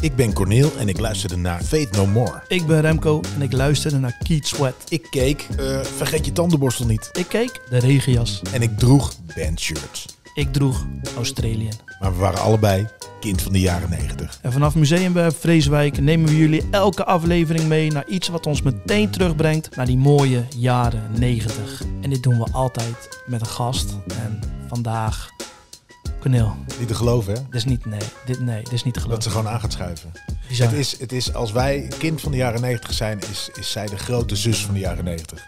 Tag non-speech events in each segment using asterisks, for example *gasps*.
Ik ben Corneel en ik luisterde naar Fate No More. Ik ben Remco en ik luisterde naar Keith Sweat. Ik keek eh, Vergeet je tandenborstel niet. Ik keek de regenjas. En ik droeg bandshirts. Ik droeg Australian. Maar we waren allebei kind van de jaren 90. En vanaf Museum Vreeswijk nemen we jullie elke aflevering mee naar iets wat ons meteen terugbrengt naar die mooie jaren 90. En dit doen we altijd met een gast. En vandaag, Cornel, Niet te geloven, hè? dit is niet, nee, dit, nee, dit is niet te Dat ze geloven. gewoon aan gaat schuiven. Bizar. Het is, het is, als wij kind van de jaren 90 zijn, is, is zij de grote zus van de jaren 90.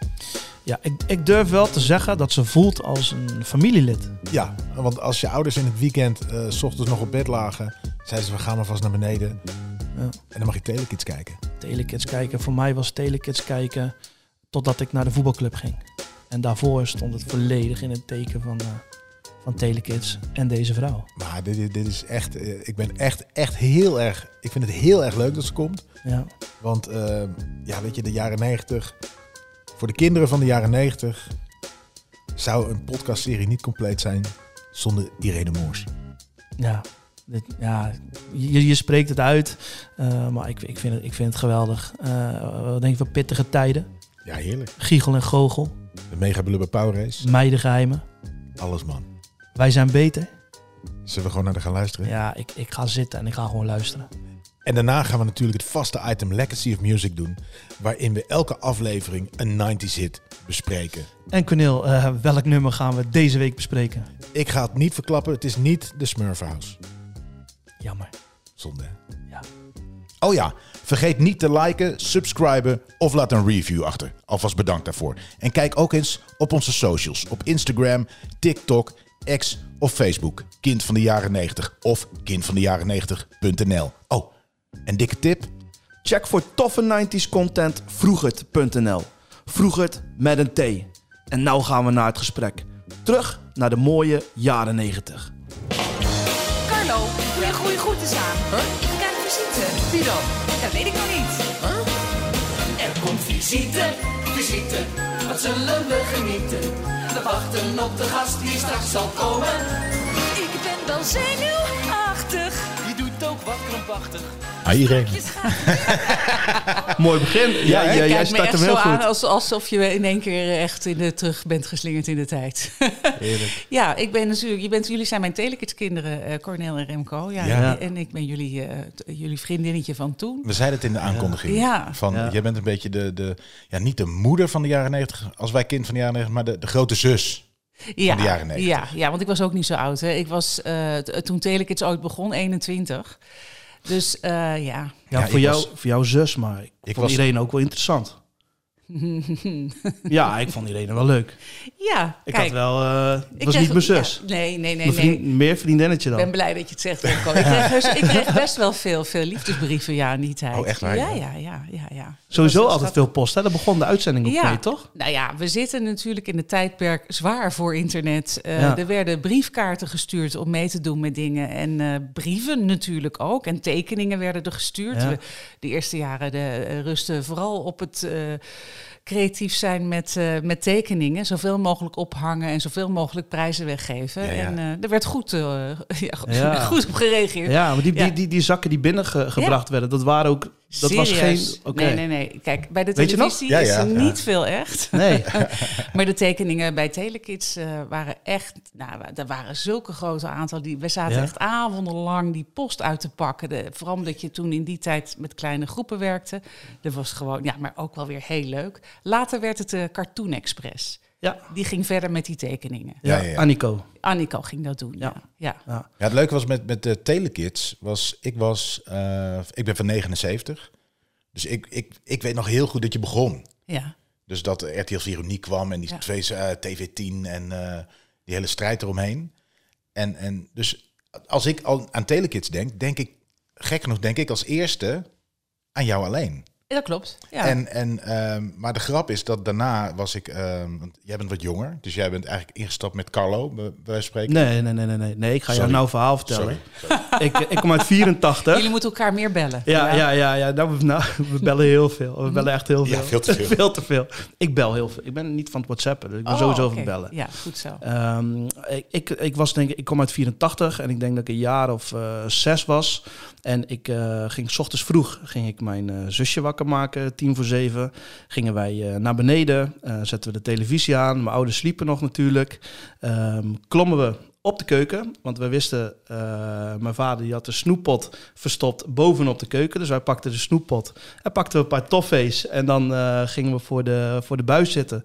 Ja, ik, ik durf wel te zeggen dat ze voelt als een familielid. Ja, want als je ouders in het weekend eh, s ochtends nog op bed lagen, zeiden ze, we gaan maar vast naar beneden. Ja. En dan mag je Telekids kijken. Telekids kijken. Voor mij was Telekids kijken totdat ik naar de voetbalclub ging. En daarvoor stond het volledig in het teken van, eh van Telekids en deze vrouw. Maar dit, is- dit is echt, eh, ik ben echt, echt heel erg, ik vind het heel erg leuk dat ze komt. Ja, Want eh, ja, weet je, de jaren 90, voor de kinderen van de jaren 90 zou een podcastserie niet compleet zijn zonder Irene Moors. ja, dit, ja je, je spreekt het uit, eh, maar ik, ik, vind het, ik vind het geweldig. Wat denk je van pittige tijden? Ja, heerlijk. Giegel en Gogel, De Mega Blubber Power Race, meidengeheimen. alles man. Wij zijn beter. Zullen we gewoon naar de gaan luisteren? Ja, ik, ik ga zitten en ik ga gewoon luisteren. En daarna gaan we natuurlijk het vaste item Legacy of Music doen, waarin we elke aflevering een 90s hit bespreken. En Cornel, eh, welk nummer gaan we deze week bespreken? Ik ga het niet verklappen, het is niet de Smurf House. Jammer. Zonde, hè? Ja. Oh ja, vergeet niet te liken, subscriben of laat een review achter. Alvast bedankt daarvoor. En kijk ook eens op onze socials. Op Instagram, TikTok, X of Facebook. Kind van de jaren 90 of kindvandejaren90.nl. Oh, en dikke tip. Check voor toffe 90s content vroegert.nl. Vroegert met een T. En nou gaan we naar het gesprek. Terug naar de mooie jaren 90. Carlo, doe je goede groeten aan? Ik krijg visite. Wie dan? Dat weet ik nog niet. Er komt visite, visite, wat zullen we genieten? We wachten op de gast die straks zal komen. Ik ben wel zenuwachtig. Wat krampachtig. Je gaat *laughs* Mooi begin. Ja, je jij, jij start echt hem heel zo goed. aan als, alsof je in één keer echt in de, terug bent geslingerd in de tijd. *laughs* ja, ik ben natuurlijk, je bent, jullie zijn mijn telekidskinderen, eh Cornel en Remco. Ja, Ja. En ik ben jullie, eh, t- jullie vriendinnetje van toen. We zeiden het in de aankondiging. Ja. Van, Ja. Jij bent een beetje de, de, ja, niet de moeder van de jaren 90, als wij kind van de jaren 90, maar de, de grote zus. Ja, de jaren 90. Ja, ja, want ik was ook niet zo oud. Hè. Ik was eh, t- toen Telekids ooit begon, 21. Dus eh, ja. Ja, Ja, voor, jou, was- voor jouw zus, maar ik, vond was- Irene ook wel interessant. *laughs* ja, ik vond Irene wel leuk. Ja, Ik kijk. had wel... eh, het ik was kreeg- niet mijn zus. ja, nee, nee, nee. Nee. Meer vriendinnetje Ik dan. ben blij dat je het zegt, Remco. Ik kreeg, dus- ik kreeg best wel veel, veel liefdesbrieven ja, in die tijd. Oh, echt waar, Ja, ja? ja, ja, ja. Sowieso altijd veel post. Hè? Daar begon de uitzending ook Ja. mee, toch? Nou ja, we zitten natuurlijk in het tijdperk zwaar voor internet. Eh, Ja. Er werden briefkaarten gestuurd om mee te doen met dingen. En eh, brieven natuurlijk ook. En tekeningen werden er gestuurd. Ja. We- de eerste jaren de, rusten vooral op het eh, creatief zijn met, eh, met tekeningen. Zoveel mogelijk ophangen en zoveel mogelijk prijzen weggeven. Ja, ja. En eh, er werd goed, eh, *laughs* ja, goed, Ja. goed op gereageerd. Ja, maar die, Ja. die, die, die zakken die binnengebracht werden, dat waren ook... Dat was geen... Nee, nee, nee. Kijk, bij de televisie Ja, is er niet veel echt. Nee. *laughs* Maar de tekeningen bij Telekids eh, waren echt... Nou, er waren zulke grote aantallen. Die, we zaten Ja. echt avondenlang die post uit te pakken. De, vooral omdat je toen in die tijd met kleine groepen werkte. Dat was gewoon, ja, maar ook wel weer heel leuk. Later werd het de Cartoon Express. Ja, Die ging verder met die tekeningen. ja, Ja, ja. Annico. Annico ging dat doen, ja. Ja. ja. Het leuke was met, met de Telekids, was, ik, was, eh, ik ben van 79. Dus ik, ik, ik weet nog heel goed dat je begon. ja. Dus dat RTL 4 uniek kwam en die Ja. twee eh, TV10 en eh, die hele strijd eromheen. En, en dus als ik al aan Telekids denk, denk ik, gek genoeg, denk ik als eerste aan jou alleen. Dat klopt. Ja. En, en, ehm, maar de grap is dat daarna was ik... ehm, want jij bent wat jonger, dus jij bent eigenlijk ingestapt met Carlo, bij bij wijze van spreken. Nee, nee, nee, nee, nee. nee ik ga jou nou een verhaal vertellen. Sorry. *laughs* Ik, ik kom uit 84. Jullie moeten elkaar meer bellen. Ja, ja, ja, ja. Nou, we, nou, we bellen heel veel. We bellen echt heel veel. Ja, veel te veel. *laughs* veel te veel. Ik bel heel veel. Ik ben niet van het WhatsAppen, dus ik ben Oh, sowieso oké. van het bellen. Ja, goed zo. Ehm, ik, ik, ik was denk ik, ik kom uit 84 en ik denk dat ik een jaar of eh, zes was. En ik eh, ging s ochtends vroeg ging ik mijn eh, zusje wakker maken, tien voor zeven. Gingen wij eh, naar beneden, zetten we de televisie aan. Mijn ouders sliepen nog natuurlijk. Ehm, klommen we op de keuken, want we wisten, mijn vader die had de snoeppot verstopt bovenop de keuken. Dus wij pakten de snoeppot en pakten we een paar toffees en dan gingen we voor de, voor de buis zitten.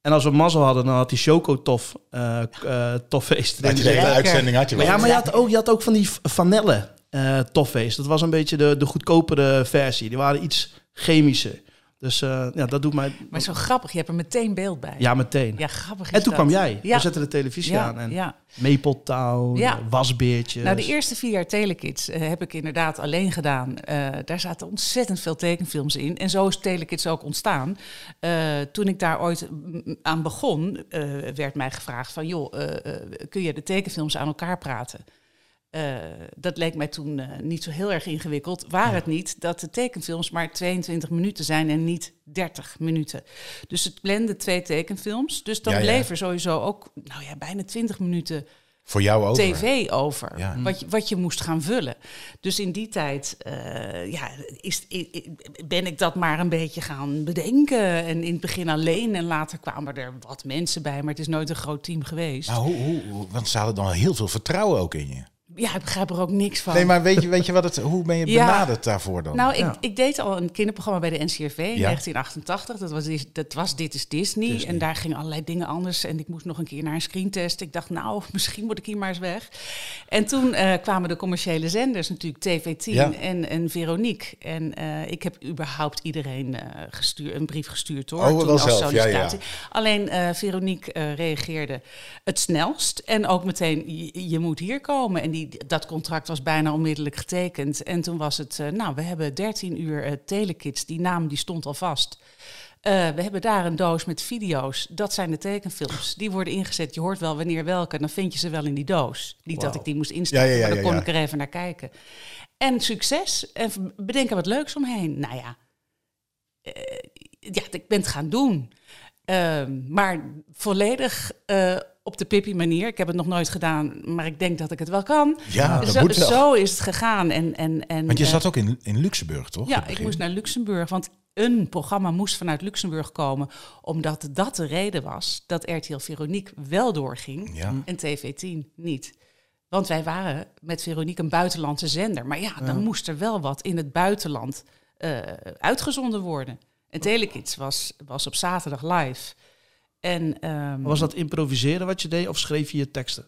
En als we mazzel hadden, dan had die chocotof uh, uh, toffees erin Had je de hele uitzending had je maar wel. ja, maar je had ook, je had ook van die vanille eh toffees. Dat was een beetje de, de goedkopere versie. Die waren iets chemischer. Dus eh, ja, dat doet mij... Maar zo grappig, je hebt er meteen beeld bij. Ja, meteen. Ja, grappig is en toen dat. kwam jij. Ja. We zetten de televisie Ja, aan. En ja. maple Ja. wasbeertjes. Nou, de eerste vier jaar Telekids eh, heb ik inderdaad alleen gedaan. Daar zaten ontzettend veel tekenfilms in. En zo is Telekids ook ontstaan. Toen ik daar ooit aan begon, werd mij gevraagd van... joh, kun je de tekenfilms aan elkaar praten? Eh, dat leek mij toen eh, niet zo heel erg ingewikkeld. Waar het niet dat de tekenfilms maar 22 minuten zijn en niet 30 minuten. Dus het blende twee tekenfilms. Dus dan Ja, ja. bleef er sowieso ook nou ja, bijna 20 minuten Voor jou over. tv over. Ja. Wat, je, wat je moest gaan vullen. Dus in die tijd eh, ja, is, i- i- ben ik dat maar een beetje gaan bedenken. En in het begin alleen. En later kwamen er wat mensen bij. Maar het is nooit een groot team geweest. Nou, hoe, hoe- want ze hadden dan heel veel vertrouwen ook in je. Ja, ik begrijp er ook niks van. Nee, maar weet je, weet je wat het, hoe ben je Ja. benaderd daarvoor dan? Nou, ik, Ja. ik deed al een kinderprogramma bij de NCRV in Ja. 1988. Dat was, dat was Dit is Disney. En daar gingen allerlei dingen anders. En ik moest nog een keer naar een screentest. Ik dacht, nou, *laughs* misschien moet ik hier maar eens weg. En toen eh, kwamen de commerciële zenders, natuurlijk TV10 Ja. en, en Veronique. En eh, ik heb überhaupt iedereen eh gestuurd, een brief gestuurd hoor. Oh, toen wel als zelf, ja, ja. sollicitatie. Alleen eh, Veronique eh, reageerde het snelst. En ook meteen, je, je moet hier komen. En die, dat contract was bijna onmiddellijk getekend. En toen was het, eh, nou, we hebben 13 uur eh, Telekids. Die naam die stond al vast. Eh, we hebben daar een doos met video's. Dat zijn de tekenfilms. Die worden ingezet. Je hoort wel wanneer welke. Dan vind je ze wel in die doos. Niet dat ik die moest instellen, Ja, ja, ja, maar dan kon ik er even naar kijken. En succes. En bedenk er wat leuks omheen. Nou ja, ja, ik ben het gaan doen. Ehm, maar volledig op de Pippi manier. Ik heb het nog nooit gedaan, maar ik denk dat ik het wel kan. ja, dat zo, moet wel. zo is het gegaan. En, en, en, Want je eh, zat ook in, in Luxemburg, toch? ja, ik moest naar Luxemburg, want een programma moest vanuit Luxemburg komen, omdat dat de reden was dat RTL Veronique wel doorging Ja. en TV10 niet. Want wij waren met Veronique een buitenlandse zender. Maar ja, dan moest er wel wat in het buitenland eh, uitgezonden worden. En Telekids was, was op zaterdag live. En, ehm, Was dat improviseren wat je deed of schreef je je teksten?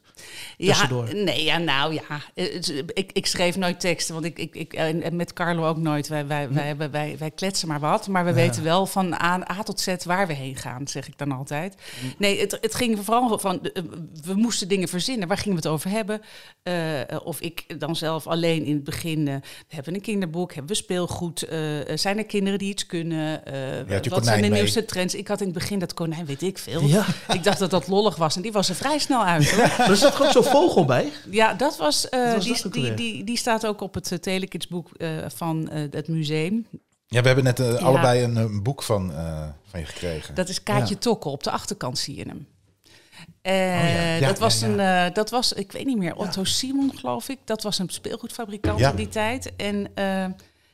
ja, tussendoor? nee, ja, nou ja. Eh, Ik, ik schreef nooit teksten, want ik, ik, ik en en met Carlo ook nooit. Wij, wij, Hm. wij, wij, wij, wij kletsen maar wat, maar we weten wel van A, A tot Z waar we heen gaan, zeg ik dan altijd. Hm. Nee, het, het ging vooral van, eh, we moesten dingen verzinnen. Waar gingen we het over hebben? Eh, of ik dan zelf alleen in het begin, eh, we hebben een kinderboek, hebben we speelgoed, eh, eh, zijn er kinderen die iets kunnen? Eh, wat zijn de mee. nieuwste trends? Ik had in het begin dat konijn, weet ik veel. Ja. *laughs* Ik dacht dat dat lollig was en die was er vrij snel uit. Hoor. Er zat ook zo'n vogel bij. Ja, dat was, eh, was die, dat die, die, die staat ook op het uh, Telekids-boek eh, van eh, het museum. Ja, we hebben net eh, allebei een, een boek van, eh, van je gekregen. Dat is Kaatje Tokkel. Op de achterkant zie je hem. Eh, ja. Ja, dat, was ja, Een, eh, dat was, ik weet niet meer, Otto Simon geloof ik. Dat was een speelgoedfabrikant Ja. in die tijd. En eh,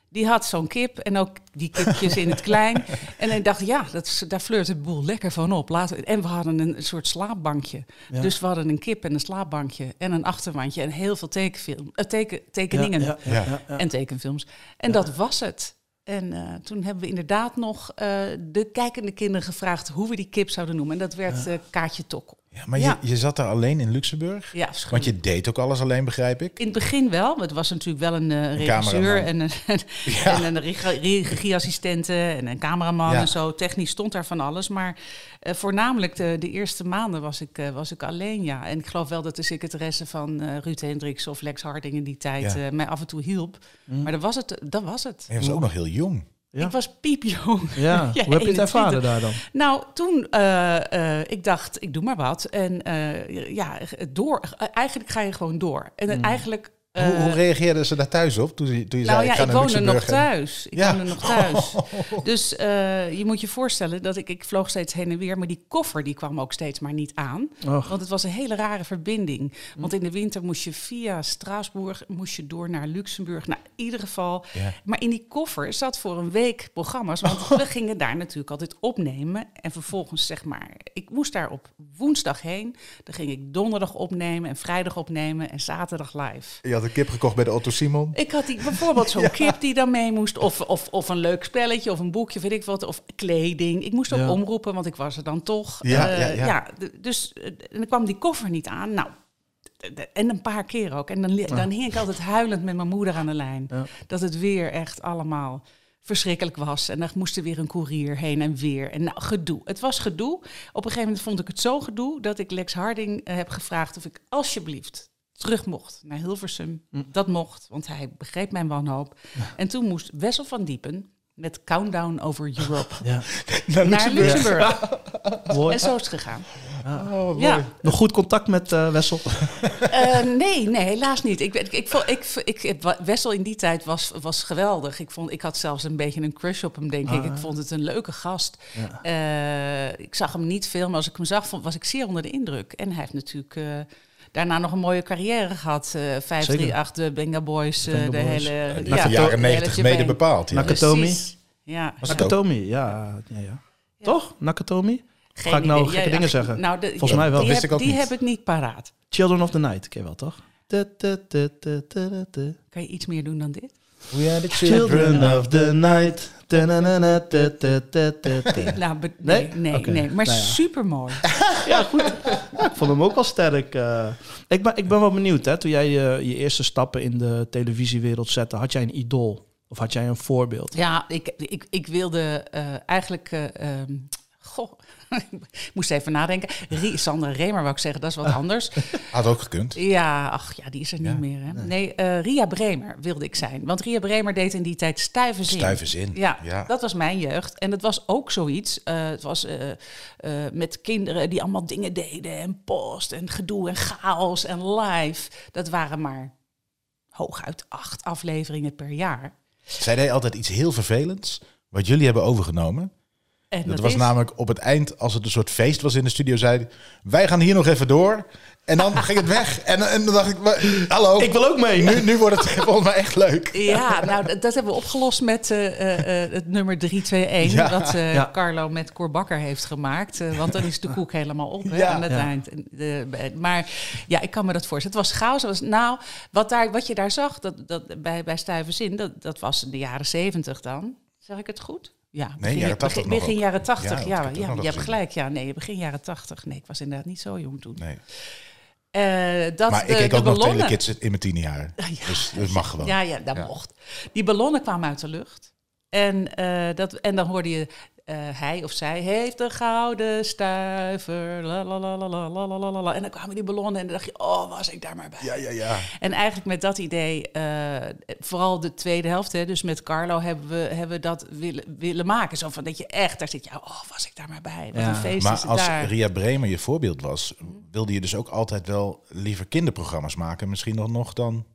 die had zo'n kip en ook die kipjes in het klein. *laughs* En ik dacht, ja, dat is, daar flirt het boel lekker van op. Laten, en we hadden een soort slaapbankje. Ja. Dus we hadden een kip en een slaapbankje en een achterwandje en heel veel tekenfilm, eh, teken, tekeningen. Ja, ja, en tekenfilms. En dat was het. En eh, toen hebben we inderdaad nog eh, de kijkende kinderen gevraagd hoe we die kip zouden noemen. En dat werd Kaatje Tokkel. Ja, maar Ja. Je, je zat daar alleen in Luxemburg? Ja, Want je deed ook alles alleen, begrijp ik? In het begin wel. maar Het was natuurlijk wel een eh, regisseur en een, *laughs* en een regie- regieassistente en een cameraman Ja. en zo. Technisch stond daar van alles. Maar eh, voornamelijk de, de eerste maanden was ik, eh, was ik alleen, ja. En ik geloof wel dat de secretaresse van Ruud Hendricks of Lex Harding in die tijd mij af en toe hielp. Maar dat was het. Dat was het. Je was ook nog heel jong. Ja? Ik was piepjong. Ja, *laughs* Ja, hoe heb je het 21. ervaren daar dan? Nou, toen, eh, ik dacht, ik doe maar wat. En eh, ja, door. Eigenlijk ga je gewoon door. En Hmm. eigenlijk... Hoe, hoe eh, reageerden ze daar thuis op toen, je- toen je nou zei, ja, ik ga ik woonde nog thuis. Ik Ja. woonde nog thuis. *laughs* Dus eh, je moet je voorstellen dat ik, ik vloog steeds heen en weer. Maar die koffer die kwam ook steeds maar niet aan. Och. Want het was een hele rare verbinding. Want in de winter moest je via Straatsburg moest je door naar Luxemburg. Nou, in ieder geval. Ja. Maar in die koffer zat voor een week programma's. Want we gingen daar natuurlijk altijd opnemen. En vervolgens zeg maar, ik moest daar op woensdag heen. Dan ging ik donderdag opnemen en vrijdag opnemen en zaterdag live. Je had een kip gekocht bij de Otto Simon. Ik had die, bijvoorbeeld zo'n *laughs* kip die dan mee moest. Of, of, of een leuk spelletje of een boekje, weet ik wat. Of kleding. Ik moest ook Ja. omroepen, want ik was er dan toch. Ja, Eh, ja, ja. d- dus eh, en dan kwam die koffer niet aan. Nou, en een paar keer ook. En dan, dan hing ik altijd huilend met mijn moeder aan de lijn. Ja. Dat het weer echt allemaal verschrikkelijk was. En dan moest er weer een koerier heen en weer. En nou, gedoe. Het was gedoe. Op een gegeven moment vond ik het zo gedoe... dat ik Lex Harding eh, heb gevraagd of ik alsjeblieft terug mocht naar Hilversum. Dat mocht, want hij begreep mijn wanhoop. En toen moest Wessel van Diepen met Countdown Over Europe Ja. *laughs* naar Luxemburg. *laughs* En zo is het gegaan. Oh, Ja, Nog goed contact met eh, Wessel? *laughs* Eh, nee, nee, helaas niet. Ik, ik, ik, ik, ik, Wessel in die tijd was, was geweldig. Ik, vond, ik had zelfs een beetje een crush op hem, denk ik. Ik vond het een leuke gast. Eh, ik zag hem niet veel, maar als ik hem zag, vond, was ik zeer onder de indruk. En hij heeft natuurlijk eh, daarna nog een mooie carrière gehad. Eh 538, de Benga Boys, eh, Benga de Boys. hele... Met de de jaren hele 90 shebang. mede bepaald. Ja. Nak- Nakatomi? Precies. Ja. Nakatomi, ja. ja, ja. Toch? Nakatomi? Geen Ga ik nou idee. gekke Ja, dingen ja, zeggen? Nou, de- Volgens mij wel. Die, Wist heb, ik ook die niet. heb ik niet paraat. Children of the Night, ken je wel, toch? Da, da, da, da, da, da, da. Kan je iets meer doen dan dit? We are the Children of the Night. Nou, nee, Nee? nee. Maar Nou ja. supermooi. Ja, goed. Ik vond hem ook wel sterk. eh. Ik, ben, ik ben wel benieuwd, hè. Toen jij je, eerste stappen in de televisiewereld zette, had jij een idool? Of had jij een voorbeeld? Ja, ik, ik, ik wilde eh, eigenlijk. eh, ehm, *laughs* ik moest even nadenken. Sandra Remer wou ik zeggen, dat is wat *laughs* anders. Had ook gekund. Ja, ach ja, die is er niet meer. Hè? Nee, eh, Ria Bremer wilde ik zijn. Want Ria Bremer deed in die tijd stuiven zin. Ja, Ja. dat was mijn jeugd. En het was ook zoiets. eh, het was eh, met kinderen die allemaal dingen deden. En post en gedoe en chaos en live. Dat waren maar hooguit acht afleveringen per jaar. Zij deed altijd iets heel vervelends, wat jullie hebben overgenomen. En Dat, was is- namelijk op het eind, als het een soort feest was in de studio, zei wij gaan hier nog even door. En dan *laughs* ging het weg. En, en dan dacht ik, "Maar, hallo. Ik wil ook mee. Nu, nu wordt het *laughs* volgens mij echt leuk. Ja, nou, dat, hebben we opgelost met eh, eh, eh, het nummer 321, Ja. dat eh, Ja. Carlo met Cor Bakker heeft gemaakt. want dan is de koek helemaal op hè, Ja. aan het Ja. eind. Maar ja, ik kan me dat voorstellen. Het was chaos. Het was, nou, wat, daar, wat je daar zag dat, dat, bij, bij Stuiverzin, dat, dat was in de jaren 70 dan. Zeg ik het goed? Ja, begin, jaren 80 begin, nog begin jaren 80. Ja, Ja, heb nog je hebt gelijk. Ja, nee, begin jaren 80. Nee, ik was inderdaad niet zo jong toen. Nee. Eh, dat Maar de, ik keek de ook nog ballonnen- Telekids in mijn tien jaar. *laughs* Dus dat mag gewoon. Ja, ja, dat mocht. Die ballonnen kwamen uit de lucht. En, eh, dat, en dan hoorde je, eh, hij of zij heeft een gouden stuiver. En dan kwamen die ballonnen en dan dacht je, oh, was ik daar maar bij. Ja, ja, ja. En eigenlijk met dat idee, eh, vooral de tweede helft, hè, dus met Carlo hebben we, hebben dat willen, willen maken. Zo van dat je echt, daar zit je, oh, was ik daar maar bij. Wat ja. een feest maar als. Ria Bremer je voorbeeld was, wilde je dus ook altijd wel liever kinderprogramma's maken misschien nog, nog dan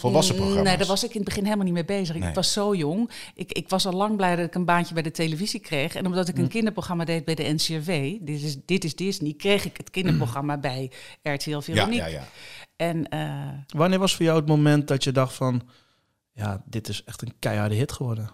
volwassen programma's. Nee, daar was ik in het begin helemaal niet mee bezig. Nee. Ik was zo jong. Ik, ik was al lang blij dat ik een baantje bij de televisie kreeg. En omdat ik Hm. een kinderprogramma deed bij de NCRV, dit is, dit is Disney, kreeg ik het kinderprogramma bij RTL ja, Veronique. ja, ja. En eh, Wanneer was voor jou het moment dat je dacht van... Ja, dit is echt een keiharde hit geworden?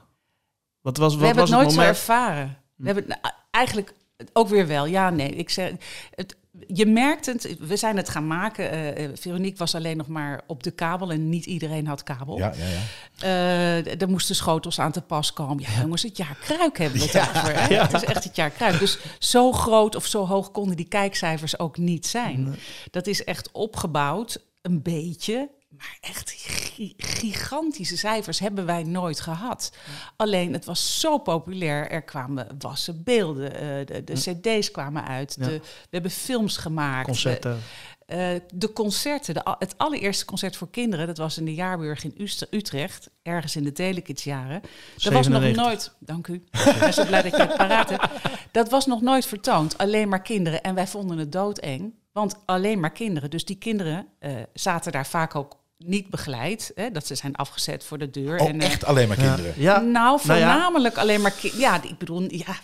Wat was, we wat hebben was het nooit het zo ervaren. We hebben het, nou, eigenlijk ook weer wel. Ja, nee. Ik zeg, het, je merkt het. We zijn het gaan maken. eh, Veronique was alleen nog maar op de kabel en niet iedereen had kabel. ja, ja, ja. Eh, er moesten schotels aan te pas komen. Ja, jongens, het jaar kruik hebben we het over. Hè? Het is echt het jaar kruik. Dus zo groot of zo hoog konden die kijkcijfers ook niet zijn. Dat is echt opgebouwd, een beetje. Maar echt gi- gigantische cijfers hebben wij nooit gehad. Alleen het was zo populair. Er kwamen wassen beelden. eh, de, de cd's kwamen uit. De, we hebben films gemaakt. Concerten. Eh, de concerten, de, het allereerste concert voor kinderen, dat was in de Jaarburg in Utrecht, ergens in de Telekidsjaren. Dat was nog 97. nooit, dank u, ik ben zo blij dat je het paraat hebt. Dat was nog nooit vertoond, alleen maar kinderen. En wij vonden het doodeng, want alleen maar kinderen. Dus die kinderen eh, zaten daar vaak ook niet begeleid, hè, dat ze zijn afgezet voor de deur. Oh, en, eh, echt alleen maar kinderen. Ja, nou, nou ja. voornamelijk alleen maar kinderen. Ja, ik bedoel, ja,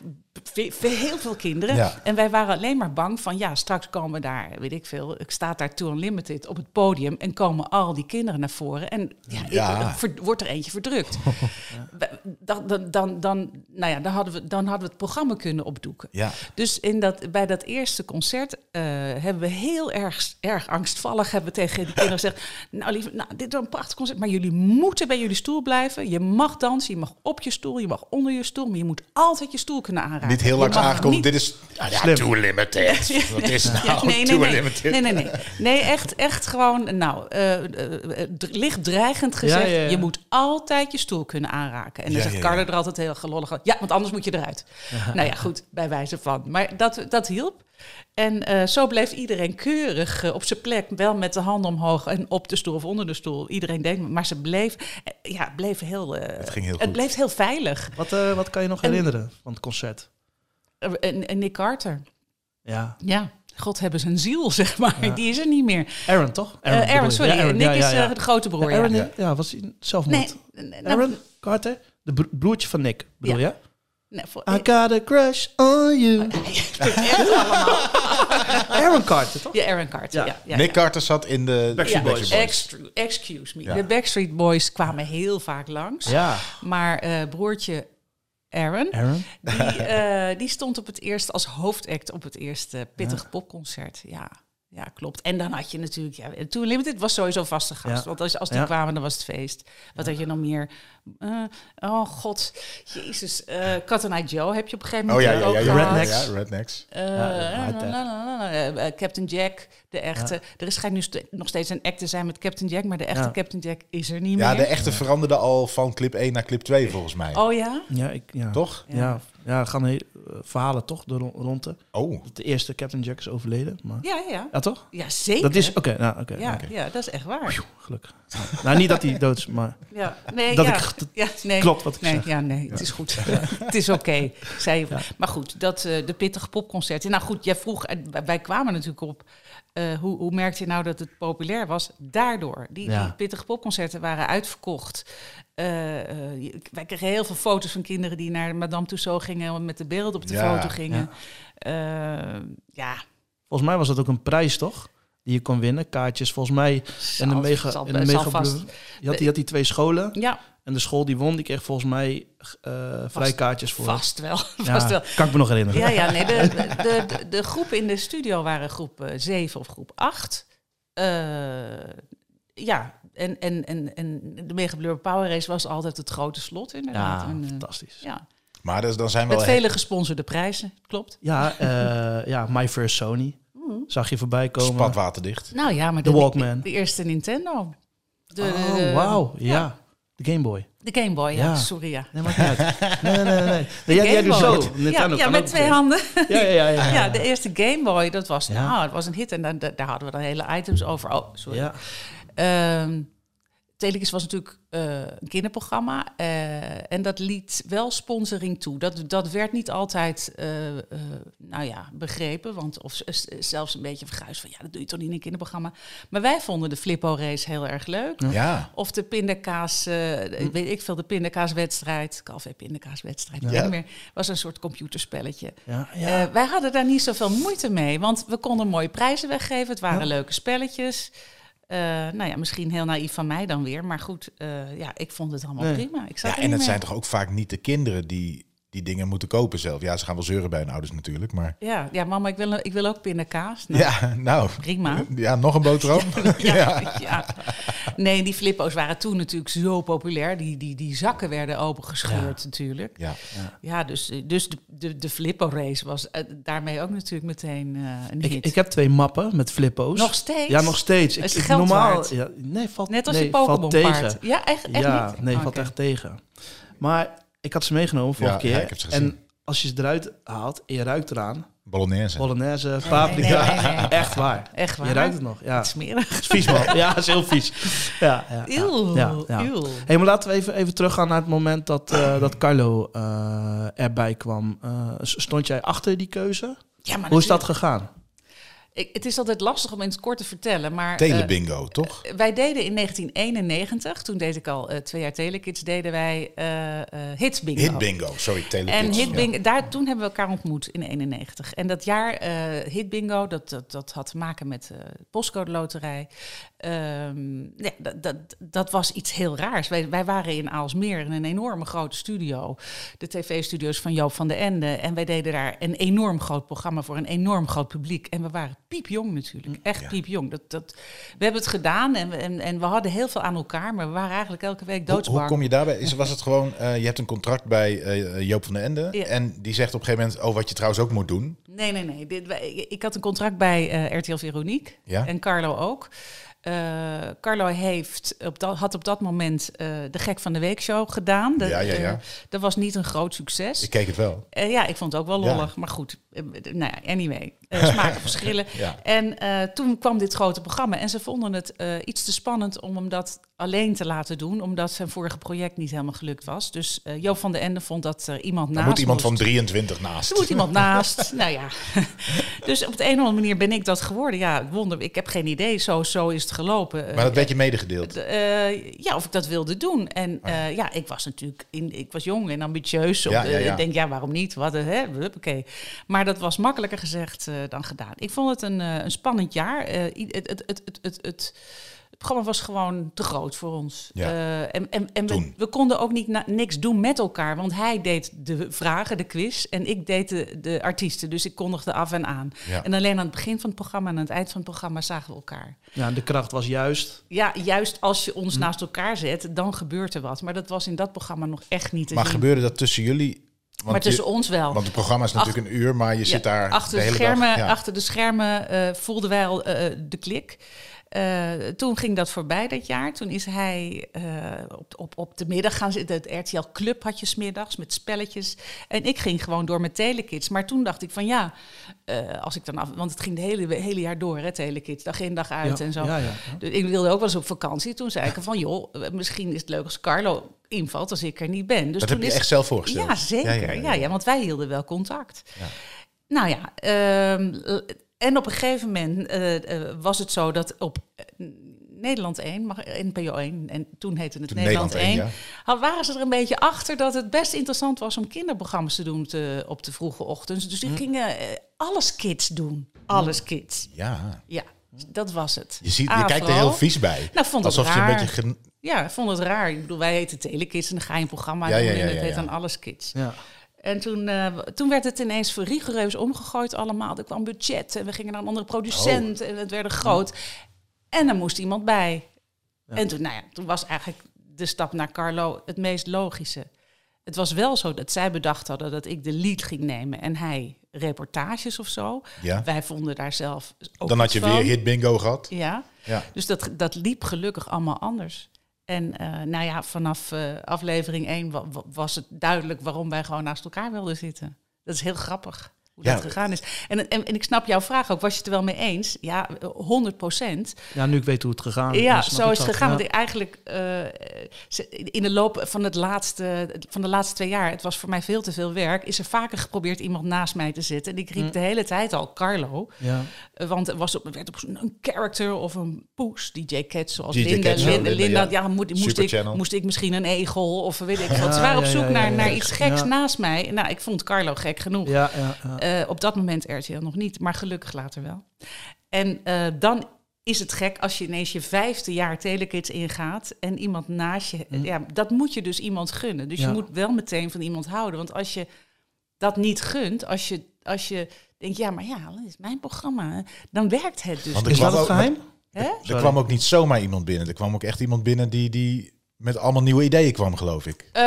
heel veel kinderen. Ja. En wij waren alleen maar bang van, ja, straks komen daar, weet ik veel, ik sta daar To Unlimited op het podium en komen al die kinderen naar voren en ja, Ja. ik- ver- wordt er eentje verdrukt. *laughs* Dan, dan, dan, dan, nou ja, dan, hadden we, dan hadden we het programma kunnen opdoeken. Ja. Dus in dat, bij dat eerste concert eh, hebben we heel erg, erg angstvallig hebben we tegen die kinderen gezegd... nou nou, dit is een prachtig concert, maar jullie moeten bij jullie stoel blijven. Je mag dansen, je mag op je stoel, je mag onder je stoel... maar je moet altijd je stoel kunnen aanraken. Niet heel langs aangekomen. niet- Dit is ah, ja, too limited. *laughs* Wat is nou ja, nee, nee, too nee. limited? nee, nee, nee. Nee, echt, echt gewoon, nou, d- licht dreigend gezegd. Ja, ja, ja. Je moet altijd je stoel kunnen aanraken. En dan Ja, zegt ja, Carlo ja. er altijd heel gelollig van, Ja, want anders moet je eruit. Nou ja, goed, bij wijze van. Maar dat, dat hielp. En eh, zo bleef iedereen keurig eh, op zijn plek, wel met de handen omhoog en op de stoel of onder de stoel. Iedereen deed, maar ze bleef, eh, ja, bleef heel, eh, Het ging heel het goed. bleef heel veilig. Wat, eh, wat kan je nog En- herinneren van het concert? En, Nick Carter, Ja, ja, God hebben zijn ziel, *laughs* zeg maar. Ja. Die is er niet meer. Aaron toch? Aaron, sorry. Ja, Aaron, Nick ja, ja, is de grote broer. Ja, Aaron, ja. ja. was hij zelfmoord? Nee, nou, Aaron Carter? De bro- broertje van Nick, bedoel je? Nee, voor, I got a crush on you. *laughs* allemaal. *laughs* Aaron Carter, toch? Ja, Aaron Carter. Ja. Ja. Ja, Nick ja. Carter zat in de Backstreet Boys. extra- excuse me. Ja. De Backstreet Boys kwamen heel vaak langs. Ja. Maar eh, broertje Aaron, Aaron? die, eh, die stond op het eerst als hoofdact op het eerste pittig popconcert. Ja. Ja, klopt. En dan had je natuurlijk... Ja, Too Limited was sowieso vaste gast. Ja. Want als, als die Ja. kwamen, dan was het feest. Wat had je nog meer? Eh, oh, god. Jezus. eh Cat and I Joe heb je op een gegeven Oh moment ja, ja, ja, ook ja, gehad. Rednecks. Ja, Rednecks. Ja, Captain Jack, de echte. Er is schijnt nu st- nog steeds een act te zijn met Captain Jack, maar de echte Ja. Captain Jack is er niet Ja, meer. de echte veranderde al van clip 1 naar clip 2 volgens mij. Oh ja? Ja, ik, ja. Toch? Ja, ja, er gaan heel, eh, verhalen toch de. Oh. Dat de eerste Captain Jack is overleden. Maar... Ja, ja. Ja, toch? Ja, zeker. Dat is, oké, nou, oké. ja, oké. ja, dat is echt waar. Gelukkig. nou, niet dat hij dood is, maar *laughs* Ja, nee, Dat ja. ik- dat ja, nee. klopt wat ik nee, zeg. Ja, nee, het is goed. *laughs* het is oké, zei je. Maar goed, dat, eh, de pittige popconcerten. Nou goed, jij vroeg, en wij kwamen natuurlijk op... eh, hoe, hoe merkte je nou dat het populair was? Daardoor. Die, Ja. die pittige popconcerten waren uitverkocht. Eh, eh, wij kregen heel veel foto's van kinderen die naar Madame Tussauds gingen... met de beelden op de Ja, foto gingen. Ja. ja, volgens mij was dat ook een prijs, toch? Die je kon winnen. Kaartjes, volgens mij. En zal- mega. zal- En zal mega. Blue- je, had die, had die twee scholen. ja En de school die won, die kreeg volgens mij eh vrijkaartjes voor. vast wel. *laughs* Ja, vast wel. Kan ik me nog herinneren. Ja, ja, nee, de, *laughs* de, de, de groepen in de studio waren groep 7 of groep 8. ja, en, en, en, en de Mega Blur Power Race was altijd het grote slot inderdaad. Ja, En, eh, fantastisch. Ja, ja. Maar dus, dan zijn wel... Met vele gesponsorde prijzen, klopt. eh, ja, My First Sony. Mm. Zag je voorbij komen. Spat waterdicht. Nou ja, maar De de, Walkman. De, eerste Nintendo. De, oh, wauw. Ja. De Game Boy. De Game Boy, ja. Ja. Sorry, ja. Nee, maakt niet uit. *laughs* Nee, nee, nee. nee. nee jij, jij Game doet Boy. zo. Ja, met twee handen. Ja, ja, ja. ja, Ja, de eerste Game Boy, dat was, Ja. nou, het was een hit. En dan, daar hadden we dan hele items over. Oh, sorry. Ja. Ehm Telekids was natuurlijk eh, een kinderprogramma. eh, en dat liet wel sponsoring toe. Dat, dat werd niet altijd eh, nou ja, begrepen. Want, of zelfs een beetje verguisd van... ja, dat doe je toch niet in een kinderprogramma. Maar wij vonden de Flippo-race heel erg leuk. Ja. Of de pindakaas, weet ik veel, de pindakaaswedstrijd. Calvé pindakaaswedstrijd, Ja. meer. Was een soort computerspelletje. Ja, ja. Wij hadden daar niet zoveel moeite mee, want we konden mooie prijzen weggeven. Het waren leuke spelletjes. Eh, nou ja, misschien heel naïef van mij dan weer. Maar goed, eh, ja, ik vond het allemaal Nee. prima. Ik zat ja en het mee. zijn toch ook vaak niet de kinderen die die dingen moeten kopen zelf. Ja, ze gaan wel zeuren bij hun ouders natuurlijk, maar... Ja, ja, mama, ik wil, ik wil ook pindakaas. Nou, Ja, nou... Prima. Ja, nog een boterham? *laughs* *laughs* Ja, ja. Nee, die flippo's waren toen natuurlijk zo populair. Die, die, die zakken werden opengescheurd natuurlijk. Ja. Ja, dus, dus de, de, de flippo-race was eh, daarmee ook natuurlijk meteen eh, een hit. Ik, ik heb twee mappen met flippo's. Nog steeds? Ja, nog steeds. Is Ik, ik, geld normaal, waard? ja, nee, valt, Net als nee, je valt Pokémon tegen. paard. Ja, echt, echt ja, niet? nee, valt echt tegen. Maar ik had ze meegenomen vorige Ja, ja, keer. ik heb ze gezien. en als je ze eruit haalt en je ruikt eraan, Bolognese. Bolognese, paprika. nee, nee, nee. *laughs* Echt waar. Echt waar? Je ruikt het nog. Ja. Wat smerig. Het is vies, man. Ja, het is heel vies. Ja, ja. Eeuw, Ja, ja. eeuw. Hey, maar laten we even, even teruggaan naar het moment dat, eh, dat Carlo eh, erbij kwam. Eh, stond jij achter die keuze? Ja, maar Hoe is dat gegaan? Ik, het is altijd lastig om in het kort te vertellen, maar... eh, Telebingo, toch? wij deden in 1991, toen deed ik al eh, twee jaar Telekids, deden wij eh eh Hits Bingo. Hit bingo, sorry, telekids. En Hit Ja. Bingo, daar, toen hebben we elkaar ontmoet in 91. En dat jaar eh Hit Bingo, dat, dat, dat had te maken met eh postcode loterij. Ehm, ja, dat, dat, dat was iets heel raars. Wij, wij waren in Aalsmeer in een enorme grote studio. De tv-studio's van Joop van den Ende. En wij deden daar een enorm groot programma voor een enorm groot publiek. En we waren piepjong natuurlijk. Echt piepjong. Dat, dat, we hebben het gedaan en, we- en, en we hadden heel veel aan elkaar. Maar we waren eigenlijk elke week doodsbang. hoe kom je daarbij? Is, *laughs* was het gewoon, eh, je hebt een contract bij eh, Joop van den Ende. Ja. En die zegt op een gegeven moment, oh, wat je trouwens ook moet doen. Nee, nee, nee. Dit, ik had een contract bij eh, RTL Veronique en Carlo ook. Eh, Carlo heeft op dat, had op dat moment eh, de Gek van de Week show gedaan. Dat, Ja, ja, ja. dat was niet een groot succes. Ik keek het wel. Eh, ja, ik vond het ook wel Ja. lollig. Maar goed, nou ja, anyway. Eh, smaken *laughs* verschillen. Ja. En eh, toen kwam dit grote programma. En ze vonden het eh, iets te spannend om hem dat alleen te laten doen. Omdat zijn vorige project niet helemaal gelukt was. Dus eh Joop van den Ende vond dat er iemand naast moet iemand moest. van 23 naast. Er moet iemand *laughs* naast. nou ja. *laughs* Dus op de een of andere manier ben ik dat geworden. Ja, wonder. Ik heb geen idee. Zo, zo is het gelopen. Maar dat werd je medegedeeld. Eh, ja, of ik dat wilde doen. En eh, ja, ik was natuurlijk in, ik was jong en ambitieus. Ja. Ik denk, ja, waarom niet? Wat, eh, hè? Huppakee. Maar dat was makkelijker gezegd eh, dan gedaan. Ik vond het een, eh, een spannend jaar. Eh, het, het, het, het, het, het, het programma was gewoon te groot voor ons. Ja. Eh, en en, en we, we konden ook niet na- niks doen met elkaar. Want hij deed de vragen, de quiz. En ik deed de, de artiesten. Dus ik kondigde af en aan. Ja. En alleen aan het begin van het programma en aan het eind van het programma zagen we elkaar. Ja, de kracht was juist. Ja, juist als je Hm. ons naast elkaar zet, dan gebeurt er wat. Maar dat was in dat programma nog echt niet te Maar zien. gebeurde dat tussen jullie? Maar tussen je- ons wel. Want het programma is natuurlijk een uur, maar je zit daar achter de hele schermen, dag. Ja. Achter de schermen eh, voelden wij al eh, de klik. Eh, toen ging dat voorbij dat jaar. Toen is hij eh, op, op, op de middag gaan zitten. Het RTL Club had je smiddags met spelletjes. En ik ging gewoon door met Telekids. Maar toen dacht ik van ja, eh, als ik dan af... Want het ging het hele, hele jaar door, hè, Telekids. Dag in, dag uit Ja, en zo. ja, ja. Dus ik wilde ook wel eens op vakantie. Toen zei ik van joh, misschien is het leuk als Carlo invalt als ik er niet ben. Dus Dat toen heb je is, echt zelf voorgesteld? Ja, zeker. Ja, Ja, ja, ja, ja. want wij hielden wel contact. Ja. Nou ja, ehm, en op een gegeven moment eh, eh, was het zo dat op eh, Nederland 1, mag, NPO 1, en toen heette het Toen Nederland, Nederland 1, één, had- waren ze er een beetje achter dat het best interessant was om kinderprogramma's te doen te- op de vroege ochtends. Dus die Hm. gingen alles kids doen. Alles kids. Ja. Ja, dat was het. Je, ziet, je Afro. kijkt er heel vies bij. Nou, vond het Alsof je een raar. beetje... gen- Ja, ik vond het raar. Ik bedoel, wij heten Telekids en dan ga je een programma Ja, doen ja, ja, en het ja, heet dan Alles Kids. Ja. En toen, eh, toen werd het ineens rigoureus omgegooid allemaal. Er kwam budget en we gingen naar een andere producent Oh. en het werd groot. En er moest iemand bij. En toen, nou ja, toen was eigenlijk de stap naar Carlo het meest logische. Het was wel zo dat zij bedacht hadden dat ik de lead ging nemen en hij reportages of zo. Ja. Wij vonden daar zelf ook Dan had je van. weer hit bingo gehad. Ja, Ja. dus dat, dat liep gelukkig allemaal anders. En eh, nou ja, vanaf eh, aflevering 1 wa- wa- was het duidelijk waarom wij gewoon naast elkaar wilden zitten. Dat is heel grappig hoe Ja. dat gegaan is. En, en, en ik snap jouw vraag ook, was je het er wel mee eens? Ja, eh, 100 procent. ja, nu ik weet hoe het gegaan is. Ja, zo is het gegaan. Ja. Want ik eigenlijk eh, in de loop van, het laatste, van de laatste twee jaar, het was voor mij veel te veel werk, is er vaker geprobeerd iemand naast mij te zetten. En ik riep Mm. de hele tijd al Carlo. Ja. Uh, Want er was op, er werd op een character of een poes, DJ Cats, zoals DJ Linda. Linda, Linda, Linda, ja. moet, moest, ik, moest ik misschien een egel of weet ik wat. Ze waren op zoek naar, naar iets geks naast mij. Nou, ik vond Carlo gek genoeg. Ja, ja, Eh, op dat moment RTL nog niet, maar gelukkig later wel. En eh, dan is het gek als je ineens je vijfde jaar Telekids ingaat en iemand naast je... Ja, dat moet je dus iemand gunnen. Dus Ja. je moet wel meteen van iemand houden. Want als je dat niet gunt, als je, als je denkt, ja, maar ja, dat is mijn programma, dan werkt het dus Want Is dat het ook- geheim? Hè? Er kwam ook niet zomaar iemand binnen. Er kwam ook echt iemand binnen die, die met allemaal nieuwe ideeën kwam, geloof ik. Eh,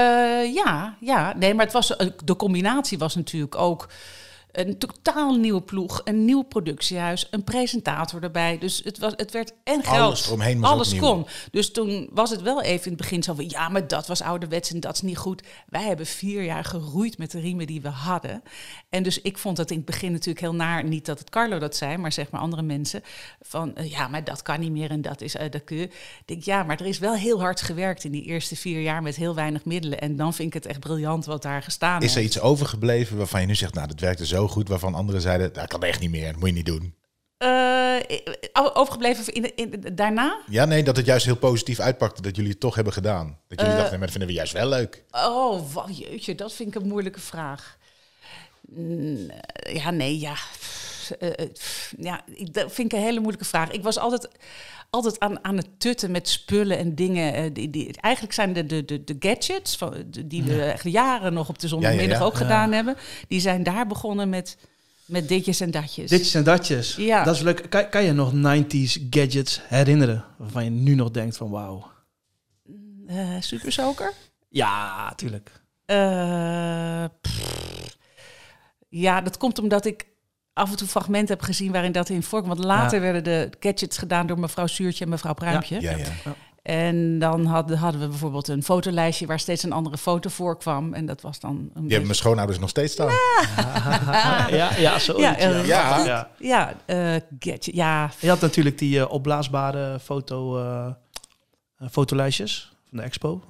ja, ja, nee, maar het was, de combinatie was natuurlijk ook Een totaal nieuwe ploeg, een nieuw productiehuis, een presentator erbij. Dus het, was, het werd en geld. Alles eromheen was Alles kon. Dus toen was het wel even in het begin zo van... ja, maar dat was ouderwets en dat is niet goed. Wij hebben vier jaar geroeid met de riemen die we hadden. En dus ik vond het in het begin natuurlijk heel naar... niet dat het Carlo dat zei, maar zeg maar andere mensen... van eh, ja, maar dat kan niet meer en dat is... eh, dat kun je. Ik denk, ja, maar er is wel heel hard gewerkt in die eerste vier jaar... met heel weinig middelen. En dan vind ik het echt briljant wat daar gestaan Is er heeft. iets overgebleven waarvan je nu zegt, nou, dat werkte zo goed, waarvan anderen zeiden, dat kan echt niet meer, dat moet je niet doen. Eh, overgebleven in, in, daarna? Ja, nee, dat het juist heel positief uitpakte dat jullie het toch hebben gedaan. Dat jullie Eh, dachten, maar dat vinden we juist wel leuk. Oh, jeetje, dat vind ik een moeilijke vraag. Ja, nee, ja. Pff, eh, eh, Ja, dat vind ik een hele moeilijke vraag. Ik was altijd, altijd aan, aan het tutten met spullen en dingen. eh, Die, die, eigenlijk zijn de, de, de, de gadgets, van, de- die we echt jaren nog op de zondagmiddag Ja, ook gedaan hebben... die zijn daar begonnen met, met ditjes en datjes. Ditjes en datjes. Ja. Dat is leuk. Kan, kan je nog 90s gadgets herinneren? Waarvan je nu nog denkt van wauw. Eh, Super Soaker? Ja, tuurlijk. Ja, dat komt omdat ik af en toe fragmenten heb gezien waarin dat in voorkwam. Want later Ja. werden de gadgets gedaan door mevrouw Zuurtje en mevrouw Pruimpje. Ja, ja. En dan hadden, hadden we bijvoorbeeld een fotolijstje waar steeds een andere foto voorkwam. En dat was dan een Die hebben beetje... mijn schoonouders nog steeds staan. ja, ja, *laughs* zo. Ja, eh, Ja. ja. Ja, eh, gadget, ja. Je had natuurlijk die eh, opblaasbare foto, eh, eh, fotolijstjes van de expo.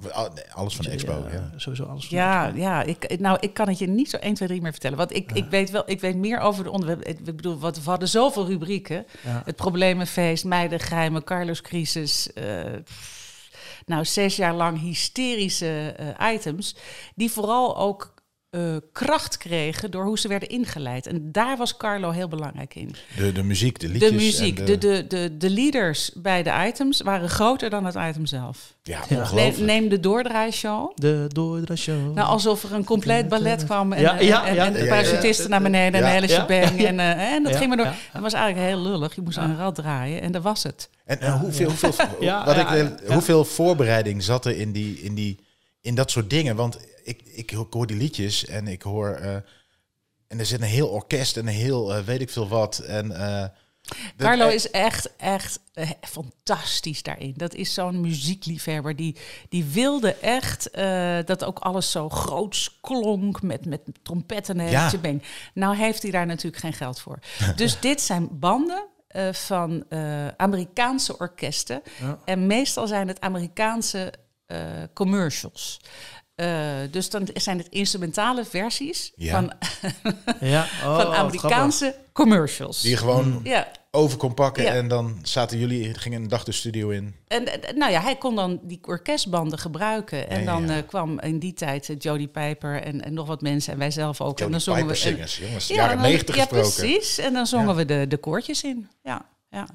Alles van de expo, ja. Sowieso alles van de Ja, expo. ja ik, nou, ik kan het je niet zo 1, 2, 3 meer vertellen. Want ik, ik weet wel, ik weet meer over de onderwerpen. Ik bedoel, wat, we hadden zoveel rubrieken. Ja. Het Problemenfeest, Meidengeheimen, Carlos Crisis. eh, nou, zes jaar lang hysterische eh, items. Die vooral ook eh, kracht kregen door hoe ze werden ingeleid. En daar was Carlo heel belangrijk in. De, de muziek, de liedjes. De muziek, en de, de, de, de leaders bij de items waren groter dan het item zelf. Ja, ongelooflijk. Neem, neem de doordraaishow. De Doordraadshow. Nou, alsof er een compleet ballet kwam en, Ja, eh, ja, en, ja. en de parachutisten naar beneden en de hele shebang. Ja. En, eh, en dat Ja, ging maar door. ja. Dat was eigenlijk heel lullig. Je moest aan een rad draaien en dat was het. En, en hoeveel, wat ik, hoeveel voorbereiding zat er in, die, in, die, in dat soort dingen? Want ik, ik, hoor die liedjes en ik hoor... eh, en er zit een heel orkest en een heel eh, weet ik veel wat. En, eh, Carlo is echt, echt fantastisch daarin. Dat is zo'n muziekliefhebber. Die, die wilde echt dat ook alles zo groots klonk met, met trompetten en Ja. Nou heeft hij daar natuurlijk geen geld voor. *laughs* dus dit zijn banden van Amerikaanse orkesten. Ja. En meestal zijn het Amerikaanse commercials. Eh, dus dan zijn het instrumentale versies Ja. van, *laughs* ja. *laughs* Oh, van wat Amerikaanse commercials. Die je gewoon Ja, over kon pakken. Ja. En dan zaten jullie, gingen een dag de studio in. En eh, nou ja, hij kon dan die orkestbanden gebruiken. En dan ja. eh, kwam in die tijd Jodie Piper en, en nog wat mensen en wij zelf ook. en dan zongen Piper we. zingers, jongens. ja, jaren negentig ja, gesproken. precies. En dan zongen Ja. we de, de koortjes in. Ja, ja.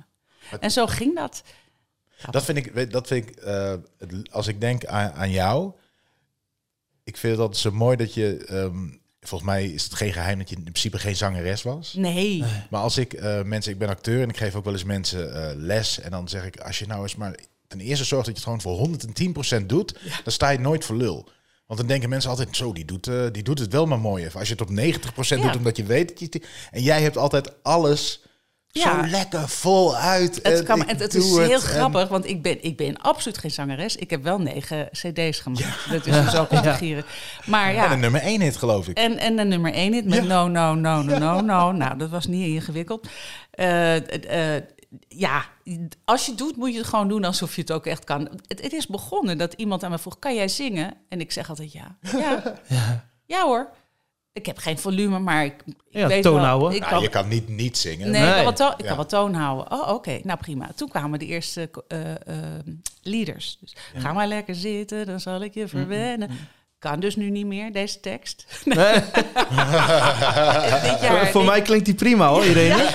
En zo ging dat. Dat vind ik, dat vind ik eh, als ik denk aan, aan jou. Ik vind het altijd zo mooi dat je, ehm, volgens mij is het geen geheim dat je in principe geen zangeres was. Nee. Maar als ik eh, mensen, ik ben acteur en ik geef ook wel eens mensen eh, les. En dan zeg ik, als je nou eens maar ten eerste zorgt dat je het gewoon voor 110% doet, dan sta je nooit voor lul. Want dan denken mensen altijd, zo, die doet, eh, die doet het wel maar mooi. Of als je het op 90% Ja. doet, omdat je weet dat je... het- En jij hebt altijd alles Ja. zo lekker vol uit. Het, en kan, ik en het doe is heel en- grappig, want ik ben, ik ben absoluut geen zangeres. Ik heb wel negen cd's gemaakt. Dat is dus *laughs* ook te gieren. Maar En ja, een nummer 1 hit, geloof ik. En, en de nummer één hit met no, no, no, no, no, no. Nou, dat was niet ingewikkeld. Eh, eh, eh, ja, als je het doet, moet je het gewoon doen alsof je het ook echt kan. Het, het is begonnen dat iemand aan me vroeg, kan jij zingen? En ik zeg altijd ja. Ja, *laughs* ja. hoor. Ik heb geen volume, maar ik, ik Ja, weet toon wel. houden. Ik Nou, kan, je kan niet niet zingen. Nee, ik kan wel, toon, ik Ja. kan wel toon houden. Oh, oké. Nou, prima. Toen kwamen de eerste eh, eh, leaders. Dus, Ga maar lekker zitten, dan zal ik je verwennen. Kan dus nu niet meer, deze tekst. *laughs* Nee, *laughs* jaar- *laughs* voor, mij klinkt die prima hoor, Irene.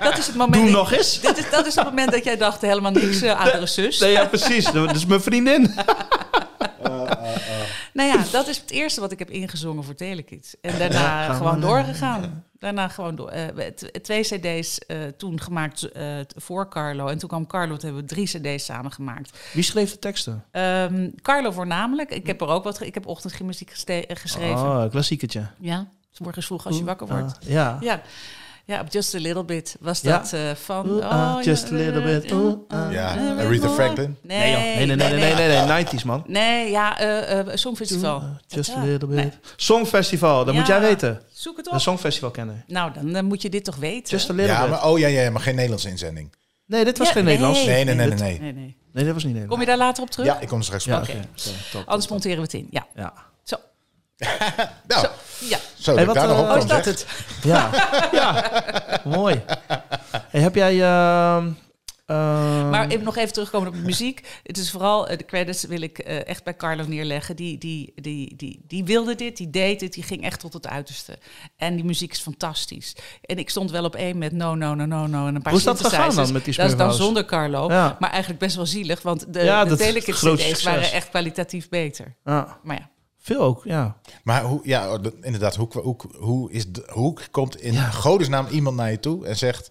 Dat is het moment. Doe dat- nog eens. Dit is, dat is het moment dat jij dacht helemaal niks uh, aan de zus. Nee, ja, precies. Dat is mijn vriendin. Nou ja, dat is het eerste wat ik heb ingezongen voor Telekids. En daarna gewoon doorgegaan. Daarna gewoon door. t- twee cd's eh, toen gemaakt eh, voor Carlo. En toen kwam Carlo, toen hebben we drie cd's samen gemaakt. Wie schreef de teksten? Ehm, Carlo voornamelijk. Ik heb er ook wat... ge- Ik heb ochtendgymnastiek geschreven. Oh, klassiekertje. Ja. Morgens vroeg als je wakker wordt. Ah, ja. Ja. Ja, op Just a Little Bit was Ja. dat eh, van... Ah, just a little bit, oeh, ah. Ja, Aretha Franklin. Nee, Nee, nee, nee, nee, nee, nee, nee, 90s man. Nee, ja, eh eh Songfestival. Just a Ja. little bit. Nee. Songfestival, dat moet jij Ja. weten. Zoek het Een op. songfestival kennen. Nou, dan, dan moet je dit toch weten. Just a little Ja, bit. maar, oh ja, ja, ja, maar geen Nederlandse inzending. Nee, dit was Ja, geen nee. Nederlands. Nee, nee, nee, nee. Nee. Nee, dat was niet Nederlands. Kom je daar later op terug? Ja, ik kom er straks Ja, op. oké. Zo, top, Anders top. monteren we het in. Ja. Ja. Zo. *laughs* Nou, Zo. Ja. zo Hey, wat, daar nog eh, op Oh, is dat het? *laughs* Ja, *laughs* ja. mooi. Hey, heb jij... ehm, ehm, Maar even nog even terugkomen op de muziek. Het is vooral, eh, de credits wil ik eh, echt bij Carlo neerleggen. Die, die, die, die, die wilde dit, die deed het, die ging echt tot het uiterste. En die muziek is fantastisch. En ik stond wel op één met No, No, No, No, No en een paar Hoe is dat gegaan dan met die Dat is dan zonder Carlo. Ja. Maar eigenlijk best wel zielig, want de, Ja, de CD's waren echt kwalitatief beter. ja, Maar ja. Veel ook, ja. Maar hoe, ja, oh, inderdaad, hoe, hoe, hoe, is de, hoe komt in godesnaam iemand naar je toe en zegt...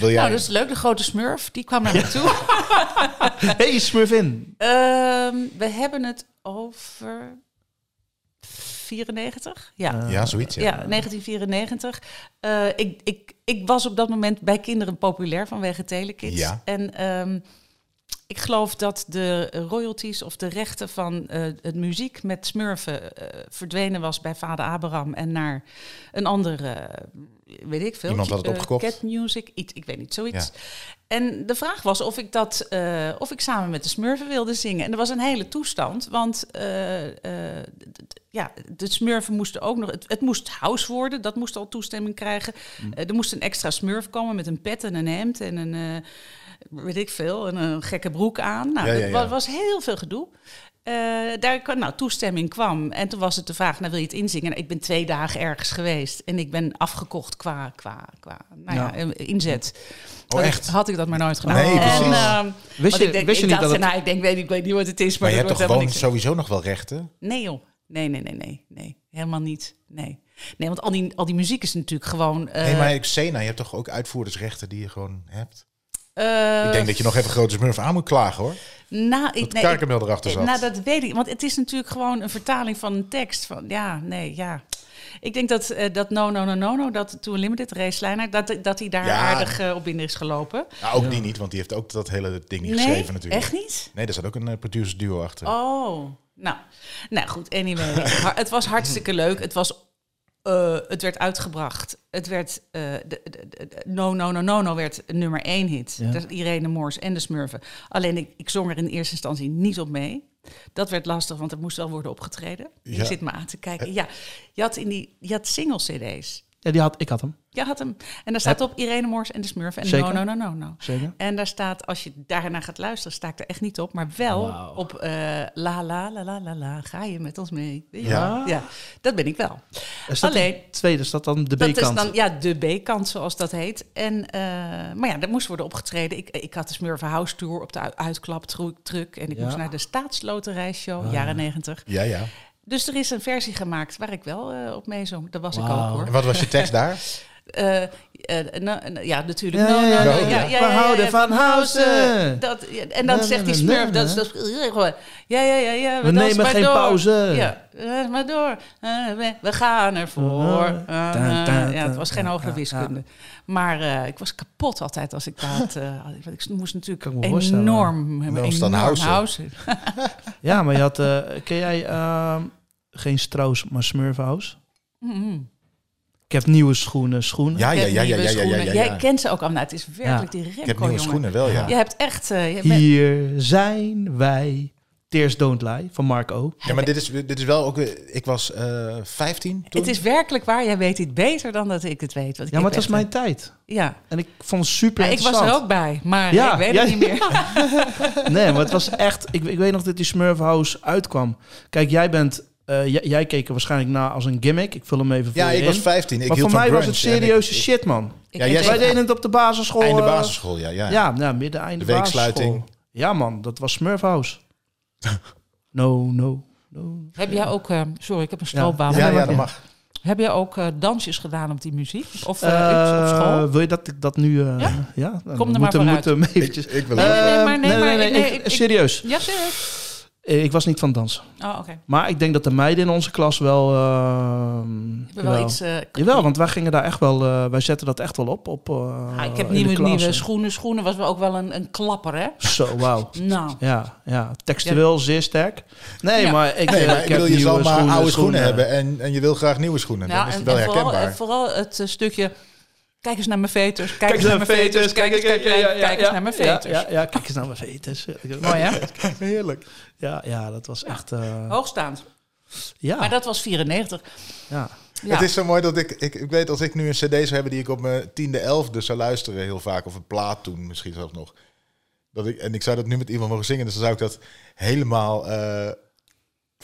Wil jij... Nou, dat is leuk. De grote smurf, die kwam naar me toe. *laughs* Hey, Smurfin. Ehm, we hebben het over 94? Ja. ja, zoiets. Ja. Ja, 1994. Eh, ik, ik, ik was op dat moment bij kinderen populair vanwege Telekids. Ja. En ehm, ik geloof dat de royalties of de rechten van eh, het muziek met Smurfen eh, verdwenen was bij vader Abraham en naar een andere, weet ik veel. Iemand had het eh, opgekocht? Cat Music, iets, ik weet niet, zoiets. En de vraag was of ik dat, eh, of ik samen met de Smurfen wilde zingen. En er was een hele toestand, want eh, eh, ja, de Smurfen moesten ook nog, het, het moest house worden, dat moest al toestemming krijgen. Mm. Eh, er moest een extra Smurf komen met een pet en een hemd en een, eh, weet ik veel, en een gekke broek aan. Nou, Ja, ja, dat was heel veel gedoe. Eh, daar kwam, nou, toestemming kwam. En toen was het de vraag, nou, wil je het inzingen? Nou, ik ben twee dagen ergens geweest. En ik ben afgekocht qua, qua, qua nou ja. Ja. eh, inzet. Oh, Had ik- echt? Had ik dat maar nooit gedaan. Nee, precies. En, ehm, Wist je, ik denk, wist je ik niet dat het... nou, ik denk, weet, ik weet niet wat het is, maar, Maar je hebt toch gewoon sowieso nog wel rechten? Nee joh, nee, nee, nee, nee, nee. Helemaal niet, nee. Nee, want al die, al die muziek is natuurlijk gewoon... eh, nee, maar Xena, je hebt toch ook uitvoerdersrechten die je gewoon hebt? Eh, ik denk dat je nog even Grote Smurf aan moet klagen, hoor. Nou, ik, Dat nee, Karkemel erachter zat. Nou, dat weet ik. Want het is natuurlijk gewoon een vertaling van een tekst. Van, ja, nee, ja. Ik denk dat, eh, dat No No No No No, dat Too Limited, Race Lijner, dat, dat hij daar Ja. aardig eh, op binnen is gelopen. Nou, ook die niet, want die heeft ook dat hele ding niet nee, geschreven natuurlijk. echt niet? Nee, daar zat ook een uh, producer duo achter. Oh, nou. Nou goed, anyway. *laughs* Het was hartstikke leuk. Het was... eh, het werd uitgebracht. Het werd... eh, de, de- de- de- no, no, no, no, no werd nummer één hit. Ja. Dat is Irene Moors en de Smurfen. Alleen ik, ik zong er in eerste instantie niet op mee. Dat werd lastig, want er moest wel worden opgetreden. Ja. Je zit me aan te kijken. Ja, je had, in die, je had single-cd's. Ja, die had, ik had hem. Je had hem. En daar staat op Irene Moors en de Smurfen. En Zeker. no, no, no, no, no. Zeker. En daar staat, als je daarnaar gaat luisteren, sta ik er echt niet op. Maar wel op eh, la, la, la, la, la, la, ga je met ons mee? Ja. ja, dat ben ik wel. Is dat Alleen- de tweede, is dat dan de Dat is B-kant? dan ja, de B-kant, zoals dat heet. En, eh, maar ja, daar moest worden opgetreden. Ik, ik had de Smurfen House Tour op de uitklaptruc. En ik Ja. moest naar de Staatsloterijshow, Ah. jaren negentig. Ja, ja. Dus er is een versie gemaakt waar ik wel eh, op meezong. Dat was ik ook hoor. En wat was je tekst *laughs* daar? Eh, eh, ja, natuurlijk. Ja, ja. We houden van Housen. Dat, ja, en dan zegt die smurf, dat is dat, gewoon, ja, ja, ja, ja. We nemen maar geen door. pauze. Ja, maar door. Eh, we, we gaan ervoor. Uh-huh. Eh, Ta, ta, ja, het was geen hogere wiskunde. Maar eh, ik was kapot altijd als ik dat... eh, had. want ik moest natuurlijk ik enorm, Enorm housen. housen. Ja, maar je had... eh, ken jij ehm, geen Strauss, maar Smurfhouse? Ik heb nieuwe schoenen, schoenen. Ja, Ik ja, heb ja, ja, nieuwe ja, ja, ja, schoenen. ja, Jij kent ze ook allemaal. Nou, het is werkelijk die Remco, Ik heb nieuwe jongen. schoenen, wel ja. Je hebt echt... eh, je bent- Hier zijn wij. Tears Don't Lie van Mark O. Ja, maar dit is, dit is wel ook... weer- Ik was eh 15 toen. Het is werkelijk waar. Jij weet het beter dan dat ik het weet. Want ik Ja, maar het was mijn tijd. Ja, En ik vond het super Ja, ik was er ook bij, maar Ja, ik weet ja, het niet meer. *laughs* Nee, maar het was echt... Ik, ik weet nog dat die Smurfhouse uitkwam. Kijk, jij bent... eh, jij, jij keek er waarschijnlijk naar als een gimmick. Ik vul hem even voor Ja, je ik was in. 15. Ik maar voor mij was het ik- serieuze ik- shit, man. Ik Ja, jij Wij deden het op de basisschool. Einde eh, basisschool, ja. ja. Ja, nou, midden, einde De weeksluiting. basisschool. Ja, man. Dat was Smurfhouse. *laughs* no, no, no. Heb jij ook, eh, sorry, ik heb een stroopwafel. Ja, maar- ja, dat mag. Heb jij ook eh, dansjes gedaan op die muziek? Of eh, Eh, op school? wil je dat ik dat nu... eh, Ja? ja? Kom er maar moeten, vooruit. moeten eventjes... Ik wil Nee, nee, nee, Eh, maar- nee, maar- nee, ik- ik- ik- serieus. Ja, serieus. Eh, Ik was niet van dansen. Oh, oké. Maar ik denk dat de meiden in onze klas wel... We hebben wel jawel. iets... eh, Jawel, want wij gingen daar echt wel... eh, wij zetten dat echt wel op. op eh, ah, ik heb nieuwe, nieuwe schoenen. Schoenen was wel ook wel een, een klapper, hè? Zo, wauw. Nou, Ja, ja, textueel zeer sterk. Nee, Ja. maar ik, Nee, maar ik ik heb bedoel, je zal nieuwe maar oude schoenen schoenen hebben en, en je wil graag nieuwe schoenen. Dan ja, is het en, wel en vooral, herkenbaar. en vooral het stukje... Kijk eens naar mijn veters. Kijk, Kijk eens naar mijn veters. Kijk, eens, naar mijn veters. Ja, ja, kijk eens naar mijn veters. Mooi, hè? *laughs* Heerlijk. Ja, ja, dat was echt... eh, Hoogstaand. ja, Maar dat was 94. ja. Ja. Het is zo mooi dat ik, ik, ik weet als ik nu een cd zou hebben die ik op mijn tiende, elfde zou luisteren heel vaak, of een plaat toen misschien zelfs nog. Dat ik, en ik zou dat nu met iemand mogen zingen, dus dan zou ik dat helemaal eh,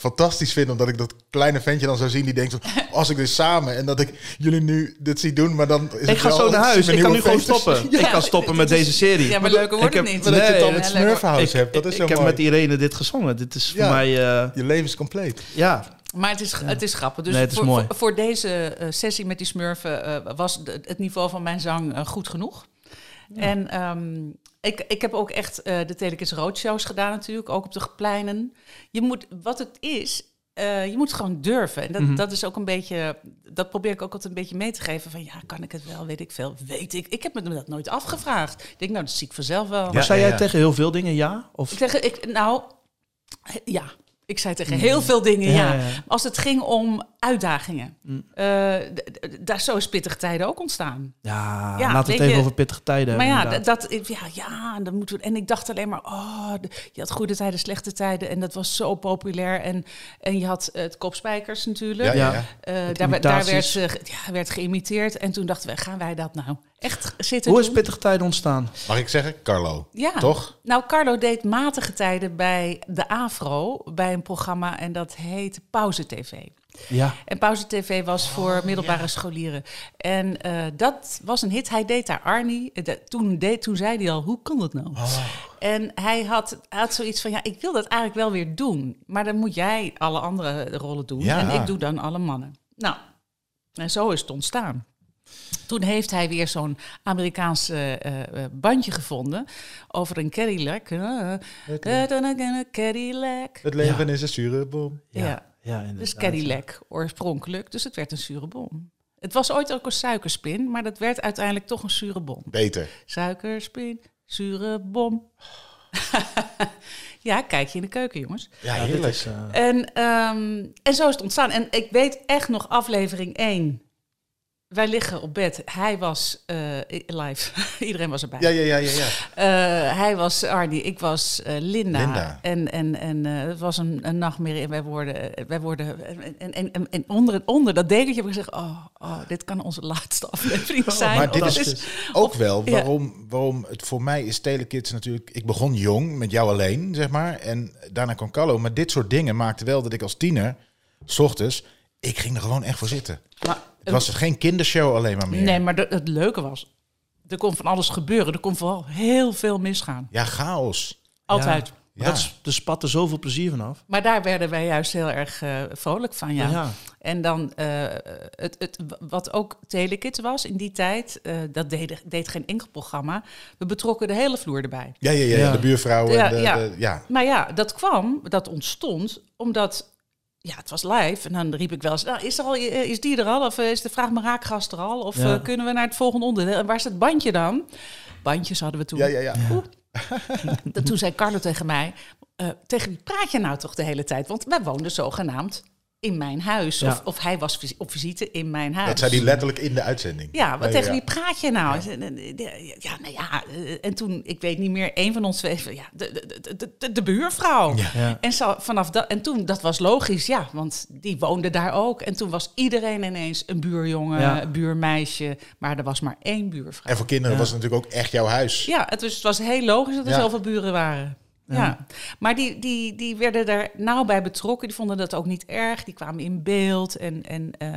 fantastisch vinden, omdat ik dat kleine ventje dan zou zien die denkt, van, *laughs* als ik dus samen en dat ik jullie nu dit zie doen, maar dan is Ik het ga wel zo naar huis. Ik kan nu gewoon stoppen. *laughs* Ik kan stoppen met deze serie. Ja, maar leuker wordt Ik het heb- niet. Maar dat je het dan met. Smurfhouse hebt, dat is ik, zo ik heb met Irene dit gezongen. Dit is voor mij... eh, Je leven is compleet. ja, Maar het is, het is grappig. Dus Nee, het is voor, mooi. Voor, voor deze eh, sessie met die smurfen eh, was de- het niveau van mijn zang goed genoeg. En ehm, ik, ik heb ook echt eh, de Telekids Roadshows gedaan natuurlijk, ook op de pleinen. Je moet, wat het is, eh, je moet gewoon durven. En dat, Mhm. dat is ook een beetje, dat probeer ik ook altijd een beetje mee te geven. Van ja, kan ik het wel, weet ik veel, weet ik. Ik heb me dat nooit afgevraagd. Ik denk, nou, dat zie ik vanzelf wel. maar zei ja, jij ja. tegen heel veel dingen ja? Of Ik zeg, ik, nou, ja. Ik zei tegen heel veel dingen Ja, ja. ja, ja. Als het ging om uitdagingen. Mm. Eh, daar zo is pittige tijden ook ontstaan. Ja, Ja, laten we het even je- over pittige tijden maar hebben. ja, dat, ja, ja, dan moeten we. En ik dacht alleen maar, oh, de- je had goede tijden, slechte tijden. En dat was zo populair. En, en je had eh, het kopspijkers natuurlijk. Ja, ja, Ja. ja. Eh, daar, werd- daar werd, ja, werd geïmiteerd. En toen dachten we, gaan wij dat nou echt zitten Hoe doen? is pittige tijden ontstaan? Mag ik zeggen? Carlo. Ja. Toch? Nou, Carlo deed matige tijden bij de AVRO, bij een programma en dat heet Pauze TV. Ja. En Pauze TV was voor middelbare scholieren. En eh, dat was een hit. Hij deed daar Arnie. Eh, dat- Toen, deed, toen zei hij al, hoe kan dat nou? En hij had, hij had zoiets van, ja, ik wil dat eigenlijk wel weer doen. Maar dan moet jij alle andere rollen doen. Ja. En ik doe dan alle mannen. Nou, en zo is het ontstaan. Toen heeft hij weer zo'n Amerikaans eh, eh, eh, bandje gevonden over een Cadillac. Cadillac. Het leven is een zure bom. Ja. Ja, inderdaad. Dus Cadillac oorspronkelijk. Dus het werd een zure bom. Het was ooit ook een suikerspin, maar dat werd uiteindelijk toch een zure bom. Beter. Suikerspin, zure bom. *laughs* ja, kijk je in de keuken, jongens. Ja, heerlijk. is, En, ehm, en zo is het ontstaan. En ik weet echt nog aflevering 1. Wij liggen op bed. Hij was eh, live. *laughs* Iedereen was erbij. Ja, ja, ja, ja. ja. Eh, hij was Arnie, ik was eh, Linda. Linda. En, en, en het was een, een nachtmerrie. En wij worden. Wij worden en, en, en, en onder, onder dat dekentje heb ik gezegd: oh, oh, dit kan onze laatste aflevering *laughs* zijn. Maar dit is, het ook wel waarom, waarom het voor mij is Telekids natuurlijk... Ik begon jong, met jou alleen, zeg maar. En daarna kwam Carlo. Maar dit soort dingen maakte wel dat ik als tiener, s ochtends... Ik ging er gewoon echt voor zitten. Maar, Het was geen kindershow alleen maar meer. Nee, maar de- het leuke was. Er kon van alles gebeuren. Er kon vooral heel veel misgaan. Ja, chaos. Altijd. Ja. Dat is, er spatte zoveel plezier vanaf. Maar daar werden wij juist heel erg eh, vrolijk van, ja. Ja. En dan, eh, het, het, wat ook Telekids was in die tijd, eh, dat deed, deed geen enkel programma. We betrokken de hele vloer erbij. Ja, ja, ja, Ja. de buurvrouwen. Ja, en de, ja. de- ja. Maar ja, dat kwam, dat ontstond, omdat... Ja, het was live. En dan riep ik wel eens, nou, is, er al, eh, is die er al? Of eh, is de Vraag me raakgast er al? Of Ja. eh, kunnen we naar het volgende onderdeel? En waar is het bandje dan? Bandjes hadden we toen. Ja, ja, ja. Toen zei Carlo tegen mij, eh, tegen wie praat je nou toch de hele tijd? Want wij woonden zogenaamd in mijn huis. Ja. Of, of hij was vis- op visite in mijn huis. Dat zei hij letterlijk in de uitzending. Ja, maar Ja, tegen ja. wie praat je nou? Ja, nou ja, eh, en toen, ik weet niet meer, een van ons twee, ja, de, de, de, de, de, de buurvrouw. Ja. En, zo, vanaf dat, en toen, dat was logisch, ja, want die woonde daar ook. En toen was iedereen ineens een buurjongen, Ja. een buurmeisje, maar er was maar één buurvrouw. En voor kinderen was het natuurlijk ook echt jouw huis. Ja, het was, het was heel logisch dat er Ja. zoveel buren waren. Ja. maar die, die, die werden er nauw bij betrokken. Die vonden dat ook niet erg. Die kwamen in beeld. En, en, eh,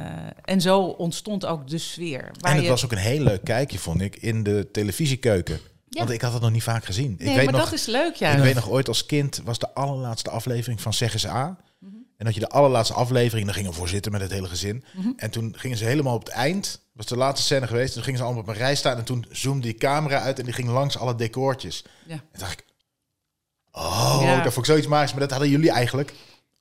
en zo ontstond ook de sfeer. Waar En het je- was ook een heel leuk kijkje, vond ik, in de televisiekeuken. Ja. Want ik had het nog niet vaak gezien. Nee, ik weet maar nog, dat is leuk, ja. Ik weet nog ooit als kind was de allerlaatste aflevering van Zeg eens A. Mhm. En dat je de allerlaatste aflevering, dan gingen we voor zitten met het hele gezin. Mhm. En toen gingen ze helemaal op het eind, was de laatste scène geweest. Toen gingen ze allemaal op een rij staan en toen zoomde die camera uit en die ging langs alle decoortjes. Ja. En dacht ik, Oh, Ja. dat vond ik zoiets magisch. Maar dat hadden jullie eigenlijk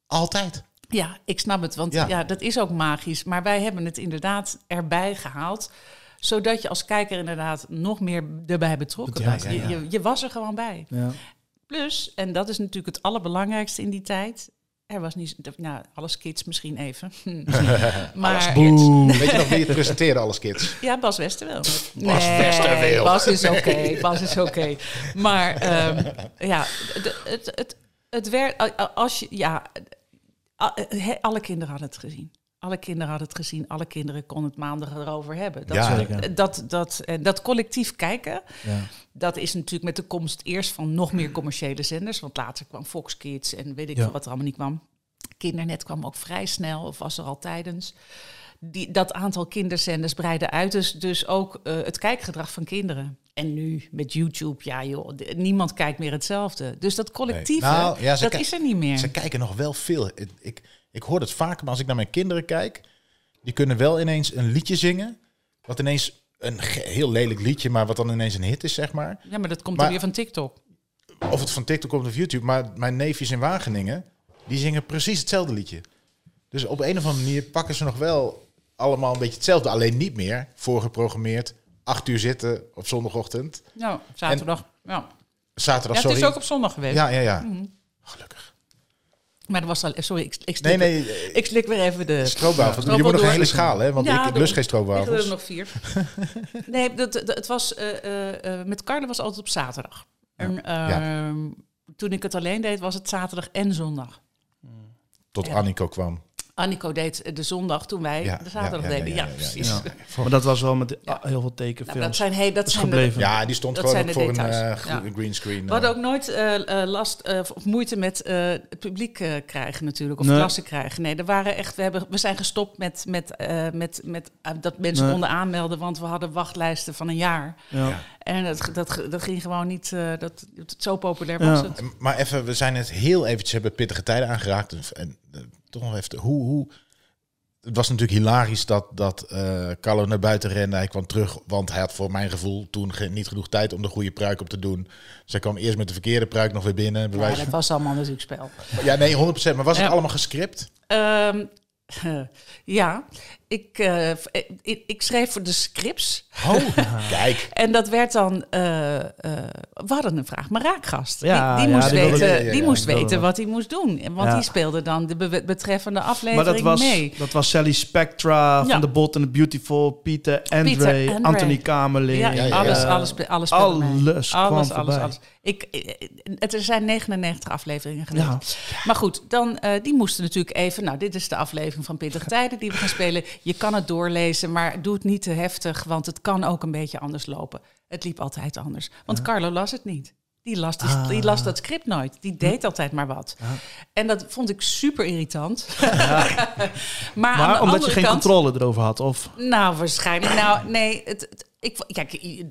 altijd. Ja, ik snap het, want Ja. ja. dat is ook magisch. Maar wij hebben het inderdaad erbij gehaald, zodat je als kijker inderdaad nog meer erbij betrokken Ja, was. ja, Je, je, je was er gewoon bij. Ja. Plus, en dat is natuurlijk het allerbelangrijkste in die tijd. Er was niet, nou, alles kids misschien even. *laughs* *laughs* maar Boe. Weet je nog wie het presenteerde, alles kids? *laughs* ja, Bas Westerwel. Bas Westerwel. Bas is oké, Bas is oké. Maar ehm, ja, de- het, het, het werd, als je, ja, alle kinderen hadden het gezien. Alle kinderen hadden het gezien, alle kinderen konden het maandag erover hebben. Dat, Ja. Zeker. dat, dat, eh, dat collectief kijken, Ja. dat is natuurlijk met de komst eerst van nog meer commerciële zenders. Want later kwam Fox Kids en weet ik Ja. veel wat er allemaal niet kwam. Kindernet kwam ook vrij snel, of was er al tijdens. Die, dat aantal kinderzenders breidde uit, dus, dus ook eh, het kijkgedrag van kinderen. En nu met YouTube, ja joh, niemand kijkt meer hetzelfde. Dus dat collectieve, Nee. Nou, ja, dat is er niet meer. Ze kijken nog wel veel. Ik, ik, hoor het vaker, maar als ik naar mijn kinderen kijk, die kunnen wel ineens een liedje zingen. Wat ineens een heel lelijk liedje, maar wat dan ineens een hit is, zeg maar. Ja, maar dat komt Maar- dan weer van TikTok. Of het van TikTok komt of YouTube. Maar mijn neefjes in Wageningen, die zingen precies hetzelfde liedje. Dus op een of andere manier pakken ze nog wel allemaal een beetje hetzelfde. Alleen niet meer voorgeprogrammeerd. Acht uur zitten op zondagochtend. Nou, zaterdag. ja. Zaterdag, ja, het sorry. is ook op zondag geweest. Ja, ja, ja. Mhm. Gelukkig. Maar dat was al. Sorry, ik, ik, Nee, slik, nee. eh, ik slik weer even de. Stroopwafels. Stroopwafel Je moet nog een hele schaal, hè? Want Ja, ik, ik lust geen Ik wil er stroopwafels. nog vier. *laughs* nee, dat, dat, het was eh, eh, eh, met Carla was altijd op zaterdag. En, ehm, Toen ik het alleen deed, was het zaterdag en zondag. Tot Ja. Annico kwam. Annico deed de zondag toen wij Ja, de zaterdag ja, ja, deden. ja, Ja, ja, ja, precies. ja. *laughs* Maar dat was wel met Ja. heel veel Nou, tekenfilms. dat zijn, hey, dat is zijn de- gebleven. Ja, die stond Dat gewoon voor een details. Ja. gro- greenscreen. We hadden eh. ook nooit eh, last of moeite met eh, het publiek eh, krijgen natuurlijk, of Nee. klassen krijgen. Nee, er waren echt, we, hebben, we zijn gestopt met, met, eh, met, met dat mensen Nee. konden aanmelden, want we hadden wachtlijsten van een jaar. Ja. En dat, dat, dat ging gewoon niet, eh, dat, dat, zo populair Ja. was het. Maar even, we zijn het heel eventjes hebben pittige tijden aangeraakt. En, en toch nog even, hoe, hoe... Het was natuurlijk hilarisch dat, dat eh Carlo naar buiten rende. Hij kwam terug, want hij had voor mijn gevoel toen ge- niet genoeg tijd om de goede pruik op te doen. Dus hij kwam eerst met de verkeerde pruik nog weer binnen. Ja, dat was allemaal natuurlijk spel. ja nee, 100%. Maar was het allemaal gescript? Ehm, *laughs* ja, ik, eh, ik, ik schreef voor de scripts. Oh, *laughs* kijk. En dat werd dan. eh, eh, we hadden een vraag, maar raakgast. Ja, die die ja, moest, die weten, die moest weten wat hij moest doen. En Want die speelde dan de be- betreffende Maar aflevering dat was, mee. dat was Sally Spectra van The Bold and the Beautiful, Pieter Andre. Anthony Kamerling. Ja, ja, ja. alles, alles, alles alles alles, alles, alles. Ik, het, er zijn 99 afleveringen. Ja. Maar goed, dan, die moesten natuurlijk even... Nou, dit is de aflevering van Pittige Tijden die we gaan spelen. Je kan het doorlezen, maar doe het niet te heftig... want het kan ook een beetje anders lopen. Het liep altijd anders. Want Carlo las het niet. Die las, die, Ah. die las dat script nooit. Die deed altijd maar wat. En dat vond ik super irritant. *laughs* maar omdat je geen kant, controle erover had, of... nou, waarschijnlijk. Nou, nee. Het, het- ik, kijk,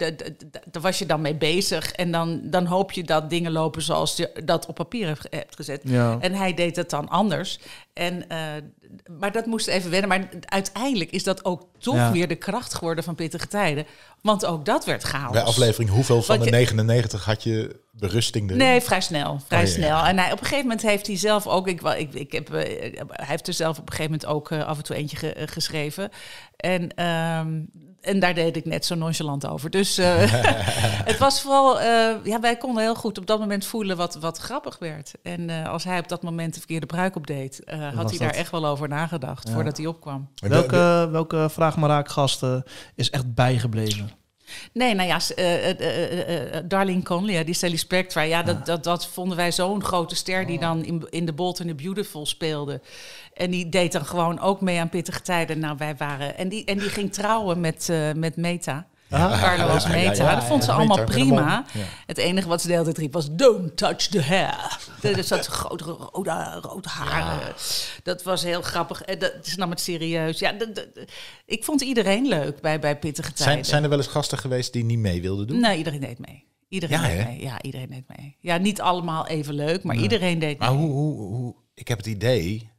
daar was je dan mee bezig. En dan, dan hoop je dat dingen lopen zoals je dat op papier hebt, hebt gezet. Ja. En hij deed het dan anders. En, eh, maar dat moest even wennen. Maar uiteindelijk is dat ook toch Ja. weer de kracht geworden van Pittige Tijden. Want ook dat werd chaos. Bij aflevering hoeveel van de je- 99 had je berusting erin? Nee, vrij snel. Vrij Oh, ja, snel. En hij, op een gegeven moment heeft hij zelf ook. Ik, ik, ik heb, eh, hij heeft er zelf op een gegeven moment ook eh, af en toe eentje ge- geschreven. En, ehm, en daar deed ik net zo nonchalant over. Dus eh, *laughs* *laughs* het was vooral. eh, ja, wij konden heel goed op dat moment voelen wat, wat grappig werd. En eh, als hij op dat moment de verkeerde bruik opdeed, eh, had hij daar echt wel over nagedacht Ja. voordat hij opkwam. Welke, welke vraag maar raakgasten is echt bijgebleven? Nee, nou ja, eh, eh, Darlene Conley, die Sally Spectra, ja, dat, dat, dat vonden wij zo'n grote ster die dan in, in The Bold and the Beautiful speelde. En die deed dan gewoon ook mee aan pittige tijden. Nou, wij waren. En die, en die ging trouwen met, eh, met Meta. Carlo als ja, ja, Meta. ja, dat vond ze allemaal Meta, prima. Het enige wat ze de hele tijd riep was: Don't touch the hair. Dus dat grote rode, rode haren. Dat was heel grappig. En dat, ze nam het serieus. Ja, dat- dat- ik vond iedereen leuk bij, bij pittige tijden. zijn, zijn er wel eens gasten geweest die niet mee wilden doen? Nee, iedereen deed mee. Iedereen Ja, deed mee. Ja, iedereen deed mee. Ja, niet allemaal even leuk, maar iedereen deed Maar mee. hoe, hoe, hoe, ik heb het idee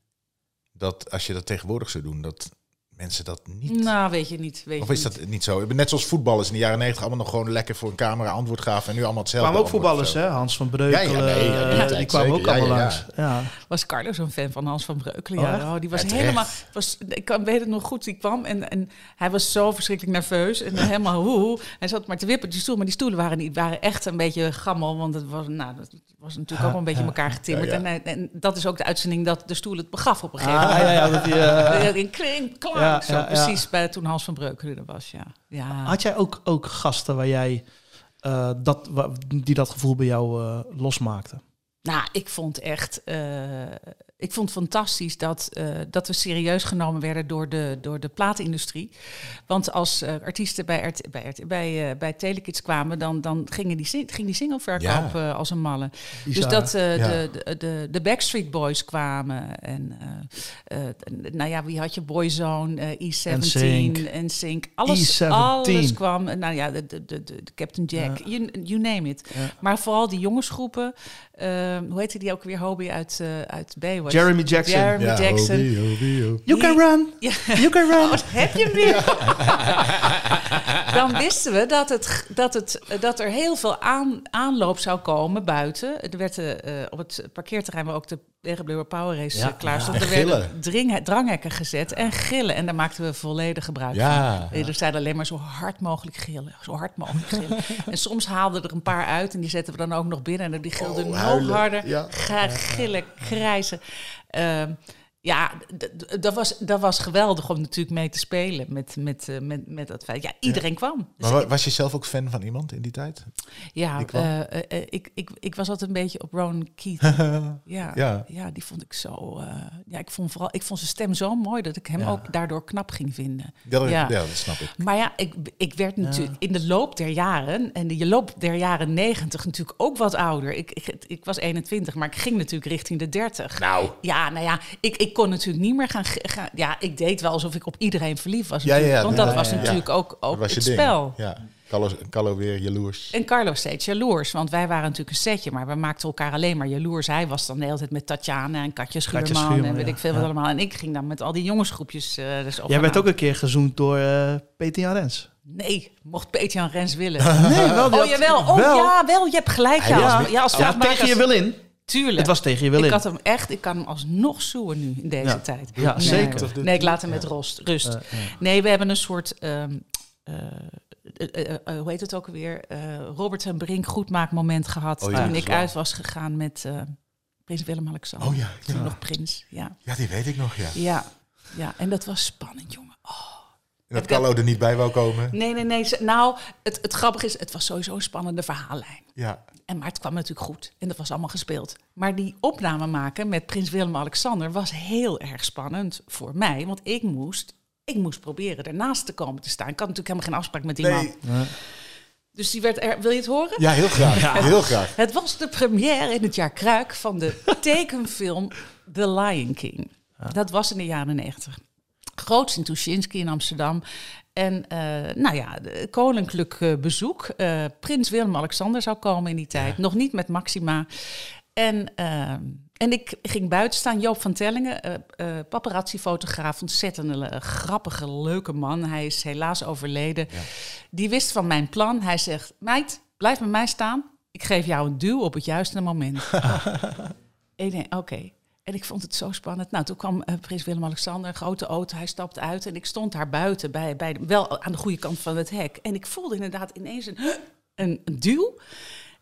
dat als je dat tegenwoordig zou doen, dat mensen dat niet... Nou, weet je niet. Weet of is dat niet zo? Net zoals voetballers in de jaren negentig allemaal nog gewoon lekker voor een camera antwoord gaven. En nu allemaal hetzelfde. kwamen ook voetballers, hè? Hans van Breukelen. Ja, ja, nee, ja, die eh, kwamen ook allemaal Ja, ja, langs. Ja. Was Carlo zo'n fan van Hans van Breukelen? Oh, Ja, oh, die was helemaal. Was, ik kan, weet het nog goed. Die kwam en, en hij was zo verschrikkelijk nerveus en helemaal hoe. Hij zat maar te wippen op die stoel, maar die stoelen waren niet, waren echt een beetje gammel, want het was, nou, dat was natuurlijk ook wel een beetje in elkaar getimmerd. Ja, ja. En, dat is ook de uitzending dat de stoel het begaf op een gegeven Ah, moment. ja, ja, dat die, eh, Ja, *laughs* in kring, klank, Ja, zo ja, ja. precies bij toen Hans van Breukelen er was, ja. ja. Had jij ook, ook gasten waar jij eh, dat, die dat gevoel bij jou eh, losmaakten? Nou, ik vond echt. eh, ik vond fantastisch dat, eh, dat we serieus genomen werden door de, door de platenindustrie. Want als eh, artiesten bij, RT bij, RT bij, eh, bij Telekids kwamen, dan, dan gingen die, ging die singleverkoop eh, als een malle. Dus dat Ja. de, de, de, Backstreet Boys kwamen. En nou ja, wie had je? Boyzone, eh E17, NSYNC. en Sync. Alles, E17. alles kwam. Nou ja, de, de, de, de Captain Jack, you, you name it. Maar vooral die jongensgroepen. hoe heette die ook weer? Hobby uit, uit Baywatch. Jeremy Jackson. Jeremy Ja, Jackson. Obi, Obi, Obi. You can run. Ja. You can run. Oh, heb je hem weer? *laughs* Dan wisten we dat, het, dat, het, dat er heel veel aan, aanloop zou komen buiten. Er werd eh, op het parkeerterrein waar ook de Regenblauwe Power Race Ja. eh, klaar stond. En er werden dring, dranghekken gezet en gillen. En daar maakten we volledig gebruik Ja. van. Er zeiden alleen maar zo hard mogelijk gillen. Zo hard mogelijk gillen. *laughs* en soms haalden er een paar uit en die zetten we dan ook nog binnen. En die gilden Oh, nog harder. Ga gillen, krijzen. Ehm, ja, dat was, dat was geweldig om natuurlijk mee te spelen met, met, eh, met, met dat feit. Ja, iedereen kwam. Dus Maar wa- was je zelf ook fan van iemand in die tijd? ja, die eh, eh, ik, ik, ik was altijd een beetje op Ronan Keating. *laughs* ja, Ja. ja. die vond ik zo... eh, ja, ik vond, vooral, ik vond zijn stem zo mooi dat ik hem Ja. ook daardoor knap ging vinden. Dat, ja. Ja. dat snap ik. Maar ja, ik, ik werd natuurlijk in de loop der jaren, en de loop der jaren negentig natuurlijk ook wat ouder. Ik, ik, ik was 21, maar ik ging natuurlijk richting de 30. Nou. Ja, nou ja, ik, ik kon natuurlijk niet meer gaan, gaan... Ja, ik deed wel alsof ik op iedereen verliefd was. Ja, ja, want dat Ja, was ja, ja. natuurlijk ook, ook was het ding. spel. Ja. Carlo, Carlo weer jaloers. En Carlo steeds jaloers, want wij waren natuurlijk een setje, maar we maakten elkaar alleen maar jaloers. Hij was dan de hele tijd met Tatjana en Katja Schuurman, Schuurman, en weet ja. ik veel wat Ja. allemaal. En ik ging dan met al die jongensgroepjes. eh dus op Jij werd ook een keer gezoend door eh Peter Jan Rens. Nee, mocht Peter-Jan Rens willen. *laughs* Nee, wel. Oh had- jawel, oh wel. ja, wel, je hebt gelijk. Ja, Ja, als, ja, als ja, tegen je wil in. Tuurlijk. Het was tegen je wil ik in. had hem echt, ik kan hem alsnog zoeken nu in deze Ja. tijd. Ja, nee, zeker. Nee, ik laat hem met rust. rust. Ja. Nee, we hebben een soort, ehm, eh, eh, eh, hoe heet het ook alweer? Eh, Robert en Brink goedmaakmoment gehad Oh ja, toen ik uit was gegaan met eh, prins Willem-Alexander. Oh ja, Toen ja. nog prins, ja. Ja, die weet ik nog, ja. Ja, ja, en dat was spannend, jongen. En dat Carlo er niet bij wou komen. Nee, nee, nee. Nou, het, het grappige is, het was sowieso een spannende verhaallijn. Ja. En, maar het kwam natuurlijk goed. En dat was allemaal gespeeld. Maar die opname maken met prins Willem-Alexander was heel erg spannend voor mij. Want ik moest, ik moest proberen ernaast te komen te staan. Ik had natuurlijk helemaal geen afspraak met die Nee. man. Dus die werd er... Wil je het horen? Ja, heel graag. Heel graag. Het was de première in het jaar Kruik van de *laughs* tekenfilm The Lion King. Dat was in de jaren negentig. Groots in Tuschinski in Amsterdam. En eh, nou ja, koninklijk eh, bezoek. Eh, Prins Willem-Alexander zou komen in die tijd. Nog niet met Maxima. En, eh, en ik ging buiten staan. Joop van Tellingen, paparazzi-fotograaf. Ontzettend grappige, leuke man. Hij is helaas overleden. Die wist van mijn plan. Hij zegt, meid, blijf bij mij staan. Ik geef jou een duw op het juiste moment. en *laughs* ik denk, oké. En ik vond het zo spannend. Nou, toen kwam eh, prins Willem-Alexander, grote auto. Hij stapte uit en ik stond daar buiten, bij, bij, wel aan de goede kant van het hek. En ik voelde inderdaad ineens een, *gasps* een, een duw.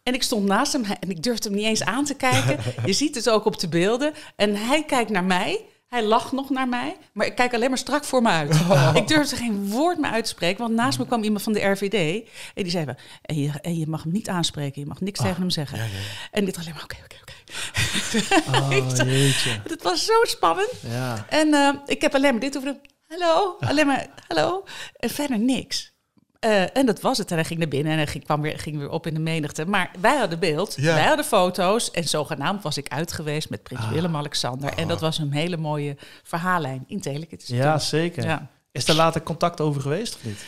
En ik stond naast hem en ik durfde hem niet eens aan te kijken. *laughs* Je ziet het ook op de beelden. En hij kijkt naar mij. Hij lacht nog naar mij, maar ik kijk alleen maar strak voor me uit. *laughs* Ik durfde geen woord meer uit te spreken, want naast me kwam iemand van de RVD. En die zei, en je, en je mag hem niet aanspreken, je mag niks tegen hem zeggen. En dit alleen maar, oké, oké, oké. *laughs* Oh, jeetje. *laughs* Het was zo spannend. Ja. En eh, ik heb alleen maar dit over. Hallo, alleen maar hallo. En verder niks. Eh, en dat was het. En hij ging naar binnen en hij ging, kwam weer, ging weer op in de menigte. Maar wij hadden beeld, Ja. wij hadden foto's. En zogenaamd was ik uit geweest met prins Ah. Willem-Alexander. En dat was een hele mooie verhaallijn in Telekids. ja, zeker. Ja. Is er later contact over geweest of niet?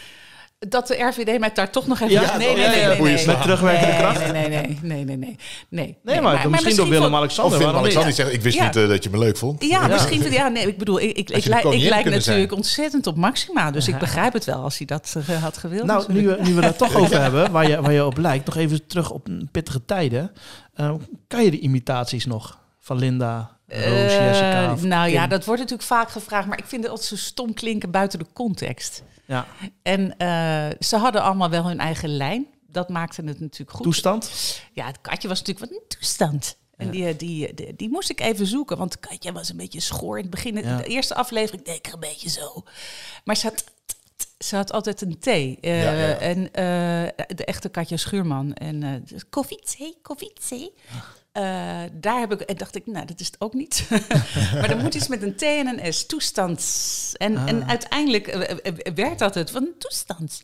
Dat de RVD mij daar toch nog even... Ja, nee, nee, nee, nee. Met terugwerkende nee, kracht. Nee, nee, nee, nee, nee, nee, nee. Nee, maar, misschien door Willem-Alexander. Of Willem waarom niet? Alexander zegt, ik wist Ja. niet eh, dat je me leuk vond. Ja, misschien. Ja, nee, ik bedoel, ik, ik, lijk- natuurlijk zijn. ontzettend op Maxima. Dus ik begrijp het wel als hij dat eh, had gewild. Nou, nu, we- nu we daar toch *laughs* over hebben, waar je, waar je op lijkt, nog even terug op pittige tijden. Eh, kan je de imitaties nog van Linda, Roos, Eh, Jessica? of nou ja, dat wordt natuurlijk vaak gevraagd, maar ik vind het altijd zo stom klinken buiten de context. Ja, En eh, ze hadden allemaal wel hun eigen lijn. Dat maakte het natuurlijk goed. toestand. Ja, het katje was natuurlijk wat een toestand. En die, die, die, die moest ik even zoeken, want katje was een beetje schoor in het begin. Ja. De eerste aflevering deed ik er een beetje zo. Maar ze had, ze had altijd een thee. Eh, Ja, ja, ja. En eh, de echte Katja Schuurman. En eh dus koffie-thee, Eh, daar heb ik, en dacht ik, nou, dat is het ook niet. *laughs* maar er moet iets met een T en een S, toestand. En, Ah. en uiteindelijk eh, eh, werd dat het, van toestand.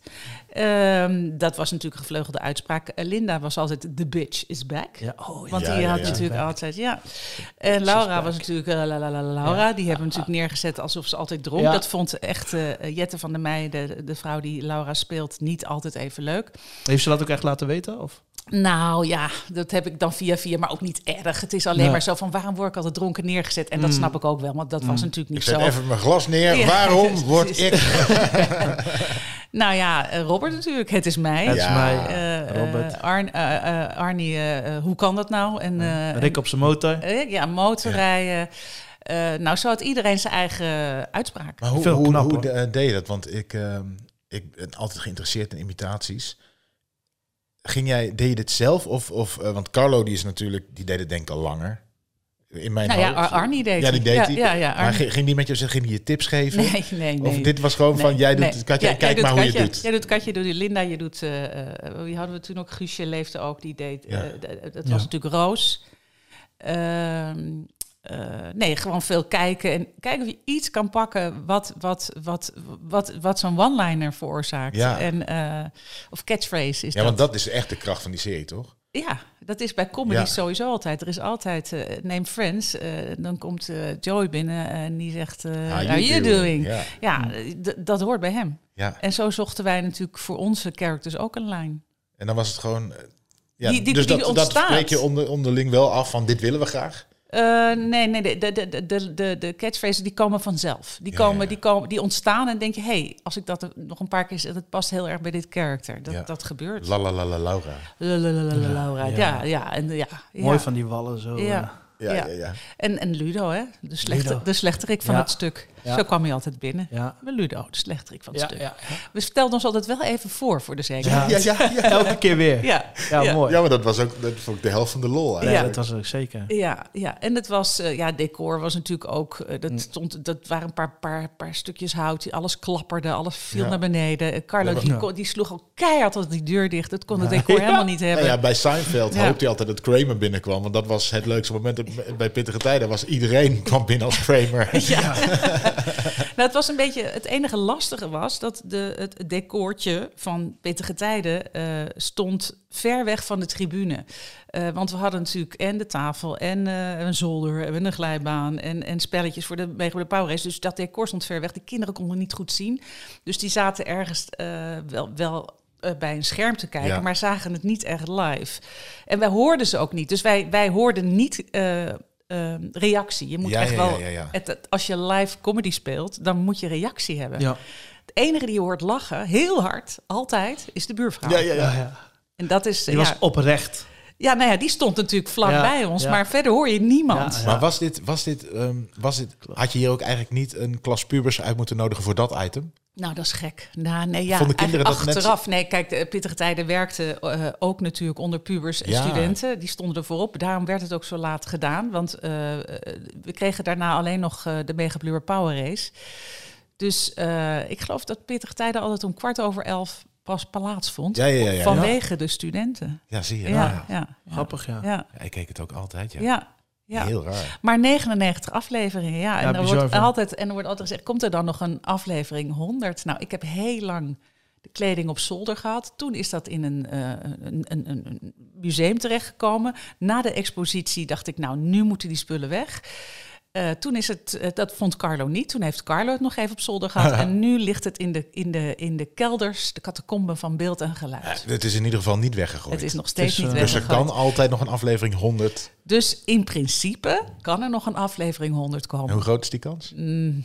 Ehm, dat was natuurlijk een gevleugelde uitspraak. Eh, Linda was altijd, the bitch is back. Ja, oh, ja. Want Ja, die ja, had natuurlijk altijd, ja. En Laura was natuurlijk, eh, la, la, la, la, Laura. Die hebben we natuurlijk neergezet alsof ze altijd dronk. Dat vond echt eh, Jette van der Meijden, de, de vrouw die Laura speelt, niet altijd even leuk. Heeft ze dat ook echt laten weten? Of? Nou ja, dat heb ik dan via via, maar ook niet erg. Het is alleen maar zo van, waarom word ik altijd dronken neergezet? En dat Mm. snap ik ook wel, want dat was natuurlijk Ik niet zet zo. even mijn glas neer. Ja, *laughs* Waarom word ik... *laughs* Nou ja, eh, Robert natuurlijk, het is mij. Het is Ja. mij, Eh, Robert. eh, Arn, eh, eh, Arnie, hoe kan dat nou? En, eh, Rick op zijn motor. Ja, motorrijden. Eh, nou, zo had iedereen zijn eigen uitspraak. Maar hoe, Veel hoe, knap, hoe deed je dat? Want ik, ehm, ik ben altijd geïnteresseerd in imitaties. Ging jij, deed je dit zelf? Of, of, eh, want Carlo die is natuurlijk, die deed het denk ik al langer. In mijn Nou ja, hoofd. Ar- Arnie deed Ja, die deed ja, hij. Ja, ja, Maar ging, die met jou zeggen, ging die je tips geven? Nee, nee, nee. Of dit was gewoon van, jij doet nee. het katje Ja, en kijk doet maar hoe je het doet. Jij doet katje, doe die Linda, je doet... eh, eh, wie hadden we toen ook? Guusje leefde ook, die deed... Ja. d- dat Ja. was natuurlijk Roos. Eh, nee, gewoon veel kijken. En kijken of je iets kan pakken wat, wat, wat, wat, wat zo'n one-liner veroorzaakt. Ja. En, eh, of catchphrase is Ja, dat. want dat is echt de kracht van die serie, toch? Ja, dat is bij comedy Ja. sowieso altijd. Er is altijd, eh neem Friends, dan komt eh, Joey binnen en die zegt, eh How how you doing? Ja, Ja, d- dat hoort bij hem. ja. En zo zochten wij natuurlijk voor onze characters ook een lijn. En dan was het gewoon... Ja, Die- die- dus die dat, dat spreek je onder, onderling wel af van dit willen we graag. Eh, nee, nee, de, de, de, de, de, de catchphrases die komen vanzelf. Die, Ja, komen, ja. Die, komen, die ontstaan en denk je, hé, hey, als ik dat nog een paar keer zeg, dat past heel erg bij dit karakter. Dat, Ja. dat gebeurt. La la la la Laura. Lalalala, Laura. Ja. Ja, ja, en ja. Mooi van die wallen zo. Ja. eh. Ja, ja, Ja. ja. En, en Ludo, hè? De, slechte, Ludo. de slechterik van Ja. het stuk. Ja. Zo kwam hij altijd binnen. Ja. Maar Ludo, de slechterik van het Ja, stuk. ja, We stelden ons altijd wel even voor, voor de ja. zekerheid. Ja, ja, ja. Elke keer weer. Ja, Ja, ja. mooi. Ja, maar dat was ook dat vond ik de helft van de lol eigenlijk. dat was ook zeker. Ja, ja, en het was, eh, ja, decor was natuurlijk ook, eh, Mm. dat, stond, dat waren een paar, paar, paar stukjes hout, die alles klapperde, alles viel Ja. naar beneden. Eh, Carlo, Ja, die, ja. kon- die sloeg ook keihard als die deur dicht. Dat kon het decor helemaal niet hebben. Nou ja, bij Seinfeld Ja. hoopte hij altijd dat Kramer binnenkwam. Want dat was het leukste moment bij Pittige Tijden. Was iedereen kwam binnen als Kramer. Ja. *laughs* *laughs* nou, het was een beetje. Het enige lastige was dat de, het decoortje van Pittige Tijden eh, stond ver weg van de tribune. Eh, want we hadden natuurlijk en de tafel en eh, een zolder en een glijbaan en, en spelletjes voor de de Power Race. Dus dat decor stond ver weg. De kinderen konden niet goed zien. Dus die zaten ergens wel. wel bij een scherm te kijken, Ja. maar zagen het niet echt live. En wij hoorden ze ook niet. Dus wij, wij hoorden niet eh, reactie. Je moet Ja, echt ja, wel ja, ja, ja. het, het- als je live comedy speelt, dan moet je reactie hebben. Ja. Het enige die je hoort lachen, heel hard, altijd, is de buurvrouw. Ja, ja, Ja, ja. ja. En dat is, Die ja, was oprecht. Ja, nou ja, die stond natuurlijk vlak Ja, bij ons, ja. maar verder hoor je niemand. Ja, Maar was dit, was dit, ehm, was dit, had je hier ook eigenlijk niet een klas pubers uit moeten nodigen voor dat item? Nou, dat is gek. Nou, nee, ja, Vonden kinderen dat net- achteraf. Nee, kijk, de Pittige Tijden werkte eh, ook natuurlijk onder pubers en Ja. studenten. Die stonden er voorop. Daarom werd het ook zo laat gedaan. Want eh, we kregen daarna alleen nog eh, de Mega Blur Power Race. Dus eh, ik geloof dat Pittige Tijden altijd om kwart over elf pas plaatsvond. Ja, ja, ja. ja. vanwege de studenten. Ja, zie je. Ja, nou ja, ja. ja. Grappig, ja. Ja, Ja, ik keek het ook altijd, ja. ja. ja. Heel raar. Maar 99 afleveringen, ja. Ja, En er bizar wordt altijd, en er wordt altijd gezegd, komt er dan nog een aflevering 100? Nou, ik heb heel lang de kleding op zolder gehad. Toen is dat in een, eh, een, een, een een museum terechtgekomen. Na de expositie dacht ik, nou, nu moeten die spullen weg. Eh, toen is het, eh, dat vond Carlo niet. Toen heeft Carlo het nog even op zolder gehad. *laughs* en nu ligt het in de, in, de, in de kelders, de catacomben van beeld en geluid. Het is in ieder geval niet weggegooid. het is nog steeds is, niet eh, dus er weggegooid. kan altijd nog een aflevering 100. Dus in principe kan er nog een aflevering 100 En komen. hoe groot is die kans? Mm,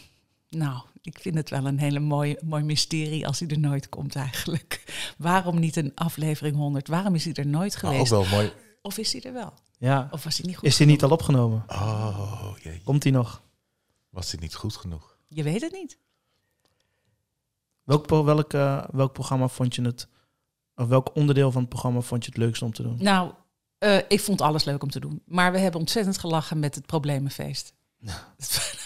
nou, ik vind het wel een hele mooi, mooi mysterie als hij er nooit komt eigenlijk. Waarom niet een aflevering 100? Waarom is hij er nooit Maar ook geweest? wel mooi. Of is hij er wel? Ja. Of was hij niet goed? Is die niet al opgenomen? Oh, jee. Komt die nog? Was dit niet goed genoeg? Je weet het niet. Welk, pro- welk, eh, welk programma vond je het... Of welk onderdeel van het programma vond je het leukst om te doen? Nou, eh, ik vond alles leuk om te doen. Maar we hebben ontzettend gelachen met het Problemenfeest. *laughs* *laughs*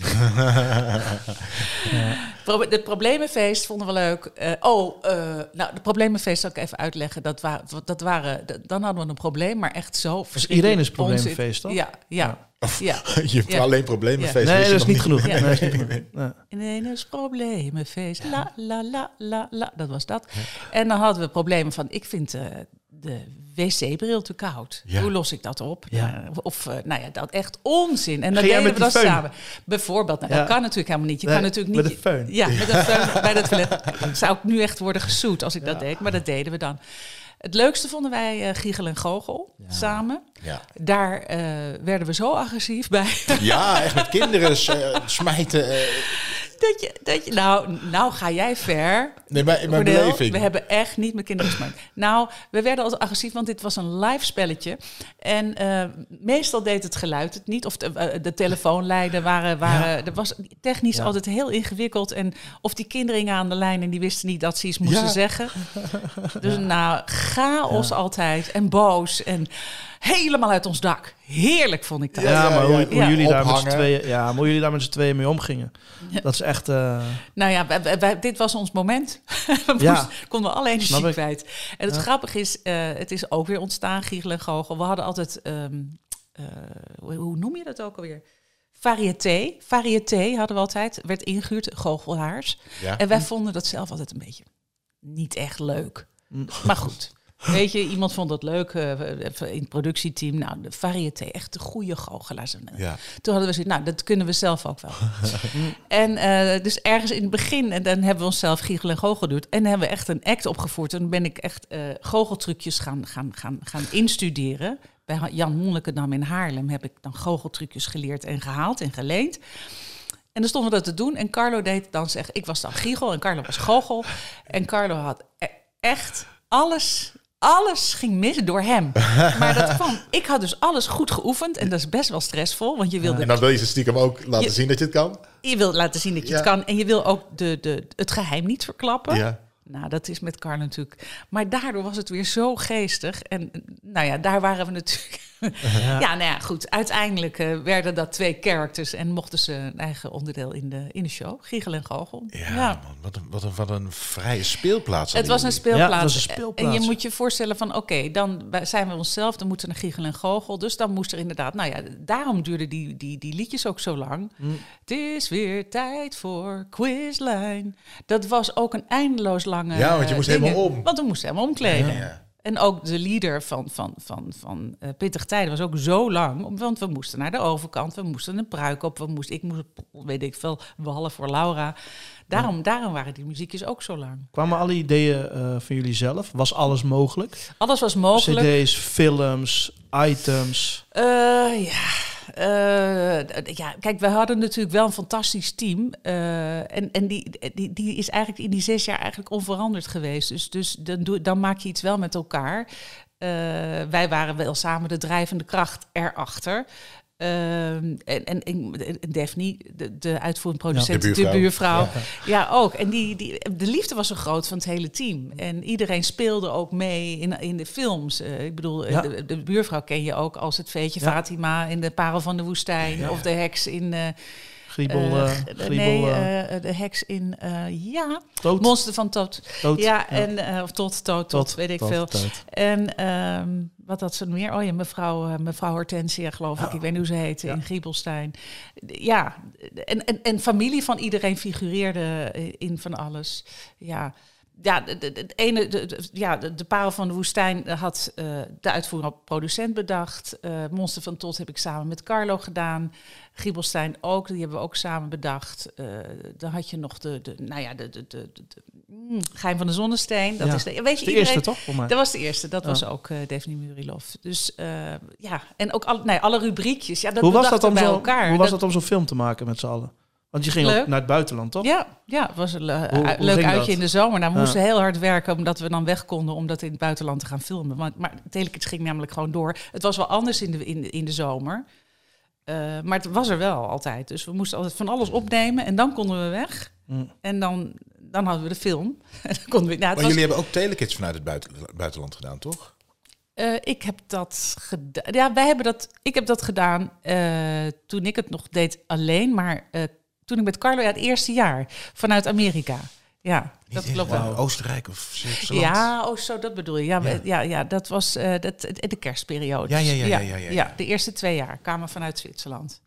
*laughs* Pro- Het Problemenfeest vonden we leuk. Eh, oh, eh, nou, het Problemenfeest zal ik even uitleggen. Dat, wa dat waren, dan hadden we een probleem, maar echt zo verschrikkelijk Irene's onzin. Problemenfeest, toch? Ja, ja. ja. *laughs* Je hebt Ja. alleen problemen. Ja. Nee, dat is niet genoeg. Ja. Nee, dat is niet genoeg. *laughs* Nee. Ineens problemenfeest. La, la, la, la, la. Dat was dat. En dan hadden we problemen van, ik vind eh, de wc-bril te koud. Ja. Hoe los ik dat op? Ja. Eh, of, eh, nou ja, dat echt onzin. En dan deden we dat samen. Bijvoorbeeld, nou, dat kan natuurlijk helemaal niet. Je Nee, kan natuurlijk niet... met een föhn. Ja, met een bij dat toilet. *laughs* Zou ik nu echt worden gesoet als ik dat deed. Maar dat deden we dan. Het leukste vonden wij eh Giegel en Gogel samen. Ja. Daar werden we zo agressief bij. ja, echt met *laughs* kinderen smijten. Dat je, dat je, nou, nou ga jij ver. nee, maar in mijn beleving. We hebben echt niet met kinderen gesmaakt. Nou, we werden altijd agressief, want dit was een live spelletje. En eh, meestal deed het geluid het niet. Of de, de telefoonlijnen waren... waren Er was technisch Ja. altijd heel ingewikkeld. En of die kinderen aan de lijn en die wisten niet dat ze iets moesten Ja. zeggen. *laughs* Dus nou, chaos altijd. En boos. En helemaal uit ons dak. Heerlijk vond ik dat. Ja, maar hoe, ja, hoe ja. jullie daar met z'n tweeën, ja, maar hoe jullie daar met z'n tweeën mee omgingen. Dat is echt. eh, Nou ja, wij- wij- wij- dit was ons moment. *laughs* we Ja. moesten, konden we alle energie Snap ik. kwijt. En het Ja. grappige is, eh, het is ook weer ontstaan, Giegel en Goochel. We hadden altijd, ehm, eh, hoe, hoe noem je dat ook alweer? Varieté. Varieté hadden we altijd. Werd ingehuurd, goochelaars. Ja. En wij vonden dat zelf altijd een beetje niet echt leuk. Mm. Maar goed. Weet je, iemand vond dat leuk eh, in het productieteam. Nou, de variété, echt de goede goochelaars. Ja. Toen hadden we zoiets, nou, dat kunnen we zelf ook wel. *laughs* en eh, dus ergens in het begin, en dan hebben we onszelf giechel en goochel gedoet. En hebben we echt een act opgevoerd. En dan ben ik echt eh goocheltrucjes gaan, gaan, gaan, gaan instuderen. Bij Jan Monnikendam in Haarlem heb ik dan goocheltrucjes geleerd en gehaald en geleend. En dan stonden we dat te doen. En Carlo deed dan zeggen, ik was dan Giegel en Carlo was Goochel. En Carlo had e- echt alles, alles ging mis door hem. *laughs* Maar dat kwam, ik had dus alles goed geoefend. En dat is best wel stressvol, want je wilde En dan wil je ze stiekem ook laten Je- zien dat je het kan. je wil laten zien dat je het kan. En je wil ook de, de, het geheim niet verklappen. Ja. Nou, dat is met Carlo natuurlijk. Maar daardoor was het weer zo geestig. En nou ja, daar waren we natuurlijk. Ja, nou ja, goed. Uiteindelijk eh, werden dat twee characters en mochten ze een eigen onderdeel in de, in de show. Giegel en Goochel. Ja, man, wat een, wat, een, wat een vrije speelplaats. Het was een speelplaats. Ja, het was een speelplaats. En je moet je voorstellen van, oké, dan zijn we onszelf, dan moeten we naar Giegel en Goochel. Dus dan moest er inderdaad, nou ja, daarom duurden die, die, die liedjes ook zo lang. Mm. Het is weer tijd voor Quizline. Dat was ook een eindeloos lange Ja, want je moest dingen. helemaal om. Want we moesten helemaal omkleden. Ja. En ook de leader van, van, van, van eh, Pittig Tijden was ook zo lang. Want we moesten naar de overkant, we moesten een pruik op. We moesten, ik moest, weet ik veel, wallen voor Laura. Daarom, daarom waren die muziekjes ook zo lang. kwamen alle ideeën eh, van jullie zelf? Was alles mogelijk? Alles was mogelijk. CD's, films, items. Eh, ja. Eh, ja, kijk, we hadden natuurlijk wel een fantastisch team. Eh, en en die, die, die is eigenlijk in die zes jaar eigenlijk onveranderd geweest. Dus, dus dan, doe, dan maak je iets wel met elkaar. Eh, wij waren wel samen de drijvende kracht erachter. Ehm, en, en, en Daphne, de, de uitvoerend producent, De de buurvrouw. buurvrouw. Ja, ook. En die, die, de liefde was zo groot van het hele team. En iedereen speelde ook mee in, in de films. Eh, ik bedoel, Ja. de, de buurvrouw ken je ook als het veetje. Fatima in de Parel van de Woestijn. Of de heks in... Griebel, g- Griebel, nee, eh, de heks in... ja, Toot. Monster van Tot. Toot. Ja, en of tot, tot, tot, weet ik veel. En ehm, wat had ze meer? Oh ja, mevrouw, eh, mevrouw Hortensia, geloof ik. Ik weet niet hoe ze heette, Ja. in Giebelstein. Ja, en, en, en familie van iedereen figureerde eh, in van alles. Ja, ja, de, de, het ene, de, de- ja, de, de Parel van de Woestijn had eh, de uitvoerende producent bedacht. Eh, Monster van Tot heb ik samen met Carlo gedaan. Giebelstein ook, die hebben we ook samen bedacht. Eh, dan had je nog de, de nou ja, de, de, de, de, de- mm, Geheim van de Zonnesteen. Dat Ja. is de, weet je, de iedereen, eerste, toch? Voor mij. dat was de eerste. Dat Ja. was ook uh, Daphne Murilov. Dus eh, ja, en ook alle, nee, alle rubriekjes. Ja, dat hoe was dat om bij zo, elkaar. Hoe was Dat- dat om zo'n film te maken met z'n allen? Want je ging Leuk. ook naar het buitenland, toch? Ja, ja, het was een le- Hoe- uit- hoe leuk uitje dat? in de zomer. Nou, we Ja. moesten heel hard werken omdat we dan weg konden om dat in het buitenland te gaan filmen. Maar, maar Telekids ging namelijk gewoon door. Het was wel anders in de, in in de zomer. Eh, maar het was er wel altijd. Dus we moesten altijd van alles opnemen en dan konden we weg. Mm. En dan, dan hadden we de film. En *laughs* dan konden we, nou, Maar was, jullie hebben ook telekids vanuit het buiten- buitenland gedaan, toch? eh, ik heb dat gedaan. Ja, wij hebben dat. Ik heb dat gedaan eh, toen ik het nog deed alleen. Maar eh, toen ik met Carlo, ja, het eerste jaar vanuit Amerika. Ja, dat klopt wel. eh, Oostenrijk of Zwitserland? Ja, oh, zo, dat bedoel je. Ja, Ja. ja. Ja, dat was eh, dat, de kerstperiode. Ja, ja, ja, ja, ja, ja, ja. de eerste twee jaar kwamen vanuit Zwitserland.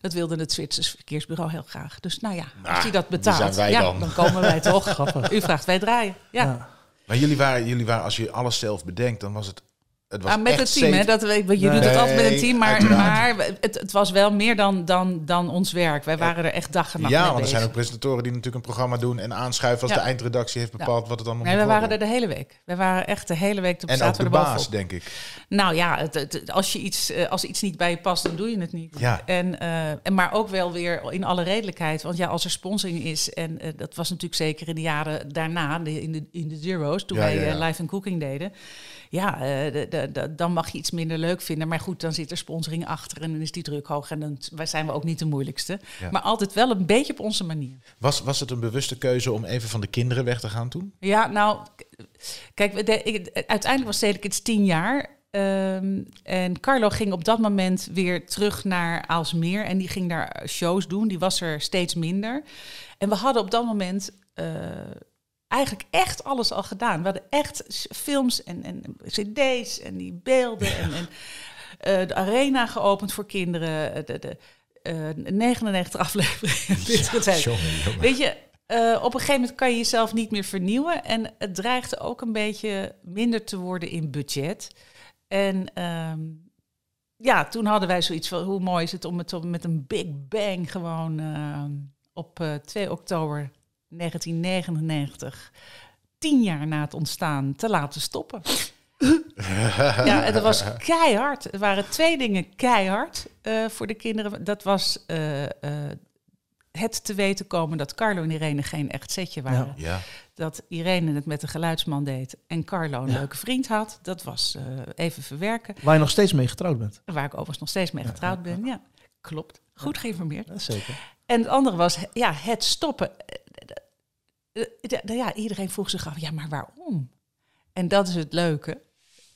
Dat wilde het Zwitsers verkeersbureau heel graag. Dus nou ja, Nou, als je dat betaalt, zijn wij ja, dan? dan komen wij *laughs* toch. U vraagt, wij draaien. Ja. Ja. Maar jullie waren, jullie waren, als je alles zelf bedenkt, dan was het... Het was Ah, met het team, hè? Dat, weet- je Nee. doet het altijd met een team, maar, maar het, het was wel meer dan, dan, dan ons werk. Wij waren er echt dag en nacht Ja, mee want er bezig. zijn ook presentatoren die natuurlijk een programma doen en aanschuiven als Ja. de eindredactie heeft bepaald wat het allemaal Nee, we moet waren er de hele week. We waren echt de hele week. En ook de baas, denk ik. Nou ja, het, als, je iets, eh, als iets niet bij je past, dan doe je het niet. Ja. En, eh, en maar ook wel weer in alle redelijkheid. Want ja, als er sponsoring is, en eh, dat was natuurlijk zeker in de jaren daarna, in, de, in de zero's, toen wij live en cooking deden. Ja, eh, de- de- de- dan mag je iets minder leuk vinden. Maar goed, dan zit er sponsoring achter en dan is die druk hoog. En dan wij zijn we ook niet de moeilijkste. Ja. Maar altijd wel een beetje op onze manier. Was, was het een bewuste keuze om even van de kinderen weg te gaan toen? Ja, nou, kijk, ik- uiteindelijk was Telekids tien jaar. Ehm, en Carlo ging op dat moment weer terug naar Aalsmeer. En die ging daar shows doen. Die was er steeds minder. En we hadden op dat moment eh, eigenlijk echt alles al gedaan. We hadden echt films en, en cd's en die beelden. En, en eh, de arena geopend voor kinderen. eh, De, de, eh, 99 *laughs* afleveringen. Dit soort tijd. Jongen, jongen. Weet je, eh, op een gegeven moment kan je jezelf niet meer vernieuwen. En het dreigde ook een beetje minder te worden in budget. En ehm, ja, toen hadden wij zoiets van... hoe mooi is het om het om met een big bang gewoon ehm, op eh, 2 oktober 1999... tien jaar na het ontstaan te laten stoppen. *laughs* ja, en dat was keihard. Er waren twee dingen keihard eh, voor de kinderen. Dat was eh, eh, het te weten komen dat Carlo en Irene geen echt setje waren. Ja. Dat Irene het met de geluidsman deed en Carlo een leuke vriend had. Dat was eh, even verwerken. Waar je nog steeds mee getrouwd bent. Waar ik overigens nog steeds mee getrouwd ben. Ja, klopt. Goed geïnformeerd. Ja, zeker. En het andere was ja, het stoppen. Eh, eh, Ja, iedereen vroeg zich af, ja, maar waarom? En dat is het leuke.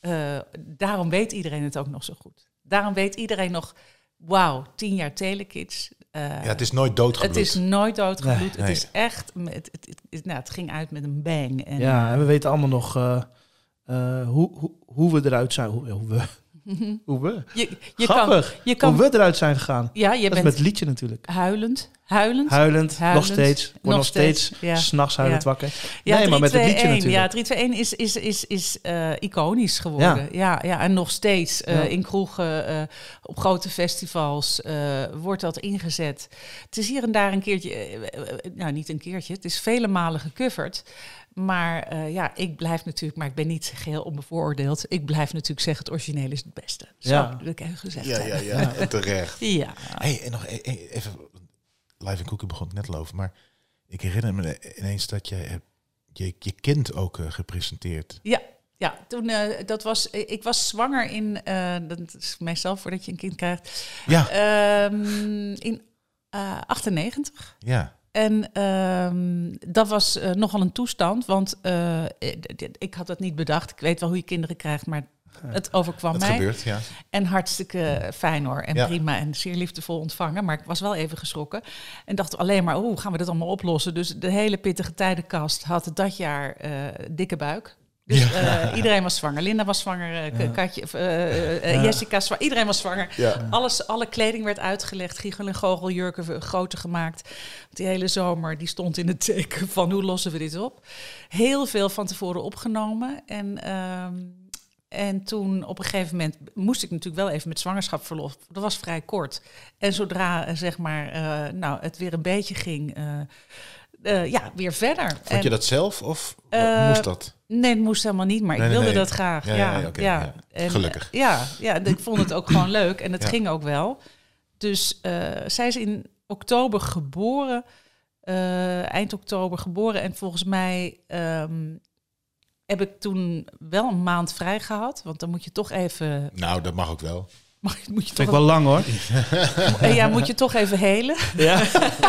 Eh, daarom weet iedereen het ook nog zo goed. Daarom weet iedereen nog, wauw, tien jaar telekids. Eh, ja, het is nooit doodgebloed. het is nooit doodgebloed. Nee, het nee. is echt, met- het, het, het- nou, het ging uit met een bang. En, Ja, en we weten allemaal nog eh, eh, hoe, hoe, hoe we eruit zijn. Hoe, hoe we. *laughs* Hoe we. je, je kan, Grappig. je kan, Hoe we eruit zijn gegaan. ja, je Dat is met liedje natuurlijk. huilend, huilend. Huilend, Huilend, nog steeds. Word nog, nog steeds, steeds, ja. s'nachts huilend Ja. wakker. Ja, nee, maar met het liedje 321, natuurlijk. Ja, 321 is, is, is, is eh, iconisch geworden. Ja. Ja, en nog steeds eh, in kroegen, eh, op grote festivals wordt dat ingezet. Het is hier en daar een keertje, nou niet een keertje, het is vele malen gecoverd. Maar eh, ja, ik blijf natuurlijk, maar ik ben niet geheel onbevooroordeeld. Ik blijf natuurlijk zeggen, het origineel is het beste. Zo Ja. wil ik even gezegd Ja, ja, ja, en terecht. Ja. Hey, en nog e- e- even, live in Cookie begon het net al over, maar ik herinner me ineens dat je hebt je, je kind ook eh, gepresenteerd. Ja, ja toen, eh, dat was, ik was zwanger in, eh, dat is meestal voordat je een kind krijgt, Ja, Ehm, in eh 98. ja. En ehm, dat was eh, nogal een toestand, want eh, ik- had dat niet bedacht. Ik weet wel hoe je kinderen krijgt, maar het overkwam Dat mij. gebeurt, ja. En hartstikke fijn hoor. En Ja. prima en zeer liefdevol ontvangen. Maar ik was wel even geschrokken. En dacht alleen maar, hoe gaan we dat allemaal oplossen? Dus de hele pittige tijdenkast had dat jaar eh, dikke buik. Dus eh, iedereen was zwanger. Linda was zwanger, eh, K- Katje, eh, Jessica zwanger. Iedereen was zwanger. Ja. Alles, alle kleding werd uitgelegd. Giegel en goocheljurken v- groter gemaakt. Die hele zomer die stond in het teken van hoe lossen we dit op. Heel veel van tevoren opgenomen. En, ehm, en toen op een gegeven moment moest ik natuurlijk wel even met zwangerschapsverlof. Dat was vrij kort. En zodra zeg maar, nou, het weer een beetje ging, eh, ja, weer verder. Vond En- je dat zelf of Eh, moest dat? Nee, het moest helemaal niet, maar Nee, ik wilde nee. dat graag. Ja, Ja, ja. En, Gelukkig. ja, ja, ik vond het ook gewoon *clears throat* leuk en het Ja. ging ook wel. Dus eh, zij is in oktober geboren, eh, eind oktober geboren. En volgens mij ehm, heb ik toen wel een maand vrij gehad. Want dan moet je toch even... Nou, dat mag ook wel. *laughs* Mag, moet je Vind toch ik wel lang hoor. *laughs* ja, moet je toch even helen. Ja.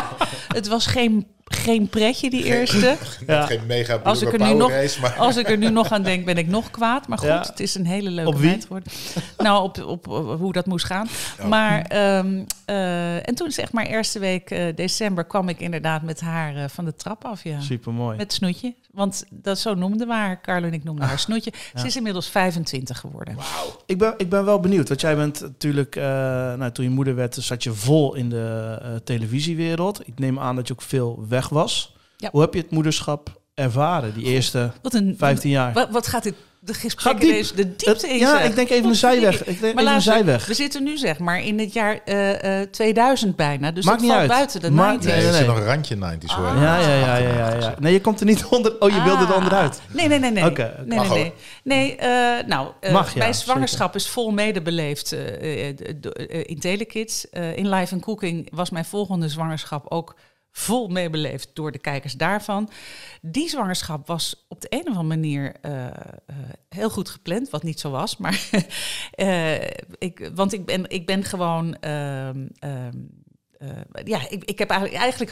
*laughs* Het was geen, geen pretje, die eerste. *laughs* Ja. Geen mega Als ik er nu nog- race, maar... Als ik er nu nog aan denk, ben ik nog kwaad. Maar goed, Ja. het is een hele leuke Op wie? meid geworden. Nou, op, op, op hoe dat moest gaan. Oh. Maar, ehm, eh, en toen zeg maar eerste week eh, december kwam ik inderdaad met haar eh, van de trap af. Ja. Super mooi. Met snoetje. Want dat zo noemden we haar. Carlo en ik noemden haar snoetje. Ze is inmiddels 25 geworden. Ik ben, ik ben wel benieuwd, want jij bent natuurlijk, eh, nou, toen je moeder werd, zat je vol in de televisiewereld. Ik neem aan dat je ook veel weg was. Ja. Hoe heb je het moederschap ervaren, die eerste Wat een 15 jaar? Wat, wat gaat dit de gesprek Gaat diep. ineens de diepte Het- in? ja, zeg. ik denk even een zijweg. Ik denk Maar even een zijweg. we zitten nu zeg maar in het jaar eh, eh, 2000 bijna. Dus Maakt dat niet valt uit. buiten de Maakt- 90s. Nee, nee, er zit nee. nog een randje 90s hoor. Ah. Ja, ja, ja, ja, ja, ja. Nee, je komt er niet onder. Oh, je wilde er Ah. onderuit. Nee, nee, nee, nee. Oké, oké. nee, Mag nee, nee. Nee, eh, nou, eh, Mag, ja, mijn zwangerschap is vol medebeleefd eh, eh, do- eh, in Telekids. Eh, in Live and Cooking was mijn volgende zwangerschap ook vol meebeleefd door de kijkers daarvan. Die zwangerschap was op de een of andere manier eh, eh, heel goed gepland, wat niet zo was. Maar *laughs* eh, ik, want ik ben, ik ben gewoon. Eh, ja, ik, ik heb eigenlijk, eigenlijk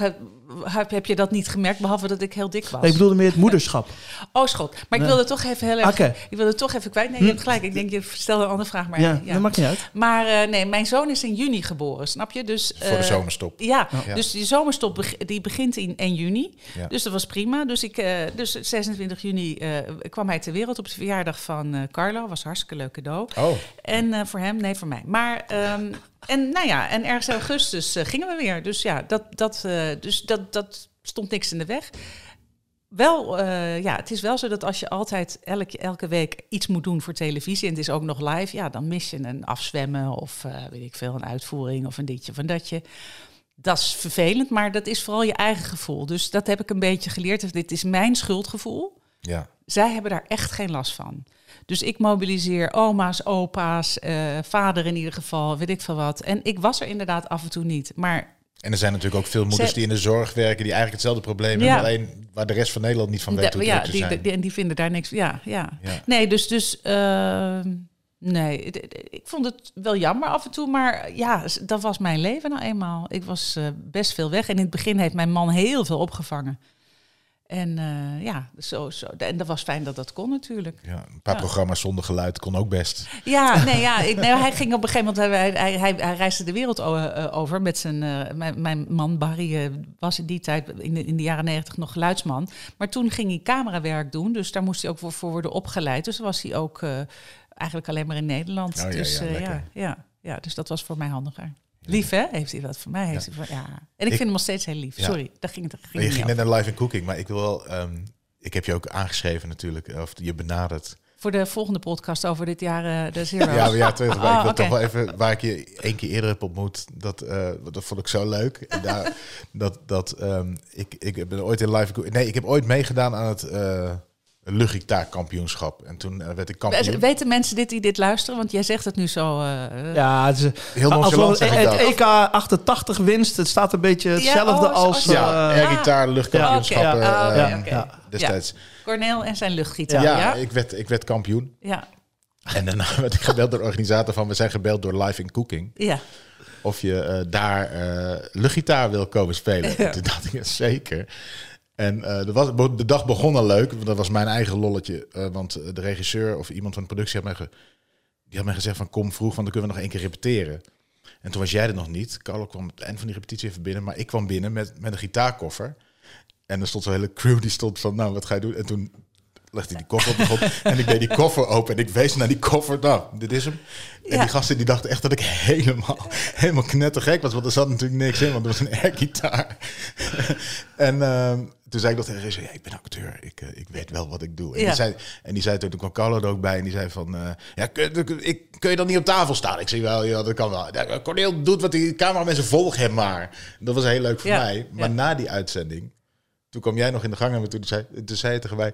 heb, heb je dat niet gemerkt, behalve dat ik heel dik was. Nee, ik bedoelde meer het moederschap. *laughs* Oh, schot. Maar ik wilde toch even heel erg... Ik wilde toch even kwijt. Nee, je hebt gelijk. Ik denk, je stelde een andere vraag. Maar, Ja, ja. dat maakt niet uit. maar eh, nee, mijn zoon is in juni geboren, snap je? Dus, Voor de eh, zomerstop. Ja, Ja. dus die zomerstop beg- die begint in 1 juni. Ja. Dus dat was prima. Dus, ik, eh, dus 26 juni eh, kwam hij ter wereld op de verjaardag van eh, Carlo. Was hartstikke leuk cadeau. Oh, En eh, voor hem, nee, voor mij. Maar, ehm, en nou ja, en ergens in augustus eh, gingen we weer. Dus ja, dat, dat, eh, dus dat, dat stond niks in de weg. Wel, eh, ja, het is wel zo dat als je altijd elke, elke week iets moet doen voor televisie... en het is ook nog live, ja, dan mis je een afzwemmen... of weet ik veel, een uitvoering of een ditje of een datje. Dat is vervelend, maar dat is vooral je eigen gevoel. Dus dat heb ik een beetje geleerd. Dit is mijn schuldgevoel ja. zij hebben daar echt geen last van. Dus ik mobiliseer oma's, opa's, eh, vader in ieder geval, weet ik veel wat. En ik was er inderdaad af en toe niet. Maar En er zijn natuurlijk ook veel moeders die in de zorg werken... die eigenlijk hetzelfde probleem Ja. hebben... alleen waar de rest van Nederland niet van weet hoe ja, die, zijn. die- en die vinden daar niks. Ja, ja. Ja. Nee, dus, dus ehm, nee, ik vond het wel jammer af en toe, maar ja, dat was mijn leven nou eenmaal. Ik was eh, best veel weg en in het begin heeft mijn man heel veel opgevangen. En eh, ja, zo, zo. En dat was fijn dat dat kon natuurlijk. Ja, een paar Ja. programma's zonder geluid kon ook best. Ja, nee, ja ik, nee, hij ging op een gegeven moment, hij, hij, hij, hij reisde de wereld eh, over met zijn, eh, mijn, mijn man Barry was in die tijd, in de, in de jaren negentig, nog geluidsman. Maar toen ging hij camerawerk doen, dus daar moest hij ook voor, voor worden opgeleid. Dus was hij ook eigenlijk alleen maar in Nederland. Oh, ja, dus ja, ja, dus dat was voor mij handiger. Lief, hè? Heeft hij dat voor mij? Heeft hij voor, ja. En ik, vind hem nog steeds heel lief. Sorry, daar ging het. ging je ging net naar Live in Cooking, maar ik wil wel... ehm, ik heb je ook aangeschreven natuurlijk, of je benaderd. over. Voor de volgende podcast over dit jaar, eh, de Zero's. Ja, ja twee, *laughs* maar Oh, ik wil toch wel even... Waar ik je één keer eerder heb ontmoet, dat, eh, dat vond ik zo leuk. En daar, *laughs* dat, dat, ehm, ik, ik ben ooit in Live. Nee, ik heb ooit meegedaan aan het uh, luchtgitaarkampioenschap. En toen eh, werd ik kampioen. Weten mensen dit die dit luisteren? Want jij zegt het nu zo. eh, Ja, het is, Heel nonchalant we zeg ik het dat. EK 88 winst, het staat een beetje hetzelfde oh, als... zo- Ja, eh, air-gitaar, luchtkampioenschappen. Ja, oké. eh, Oh, oké, ja. Destijds. Cornel en zijn luchtgitaar. Ja, Ja, ja. Ik, werd, ik werd kampioen. ja. En daarna *laughs* werd ik gebeld door de organisator van... we zijn gebeld door Live in Cooking... ja. of je eh, daar eh, luchtgitaar wil komen spelen. Toen dacht ik, ja, zeker. En eh, de, was, de dag begon al leuk, dat was mijn eigen lolletje. eh, want de regisseur of iemand van de productie had mij, ge- die had mij gezegd van kom vroeg, want dan kunnen we nog één keer repeteren. En toen was jij er nog niet. Carlo kwam het eind van die repetitie even binnen, maar ik kwam binnen met, met een gitaarkoffer. En er stond zo'n hele crew die stond van, nou wat ga je doen? En toen legde hij die koffer op de grond. *laughs* en ik deed die koffer open en ik wees naar die koffer. Nou, dit is hem. En die gasten die dachten echt dat ik helemaal, helemaal knettergek was. Want er zat natuurlijk niks in, want er was een airgitaar. *laughs* en ehm, toen zei ik dat tegen regisseur, ja, ik ben acteur. Ik, eh, ik weet wel wat ik doe. En, Ja. die, zei, en die zei toen, toen kwam Carlo er ook bij. En die zei van, eh, ja, kun, ik, kun je dan niet op tafel staan? Ik zei wel, ja, dat kan wel. Ja, Corneel doet wat die cameramensen volg hem maar. Dat was heel leuk voor Ja. mij. Maar na die uitzending, toen kwam jij nog in de gang en toen zei, toen zei je tegen mij...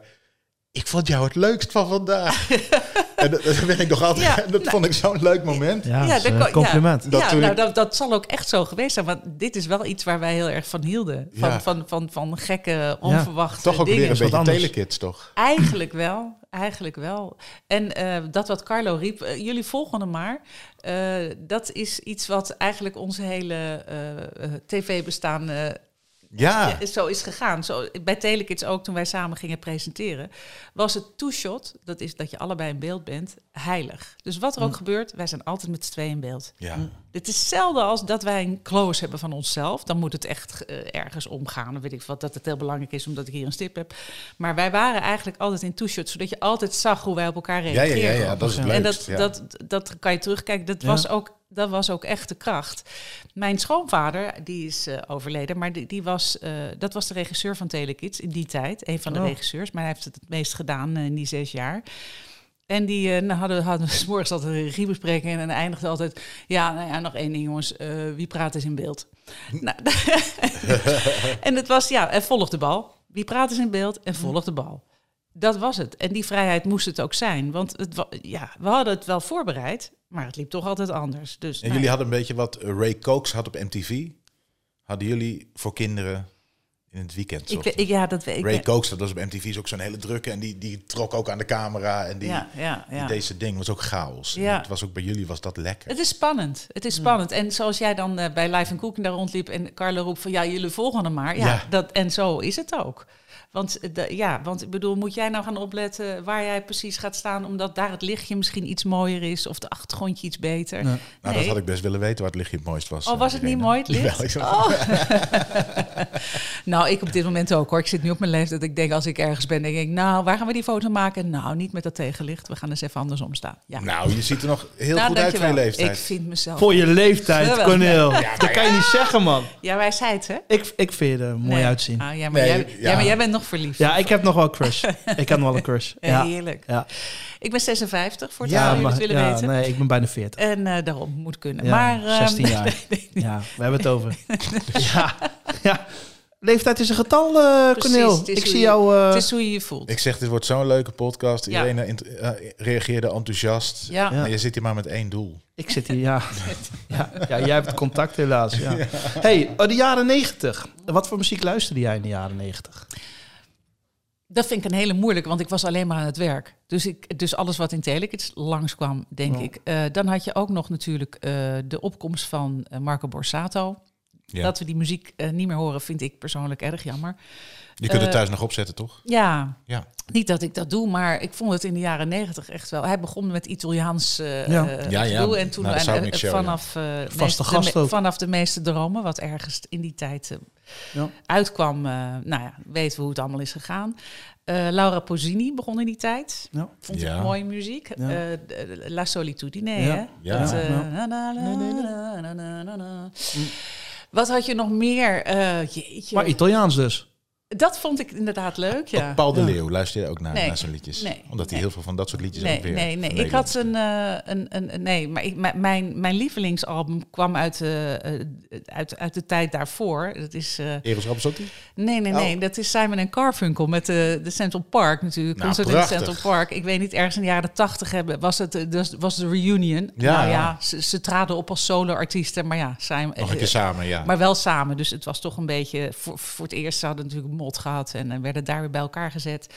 Ik vond jou het leukst van vandaag. *laughs* en dat, dat ben ik nog altijd. Ja, *laughs* dat nou, vond ik zo'n leuk moment. Ja, Ja, dat is kan- compliment. Ja, Dat nou, ik- dat, dat zal ook echt zo geweest zijn. Want dit is wel iets waar wij heel erg van hielden. Van, Ja. van, van, van gekke, onverwachte Toch ook dingen. weer een beetje anders. telekids, toch? Eigenlijk wel, eigenlijk wel. En eh, dat wat Carlo riep, eh, jullie volgen hem maar. eh, dat is iets wat eigenlijk onze hele eh, eh, tv-bestaan eh, Ja. zo is gegaan. Zo, bij Telekids ook, toen wij samen gingen presenteren, was het two-shot, dat is dat je allebei in beeld bent, heilig. Dus wat er ook gebeurt, wij zijn altijd met z'n tweeën in beeld. Ja. Dit is zelden als dat wij een close hebben van onszelf. Dan moet het echt eh, ergens omgaan. Dan weet ik wat dat het heel belangrijk is, omdat ik hier een stip heb. Maar wij waren eigenlijk altijd in two-shot, zodat je altijd zag hoe wij op elkaar Ja, ja, reageerden. ja, ja, dat is het En dat, ja. dat, dat kan je terugkijken. Dat, was ook, dat was ook echt de kracht. Mijn schoonvader, die is eh, overleden, maar die, die was, eh, dat was de regisseur van Telekids in die tijd. Een van de Oh. regisseurs, maar hij heeft het het meest gedaan in die zes jaar. En die eh, nou, hadden, hadden s *laughs* morgens altijd een regiebespreking en eindigde altijd... Ja, nou ja, nog één ding jongens, eh, wie praat is in beeld. nou, *laughs* en het was, ja, en volg de bal. Wie praat is in beeld en volg de bal. Dat was het. En die vrijheid moest het ook zijn. Want het, ja, we hadden het wel voorbereid, maar het liep toch altijd anders. Dus, En nou jullie hadden een beetje wat Ray Cokes had op MTV. Hadden jullie voor kinderen in het weekend? ik, ik, ja, dat weet ik. Ray Cokes, dat was op MTV is ook zo'n hele drukke. En die, die trok ook aan de camera. En die, ja, ja, ja. die deze ding was ook chaos. En. Het was ook bij jullie was dat lekker. Het is spannend. Het is spannend. En zoals jij dan eh, bij Live Cooking daar rondliep en Carlo roept van ja, jullie volgen hem maar. Ja. Dat, en zo is het ook. Want, eh, de- ja, want ik bedoel, moet jij nou gaan opletten waar jij precies gaat staan, omdat daar het lichtje misschien iets mooier is of de achtergrondje iets beter? Nee. Nou, Nee. dat had ik best willen weten waar het lichtje het mooist was. Oh, was eh, het niet mooi, het licht? Jawel, Oh. *laughs* nou, ik op dit moment ook hoor. Ik zit nu op mijn leeftijd. Ik denk als ik ergens ben, denk ik, nou, waar gaan we die foto maken? Nou, niet met dat tegenlicht. We gaan eens even andersom staan. Ja. Nou, je ziet er nog heel Nou, goed uit voor je leeftijd. Ik vind mezelf. Voor je leeftijd. Corneel. dat kan je niet zeggen, man. Ja, wij zei het, hè? Ik, ik vind je er mooi Nee. uitzien. Ah, ja, maar Nee, jij, ja. ja, maar jij bent nog verliefd. Ja, ik heb nog wel een crush. ik heb nog wel een crush. Ja, *laughs* Ja, heerlijk. ja. Ik ben 56, voor het Ja, jullie het willen ja, weten. nee, ik ben bijna 40. En eh, daarom moet kunnen. Ja, maar, ehm, 16 *laughs* jaar. Ja, we hebben het over. *laughs* ja, ja. Leeftijd is een getal, is Ik zie je- jou... eh, Het is hoe je je voelt. Ik zeg, dit wordt zo'n leuke podcast. Ja. Iedereen reageerde enthousiast. Ja. Ja. Maar je zit hier maar met één doel. Ik zit hier, ja. ja. Ja, jij hebt contact helaas. Ja. hey, oh, de jaren 90. Wat voor muziek luisterde jij in de jaren 90? Dat vind ik een hele moeilijke, want ik was alleen maar aan het werk. Dus, ik, dus alles wat in Telekids langskwam, denk Ja. ik. Eh, dan had je ook nog natuurlijk eh, de opkomst van eh, Marco Borsato. Ja. Dat we die muziek niet meer horen, vind ik persoonlijk erg jammer. Je kunt het Eh, thuis nog opzetten, toch? Ja, Ja. Niet dat ik dat doe, maar ik vond het in de jaren negentig echt wel. Hij begon met Italiaans eh Ja. Ja, ja. En toen de en, Show, vanaf, eh, Vaste meeste- gast de, vanaf de meeste dromen, wat ergens in die tijd eh, Ja. uitkwam. nou ja, weten we hoe het allemaal is gegaan. Eh, Laura Pozzini begon in die tijd. Ja. Vond Ja. ik mooie muziek. Eh, La Solitudine, Ja. hè? Ja. Dat, eh. Wat had je nog meer? Eh, jeetje. Maar Italiaans dus. Dat vond ik inderdaad leuk, ja. Paul de. Leeuw, luister je ook naar, Nee. naar zijn liedjes? Nee. Omdat hij Nee. heel veel van dat soort liedjes Nee, ook weer nee, nee. Ik had een, eh, een, een, een- nee, maar ik, mijn- mijn, lievelingsalbum kwam uit, eh, eh, uit, uit de tijd daarvoor. Dat is, eh, Eros Rhapsody? nee, nee, nee. Oh. Dat is Simon Garfunkel met de, de Central Park natuurlijk. Nou, Concert in prachtig. Central Park. Ik weet niet, ergens in de jaren tachtig hebben, was het dus was de reunion. Ja. Nou ja, ze, ze traden op als solo-artiesten, maar ja, Simon, Nog een keer samen, ja. maar wel samen. Dus het was toch een beetje. Voor, voor het eerst ze hadden natuurlijk gehad. En, eh, werden daar weer bij elkaar gezet.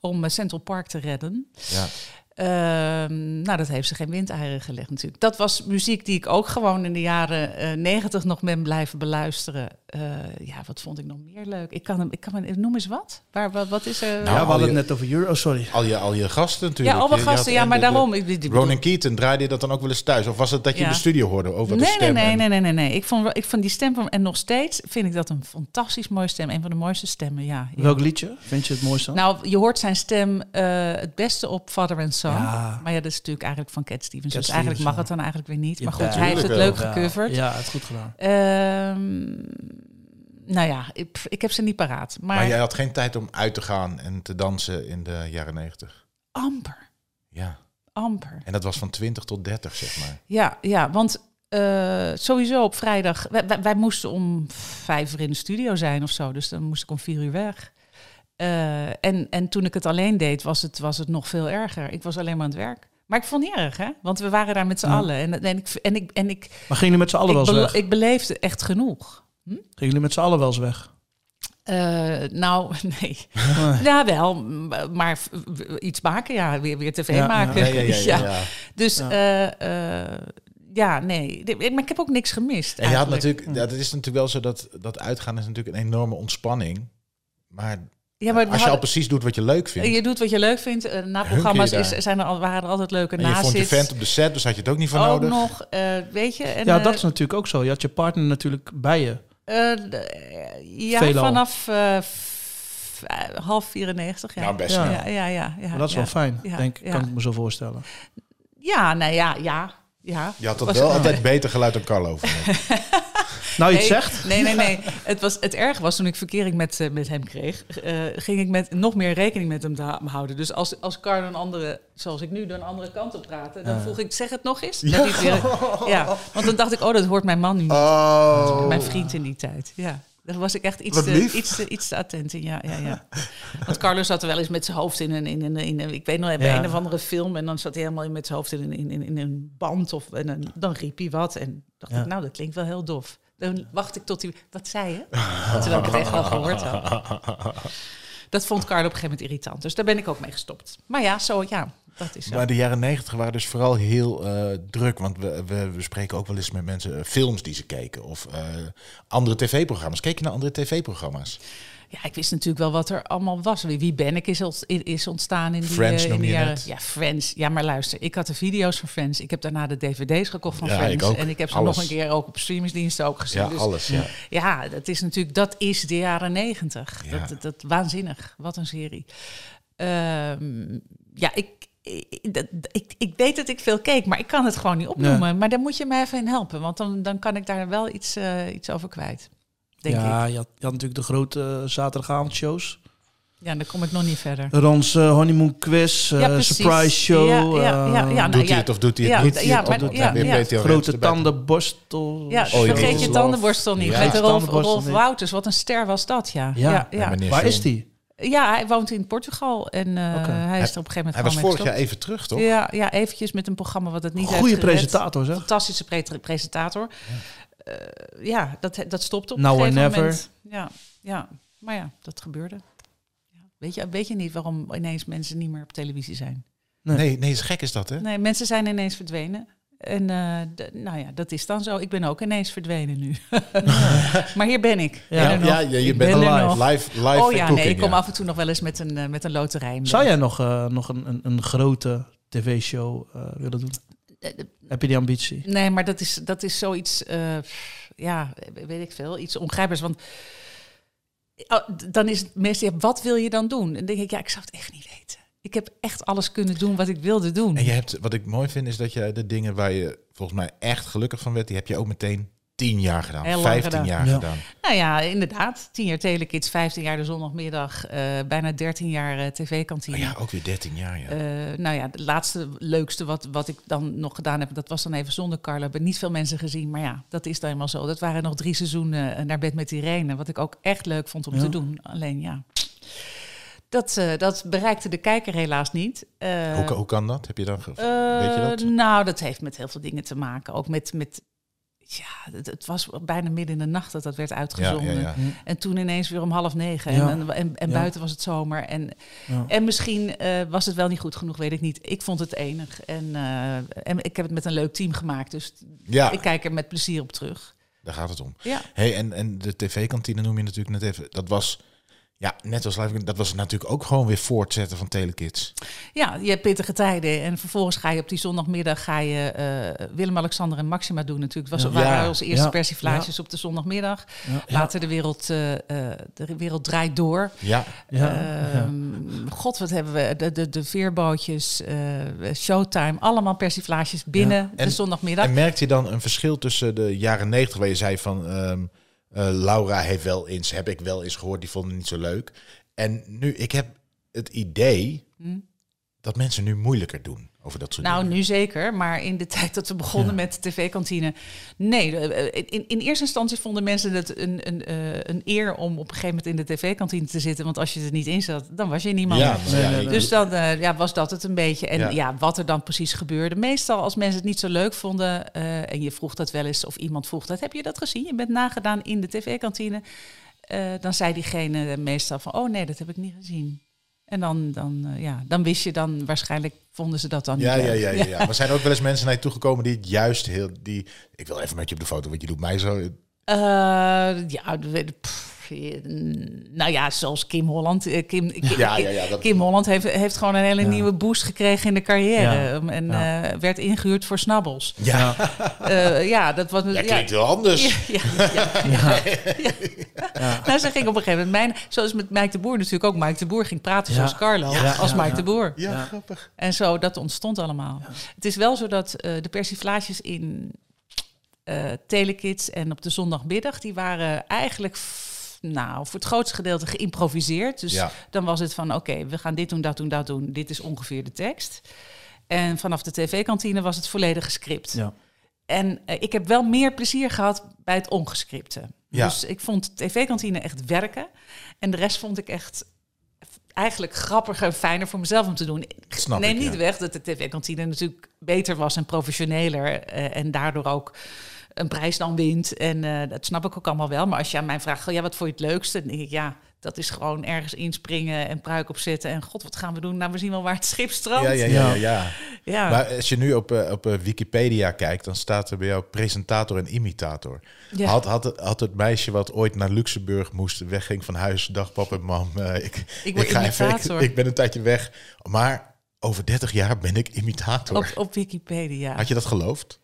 Om eh, Central Park te redden. ja. Ehm, nou, dat heeft ze geen windeieren gelegd natuurlijk. Dat was muziek die ik ook gewoon in de jaren eh, negentig nog ben blijven beluisteren. Eh, ja, wat vond ik nog meer leuk? Ik kan hem, ik kan hem, noem eens wat. Waar, wat, wat is er? Nou, ja, we hadden je- het net over Euro. Oh, sorry. Al je, al je gasten natuurlijk. ja, alle gasten. Ja, maar de- de- daarom. Ronan Keaton, draaide je dat dan ook wel eens thuis? Of was het dat je in de studio hoorde over de nee, stem? nee, nee, nee, nee, nee, nee. Ik vond, wel- ik vond die stem van... En nog steeds vind ik dat een fantastisch mooie stem. Een van de mooiste stemmen, ja. ja. Welk liedje vind je het mooiste? dan? Nou, je hoort zijn stem eh, het beste op Father and Ja. Maar ja, dat is natuurlijk eigenlijk van Cat Stevens. Cat dus eigenlijk mag het dan eigenlijk weer niet. Maar goed, hij heeft het leuk gecoverd. Ja, het is goed gedaan. Ehm, nou ja, ik, ik heb ze niet paraat. Maar, Maar jij had geen tijd om uit te gaan en te dansen in de jaren negentig. amper, Ja. amper. En dat was van 20 tot 30, zeg maar. Ja, ja want eh, sowieso op vrijdag... Wij, wij, wij moesten om vijf uur in de studio zijn of zo. Dus dan moest ik om vier uur weg. Eh, en, en toen ik het alleen deed, was het, was het nog veel erger. Ik was alleen maar aan het werk. Maar ik vond het niet erg, hè? Want we waren daar met z'n Ja. allen. En, en, ik, en, ik, en ik, Maar gingen jullie met z'n allen ik, wel eens weg? ik beleefde echt genoeg. Gingen jullie met z'n allen wel eens weg? Eh, nou, *laughs* nee. Nee. Ja, wel. Maar iets maken, ja. Weer, weer tv Ja, maken. Ja, ja, ja. *laughs* ja, ja. Dus Ja. eh, eh, ja, nee. Maar ik heb ook niks gemist. En je had natuurlijk, ja, dat is natuurlijk wel zo dat, dat uitgaan is natuurlijk een enorme ontspanning. Maar Ja, maar als je al precies doet wat je leuk vindt. je doet wat je leuk vindt. Eh, na programma's is, zijn er al, waren er altijd leuke en je vond je vent op de set, dus had je het ook niet voor ook nodig. nog, eh, weet je. En, ja, eh, dat is natuurlijk ook zo. Je had je partner natuurlijk bij je. ja, Veelal. vanaf half 94. Ja, Nou, best Ja. ja, ja, ja, ja, dat is ja. wel fijn, Ja, denk, ja. kan ik me zo voorstellen. Ja, nou ja, ja. ja. Je had dat wel altijd beter geluid dan Carlo. *laughs* Nou, je Nee, zegt. Nee, nee, nee. Het, was, het erg was toen ik verkering met, eh, met hem kreeg, eh, ging ik met nog meer rekening met hem houden. Dus als, als Carlo een andere, zoals ik nu, door een andere kant op praatte, dan vroeg ik, zeg het nog eens. Weer- ja, want dan dacht ik, oh, dat hoort mijn man nu niet. Oh. Mijn vriend in die tijd, ja. Daar was ik echt iets, te, iets, te, iets te attent in, ja, ja, ja. Want Carlos zat er wel eens met zijn hoofd in een, in een, in een ik weet nog, bij Ja. een of andere film. En dan zat hij helemaal met zijn hoofd in een, in, in, in een band of en dan, dan riep hij wat. En dacht Ja. ik, nou, dat klinkt wel heel dof. Dan wacht ik tot hij, wat zei je? Terwijl ik het echt wel gehoord had. Dat vond Carlo op een gegeven moment irritant. Dus daar ben ik ook mee gestopt. Maar ja, zo, ja, dat is zo. Maar de jaren negentig waren dus vooral heel eh, druk. Want we, we, we spreken ook wel eens met mensen eh, films die ze keken. Of eh, andere tv-programma's. Keek je naar andere tv-programma's? Ja, ik wist natuurlijk wel wat er allemaal was. Wie, ben ik is, ont- is ontstaan in die, Friends eh, in die jaren. Ja, Friends. Ja, maar luister, ik had de video's van Friends. Ik heb daarna de dvd's gekocht van Ja, Friends. ik ook. En ik heb ze Alles. nog een keer ook op streamingsdiensten ook gezien. Ja, Dus alles. Ja. Ja, dat is natuurlijk, dat is de jaren negentig. Ja. Dat, dat, dat- waanzinnig. Wat een serie. Ehm, ja, ik, ik, ik weet dat ik veel keek, maar ik kan het gewoon niet opnoemen. Maar daar moet je me even in helpen, want dan, dan kan ik daar wel iets, eh, iets over kwijt. Denk ja, ik. je had, je had natuurlijk de grote eh, zaterdagavondshows. Ja, dan kom ik nog niet verder. Rons eh, honeymoon quiz, eh, Ja, surprise show. Ja, ja, ja, ja, nou Doet hij het of doet hij het Ja, niet? ja, maar- grote tandenborstel. Ja, Oh, je vergeet je tandenborstel niet. Ja. Met Rolf. Wouters, wat een ster was dat, ja. Ja. Ja, Ja, ja. meneer Waar is die? Ja, hij woont in Portugal en eh, hij is er op een gegeven moment Hij was vorig jaar even terug, toch? Ja, ja, eventjes met een programma wat het niet Goeie heeft gered. presentator, zeg. Fantastische pre- presentator. Ja, ja dat, dat stopte op Now een or gegeven never. moment. Ja, ja, maar ja, dat gebeurde. Ja. Weet, je, weet je niet waarom ineens mensen niet meer op televisie zijn? Nee, nee, is gek is dat, hè? Nee, mensen zijn ineens verdwenen. En eh, nou ja, dat is dan zo. Ik ben ook ineens verdwenen nu. *laughs* maar hier ben ik. Ja, Ben nog. ja, je, bent ben live, live, live Oh ja, cooking, nee, ik kom ja. af en toe nog wel eens met een, eh, met een loterij. Zou jij nog, eh, nog een, een, een grote tv-show eh, willen doen? Eh, Heb je die ambitie? Nee, maar dat is, dat is zoiets, eh, ja, weet ik veel, iets ongrijpbaars. Want oh, dan is het meestal, ja, wat wil je dan doen? En dan denk ik, ja, ik zou het echt niet weten. Ik heb echt alles kunnen doen wat ik wilde doen. En je hebt, wat ik mooi vind, is dat je de dingen waar je volgens mij echt gelukkig van werd, die heb je ook meteen tien jaar gedaan. Vijftien jaar Ja. gedaan. Nou ja, inderdaad. Tien jaar Telekids, 15 jaar de zondagmiddag, eh, bijna 13 jaar eh, tv-kantine. Oh ja, ook weer dertien jaar, ja. Eh, nou ja, het laatste leukste wat, wat ik dan nog gedaan heb, dat was dan even zonder Carlo. Hebben niet veel mensen gezien, maar ja, dat is dan eenmaal zo. Dat waren nog drie seizoenen eh, naar bed met Irene, wat ik ook echt leuk vond om Ja. te doen. Alleen ja, dat, eh, dat bereikte de kijker helaas niet. Eh, hoe, hoe kan dat? Heb je dan eh, weet je dat? Nou, dat heeft met heel veel dingen te maken. Ook met, met ja, het, het was bijna midden in de nacht dat dat werd uitgezonden. Ja, ja, ja. En toen ineens weer om half negen. Ja. En, en, en Ja. buiten was het zomer. En, Ja. en misschien eh, was het wel niet goed genoeg, weet ik niet. Ik vond het enig. En, eh, en ik heb het met een leuk team gemaakt. Dus Ja, ik kijk er met plezier op terug. daar gaat het om. Ja. Hey, en, en de tv-kantine noem je natuurlijk net even. Dat was, ja, net als live, dat was natuurlijk ook gewoon weer voortzetten van Telekids. Ja, je hebt pittige tijden. En vervolgens ga je op die zondagmiddag ga je eh, Willem-Alexander en Maxima doen natuurlijk. Het was, Ja. waren onze eerste Ja. persiflages op de zondagmiddag. Ja. Later de wereld, eh, eh, de wereld draait door. Ja, Ja, ja. Ehm, God, wat hebben we? De, de, de veerbootjes, eh, Showtime, allemaal persiflages binnen Ja. En- de zondagmiddag. En merkte je dan een verschil tussen de jaren 90, waar je zei van ehm, eh, Laura heeft wel eens, heb ik wel eens gehoord, die vonden het niet zo leuk. En nu, ik heb het idee Hm? dat mensen nu moeilijker doen over dat soort Nou, dingen. nu zeker, maar in de *laughs* tijd dat we begonnen met de tv-kantine... Nee, eh, in, in eerste instantie vonden mensen het een, een, eh, een eer om op een gegeven moment in de tv-kantine te zitten. Want als je er niet in zat, dan was je niemand. Ja, Nee. Dus dan eh, ja, was dat het een beetje. En Ja. ja. wat er dan precies gebeurde. Meestal als mensen het niet zo leuk vonden... eh, en je vroeg dat wel eens, of iemand vroeg dat... heb je dat gezien? Je bent nagedaan in de tv-kantine. Eh, dan zei diegene meestal van... oh nee, dat heb ik niet gezien. En dan, dan, eh, ja, dan wist je dan... waarschijnlijk vonden ze dat dan Ja, niet ja, ja, ja, ja. *laughs* Maar zijn er ook wel eens mensen naar je toegekomen die juist heel... Die, ik wil even met je op de foto, want je doet mij zo... Eh, ja, pff, nou ja, zoals Kim Holland. eh, Kim, Kim, Ja, ja, ja, dat- Kim Holland heeft, heeft gewoon een hele Ja. nieuwe boost gekregen in de carrière. Ja. Um, En Ja. eh, werd ingehuurd voor snabbels. Ja, Eh, ja, dat was... dat klinkt heel anders. Ja, ja, ja. *laughs* Nou, ze ging op een gegeven moment... Mijn, zoals met Mike de Boer natuurlijk ook. Mike de Boer ging praten Ja. zoals Carlo. Ja, als ja, Mike ja. de Boer. Ja, Ja. grappig. En zo, dat ontstond allemaal. Het is wel zo dat eh, de persiflages in eh Telekids en op de zondagmiddag... die waren eigenlijk... Nou, voor het grootste gedeelte geïmproviseerd. Dus Ja. dan was het van, oké, we gaan dit doen, dat doen, dat doen. Dit is ongeveer de tekst. En vanaf de tv-kantine was het volledige script. Ja. En eh, ik heb wel meer plezier gehad bij het ongescripte. Ja. Dus ik vond tv-kantine echt werken. En de rest vond ik echt eigenlijk grappiger en fijner voor mezelf om te doen. snap Neem ik, niet ja. weg dat de tv-kantine natuurlijk beter was en professioneler. eh, en daardoor ook een prijs dan wint. En eh, dat snap ik ook allemaal wel. Maar als je aan mij vraagt, ja, wat vond je het leukste? Dan denk ik, ja, dat is gewoon ergens inspringen en pruik opzetten. En god, wat gaan we doen? Nou, we zien wel waar het schip strandt. Ja, ja, ja, ja, ja. Maar als je nu op, eh, op eh, Wikipedia kijkt, dan staat er bij jou presentator en imitator. Ja. Had, had, het, had het meisje wat ooit naar Luxemburg moest, wegging van huis, dag pap en mam, ik, Ik ga even, ik, ik ben een tijdje weg. Maar over 30 jaar ben ik imitator. op, op Wikipedia. Had je dat geloofd?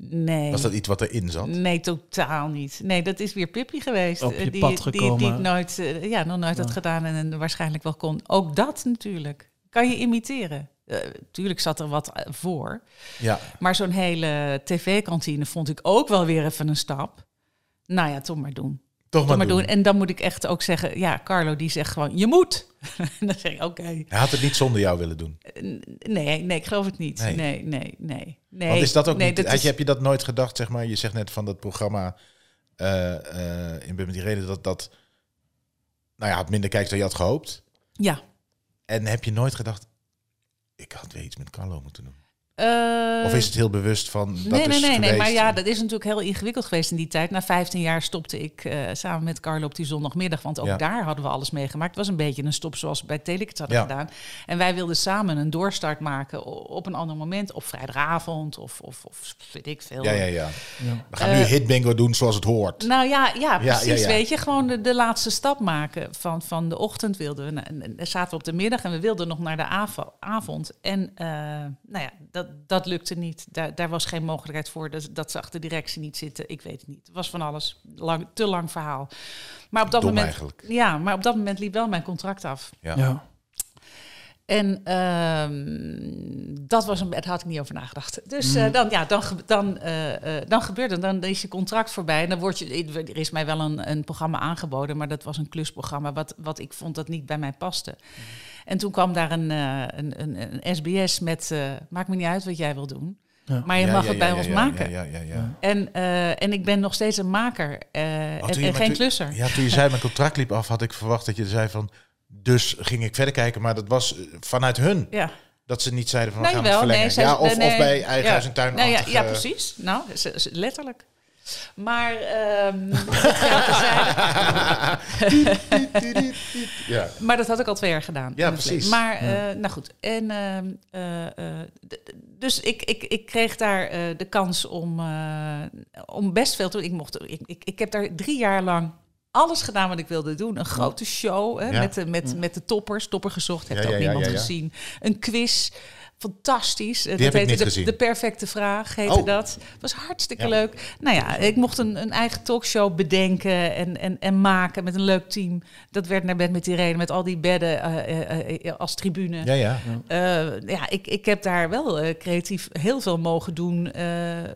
Nee. Was dat iets wat erin zat? Nee, totaal niet. Nee, dat is weer Pippi geweest. Op eh, je die, pad die, die, gekomen. ik nooit, eh, ja, nog nooit had gedaan en, en waarschijnlijk wel kon. Ook dat natuurlijk. Kan je imiteren. Eh, tuurlijk zat er wat eh, voor. Ja. Maar zo'n hele tv-kantine vond ik ook wel weer even een stap. Nou ja, toch maar doen. Toch maar, maar doen. doen. En dan moet ik echt ook zeggen, ja, Carlo die zegt gewoon, je moet. *laughs* en dan zeg ik, oké. Hij had het niet zonder jou willen doen. Nee, nee, ik geloof het niet. Nee. Nee, nee, nee. nee. Want is dat ook nee, niet... dat had is- je, heb je dat nooit gedacht, zeg maar? Je zegt net van dat programma eh, eh, in met die reden dat dat... Nou ja, had minder kijkers dan je had gehoopt. Ja. En heb je nooit gedacht... Ik had weer iets met Carlo moeten doen. Eh, Of is het heel bewust van... Dat nee, is nee, nee, nee. Maar ja, dat is natuurlijk heel ingewikkeld geweest in die tijd. Na 15 jaar stopte ik eh, samen met Carlo op die zondagmiddag. Want ook Ja. daar hadden we alles meegemaakt. Het was een beetje een stop zoals we bij Telekids hadden Ja. gedaan. En wij wilden samen een doorstart maken op een ander moment. Op vrijdagavond of, of, of weet ik veel. Ja, ja, ja. Ja. We gaan nu Eh, hit bingo doen zoals het hoort. Nou ja, ja precies. ja, ja. Weet je, gewoon de, de laatste stap maken. Van, van de ochtend wilden we, na- en, en zaten we op de middag en we wilden nog naar de avo- avond. En eh, nou ja, dat, dat lukte niet. Daar, daar was geen mogelijkheid voor. Dat, dat zag de directie niet zitten. Ik weet het niet. Het was van alles. Lang, te lang verhaal. Maar op dat Dom moment. eigenlijk. Ja, maar op dat moment liep wel mijn contract af. Ja. Ja. En ehm, dat was een, daar had ik niet over nagedacht. Dus Mm. eh, dan, ja, dan, dan, eh, eh, dan gebeurt het. Dan is je contract voorbij. En dan wordt je, er is mij wel een, een programma aangeboden, maar dat was een klusprogramma wat, wat ik vond dat niet bij mij paste. En toen kwam daar een, eh, een, een, een SBS met, eh, maakt me niet uit wat jij wil doen, Ja. maar je Ja, mag ja, het bij ja, ons ja, maken. Ja, ja, ja, ja. En, eh, en ik ben nog steeds een maker eh, en, Oh, en geen toen- klusser. Ja, toen je zei mijn contract liep af, had ik verwacht dat je zei van... Dus ging ik verder kijken, maar dat was vanuit hun. Ja. Dat ze niet zeiden van we Nee, gaan wel. het verlengen. Nee, ja, of, nee, of bij eigen ja. huis en tuin. Nee, ja, ja, precies. Nou, letterlijk. Maar terzijde. *laughs* Ja. Maar dat had ik al twee jaar gedaan. Ja, precies. Maar, eh, nou goed. En, ehm, eh, eh, dus ik, ik, ik kreeg daar de kans om, om best veel te doen. Ik, mocht, ik, ik, ik heb daar drie jaar lang alles gedaan wat ik wilde doen. Een grote show hè, Ja. met, de, met, met de toppers. Topper gezocht, heeft ook niemand gezien. Een quiz. Fantastisch. Die heb ik heette niet de, de perfecte vraag heette Oh. dat. Was hartstikke Ja. leuk. Nou ja, ik mocht een, een eigen talkshow bedenken en, en, en maken met een leuk team. Dat werd naar bed met die reden, met al die bedden eh, eh, eh, als tribune. Ja, ja. Eh, ja, ik, ik heb daar wel eh, creatief heel veel mogen doen. eh, eh,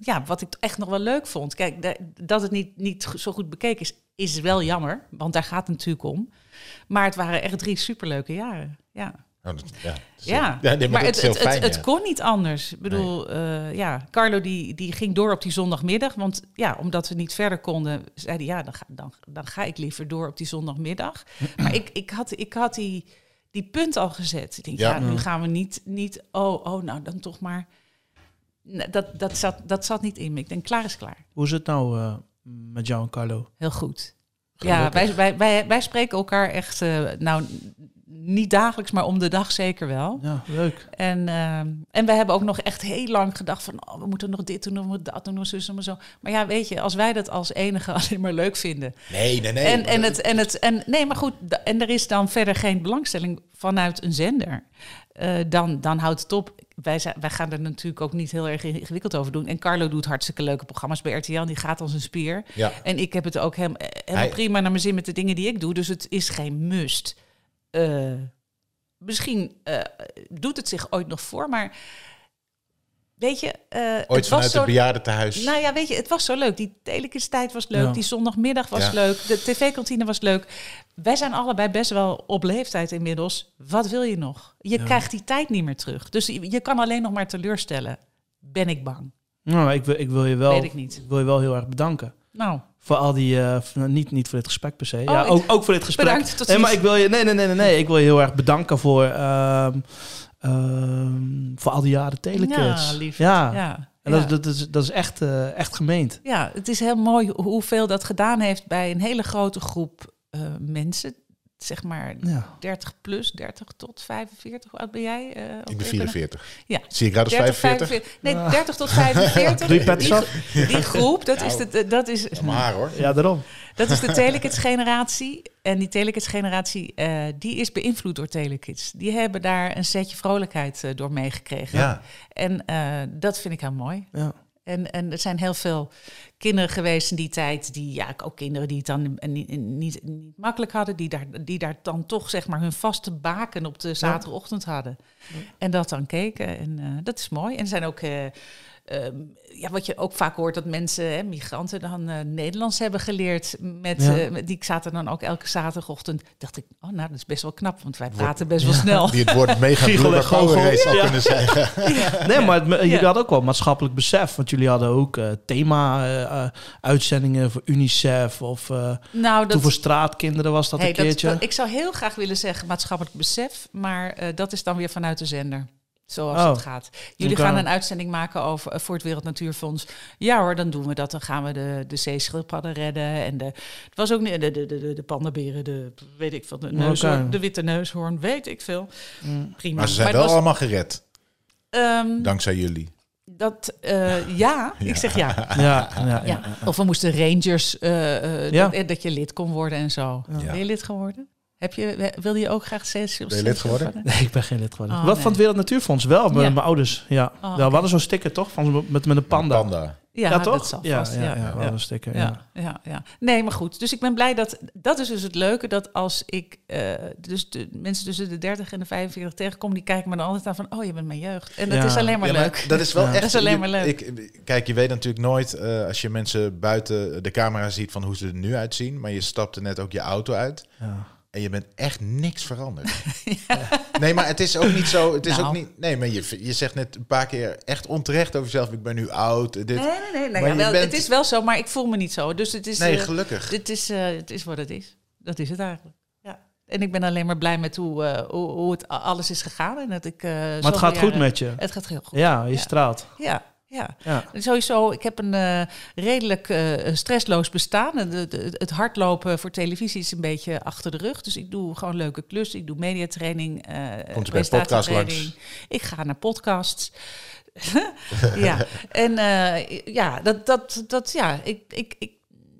ja, wat ik echt nog wel leuk vond. Kijk, da- dat het niet, niet zo goed bekeken is, is wel jammer. Want daar gaat het natuurlijk om. Maar het waren echt drie superleuke jaren. Ja. Oh, dat- ja. Ja, Ja, nee, maar het, het, fijn, het, ja. kon niet anders. Ik bedoel, eh, ja, Carlo die, die ging door op die zondagmiddag. Want ja, omdat we niet verder konden, zei hij, ja, dan ga, dan, dan ga ik liever door op die zondagmiddag. *clears throat* maar ik, ik had, ik had die, die punt al gezet. Ik denk, Ja. ja, nu gaan we niet, niet oh, oh, nou dan toch maar. Dat, dat, zat, dat zat niet in me. Ik denk, klaar is klaar. Hoe is het nou eh, met jou en Carlo? Heel goed. Ja, wij, wij, wij, wij spreken elkaar echt, eh, nou, niet dagelijks, maar om de dag zeker wel. Ja, leuk. En, ehm, en we hebben ook nog echt heel lang gedacht van... Oh, we moeten nog dit doen, we moeten dat doen, we zus en zo. Maar ja, weet je, als wij dat als enige *laughs* alleen maar leuk vinden... Nee, nee, nee. en, maar en, het, en, het, en nee, maar goed, en er is dan verder geen belangstelling vanuit een zender. eh, dan, dan houdt het op. Wij, zijn, wij gaan er natuurlijk ook niet heel erg ingewikkeld over doen. En Carlo doet hartstikke leuke programma's bij RTL. Die gaat als een spier. Ja. En ik heb het ook helemaal, helemaal Hij- prima naar mijn zin met de dingen die ik doe. Dus het is geen must. Eh, misschien eh, doet het zich ooit nog voor, maar weet je... eh, Ooit het was vanuit zo, het bejaardentehuis. Nou ja, weet je, het was zo leuk. Die telekistijd was leuk, Ja. die zondagmiddag was Ja. leuk, de tv-kantine was leuk. Wij zijn allebei best wel op leeftijd inmiddels. Wat wil je nog? Je krijgt die tijd niet meer terug. Dus je, je kan alleen nog maar teleurstellen. Ben ik bang? Nou, ik wil, ik wil je wel, Weet ik niet. ik wil je wel heel erg bedanken. Nou, Voor al die, eh, v- niet, niet voor dit gesprek per se. Oh, ja, ook, ook voor dit gesprek. bedankt, tot nee, maar ik wil je, nee, nee, nee, nee, nee. Ik wil je heel erg bedanken voor, ehm, ehm, voor al die jaren Telekids. Ja, lief. Ja. Ja, En dat, ja. dat, is, dat is echt, eh, echt gemeend. Ja, het is heel mooi hoe- hoeveel dat gedaan heeft bij een hele grote groep eh, mensen. Zeg maar Ja. 30 plus, 30 tot 45. Hoe oud ben jij? eh, Ik ben even? 44. Ja. Zie ik als 30, 45? Nee, 30 tot 45. Drie pets die, groep, dat is de, dat is, Mijn haar hoor. Ja, daarom. dat is de Telekids-generatie. En die Telekids-generatie, eh, die is beïnvloed door Telekids. Die hebben daar een setje vrolijkheid eh, door meegekregen. Ja. En eh, dat vind ik heel mooi. Ja. En, en er zijn heel veel kinderen geweest in die tijd, die ja, ook kinderen die het dan niet, niet, niet makkelijk hadden, die daar, die daar dan toch zeg maar hun vaste baken op de zaterdagochtend hadden. En dat dan keken. En eh, dat is mooi. En er zijn ook. Eh, ehm, ja, wat je ook vaak hoort, dat mensen, hè, migranten, dan eh, Nederlands hebben geleerd. Met, Ja. eh, met- die zaten dan ook elke zaterdagochtend. Dacht ik, oh, nou, dat is best wel knap, want wij praten best wel snel. Die het woord mega *laughs* race zou Ja. kunnen zeggen. *laughs* Nee, maar het- jullie hadden ook wel maatschappelijk besef. Want jullie hadden ook eh, thema-uitzendingen voor UNICEF. Of eh, nou, toen voor straatkinderen was dat Hey, een keertje. dat- ik zou heel graag willen zeggen maatschappelijk besef, maar eh, dat is dan weer vanuit de zender. Zoals Oh. het gaat. Jullie gaan een uitzending maken over, eh, voor het Wereld Natuurfonds. Ja hoor, dan doen we dat. Dan gaan we de, de zeeschildpadden redden. En de, het was ook niet de, de, de, de pandaberen, de weet ik veel, de, neushoorn, de witte neushoorn, weet ik veel. Mm. Prima. Maar ze zijn wel was, allemaal gered. ehm, Dankzij jullie. dat, eh, ja, *laughs* ik zeg ja. Ja, ja, ja, ja. Of we moesten Rangers, eh, eh, Ja. dat, dat je lid kon worden en zo. Ja. Ben je lid geworden? Heb je, wilde je ook graag steeds Ben je lid geworden? Nee, ik ben geen lid geworden. Oh, Wat nee. van het Wereld Natuurfonds? Wel, mijn, Ja. mijn ouders. Ja. Oh, ja, oké. we hadden zo'n sticker toch? Van, met, met een panda. Panda. Ja, Ja, toch? dat zal ja, vast. ja, Ja, ja, ja, hadden een sticker. Ja. ja, ja, ja. Nee, maar goed. Dus ik ben blij dat... Dat is dus het leuke, dat als ik... eh, dus de mensen tussen de 30 en de 45 tegenkom... die kijken me dan altijd aan van... oh, je bent mijn jeugd. En dat Ja. is alleen maar Ja, maar leuk. Dat is wel Ja. echt. Dat is alleen maar leuk. Ik, kijk, je weet natuurlijk nooit eh, als je mensen buiten de camera ziet van hoe ze er nu uitzien. Maar je stapte net ook je auto uit. Ja. En je bent echt niks veranderd. *laughs* Nee, maar het is ook niet zo. Het is Nou. ook niet. Nee, maar je, je zegt net een paar keer echt onterecht over jezelf. Ik ben nu oud. Dit. Nee, Nee, nee, nee. nee Maar ja, je wel, bent- Het is wel zo, maar ik voel me niet zo. Dus het is, eh, gelukkig. dit is, eh, het is wat het is. Dat is het eigenlijk. Ja. En ik ben alleen maar blij met hoe, eh, hoe, hoe het alles is gegaan. En dat ik, eh, Maar het gaat goed met je. Het gaat heel goed. Ja, je Ja. straalt. Ja, Ja. Ja. Sowieso, ik heb een eh, redelijk eh, stressloos bestaan. En de- de- het hardlopen voor televisie is een beetje achter de rug. Dus ik doe gewoon leuke klussen. Ik doe mediatraining, Komt u bij podcast. Ik ga naar podcasts. *laughs* ja, en ja, dat, dat, dat, ja, ik, ik, ik,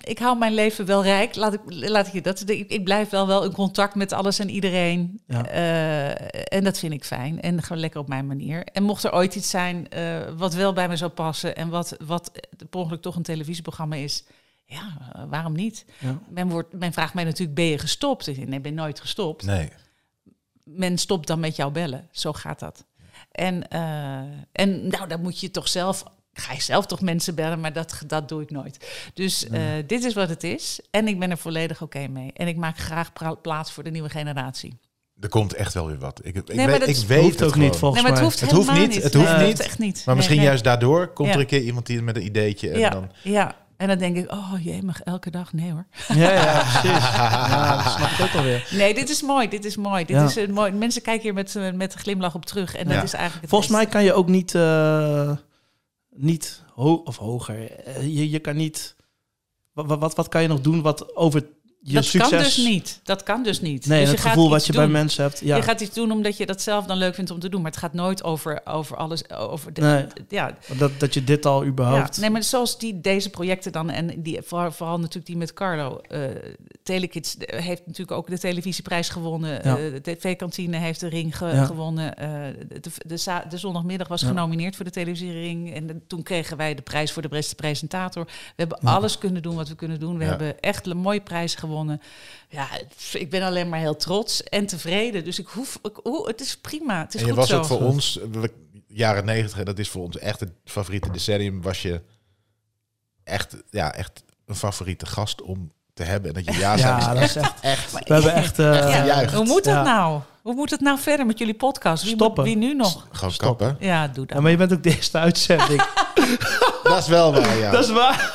ik hou mijn leven wel rijk. Laat ik, laat ik je dat. Ik, ik blijf wel wel in contact met alles en iedereen. Ja. Eh, en dat vind ik fijn. En gewoon lekker op mijn manier. En mocht er ooit iets zijn eh, wat wel bij me zou passen en wat, wat per ongeluk toch een televisieprogramma is. Ja, waarom niet? Ja. Men, wordt, men vraagt mij natuurlijk, ben je gestopt? Ik zeg, Nee, ben nooit gestopt Nee. men stopt dan met jou bellen. Zo gaat dat. En, eh, en nou, dan moet je toch zelf. Ga je zelf toch mensen bellen, maar dat, dat doe ik nooit. Dus eh, dit is wat het is. En ik ben er volledig oké mee. En ik maak graag pra- plaats voor de nieuwe generatie. Er komt echt wel weer wat. Ik, ik, Nee, maar weet, dat ik weet hoeft het ook niet, volgens nee, maar het mij. hoeft, Het hoeft helemaal niet, het hoeft niet. echt niet. Maar Nee, misschien nee. juist daardoor komt Ja. er een keer iemand die met een ideetje en Ja, dan... ja, en dan denk ik, oh jee, mag elke dag? Nee hoor. Ja, ja, precies. Ja, dat snap ik ook alweer. Nee, dit is mooi, dit is mooi. Dit Ja. is, een mooi. Mensen kijken hier met, eh, met een glimlach op terug. En Ja. dat is eigenlijk het Volgens mij kan je ook niet, eh, niet ho of hoger. Eh, Je, je kan niet. Wat, wat, wat kan je nog doen wat over je dat succes. kan dus niet. Dat kan dus niet. Nee, dus het je gaat gevoel wat je doen. bij mensen hebt. Ja. Je gaat iets doen omdat je dat zelf dan leuk vindt om te doen. Maar het gaat nooit over, over alles. Over de, Nee. ja, dat, dat je dit al ja, überhaupt. nee, maar zoals die, deze projecten dan. En die, vooral, vooral natuurlijk die met Carlo. eh Telekids heeft natuurlijk ook de televisieprijs gewonnen. Ja. Eh, de TV-kantine heeft de ring ge- Ja. gewonnen. Eh, de, de, zondagmiddag was Ja. genomineerd voor de televisiering. En de- toen kregen wij de prijs voor de beste presentator. We hebben Ja. alles kunnen doen wat we kunnen doen. We Ja. hebben echt een mooie prijs gewonnen. Ja, het- ik ben alleen maar heel trots en tevreden. Dus ik hoef, ik, hoe, het is prima. Het is En je goed was zo. ook voor ons, jaren negentig, dat is voor ons echt het favoriete decennium, was je echt, ja, echt een favoriete gast om te hebben. En dat je ja zei, Ja, dat is echt, echt. We hebben echt. eh, Echt Ja, gejuicht. hoe moet dat Ja. nou? Hoe moet het nou verder met jullie podcast? Wie, moet- Stoppen. wie nu nog? gewoon Stoppen. kappen. Ja, doe dat. ja, maar je bent ook de eerste uitzending. *laughs* Dat is wel waar, ja. dat is waar.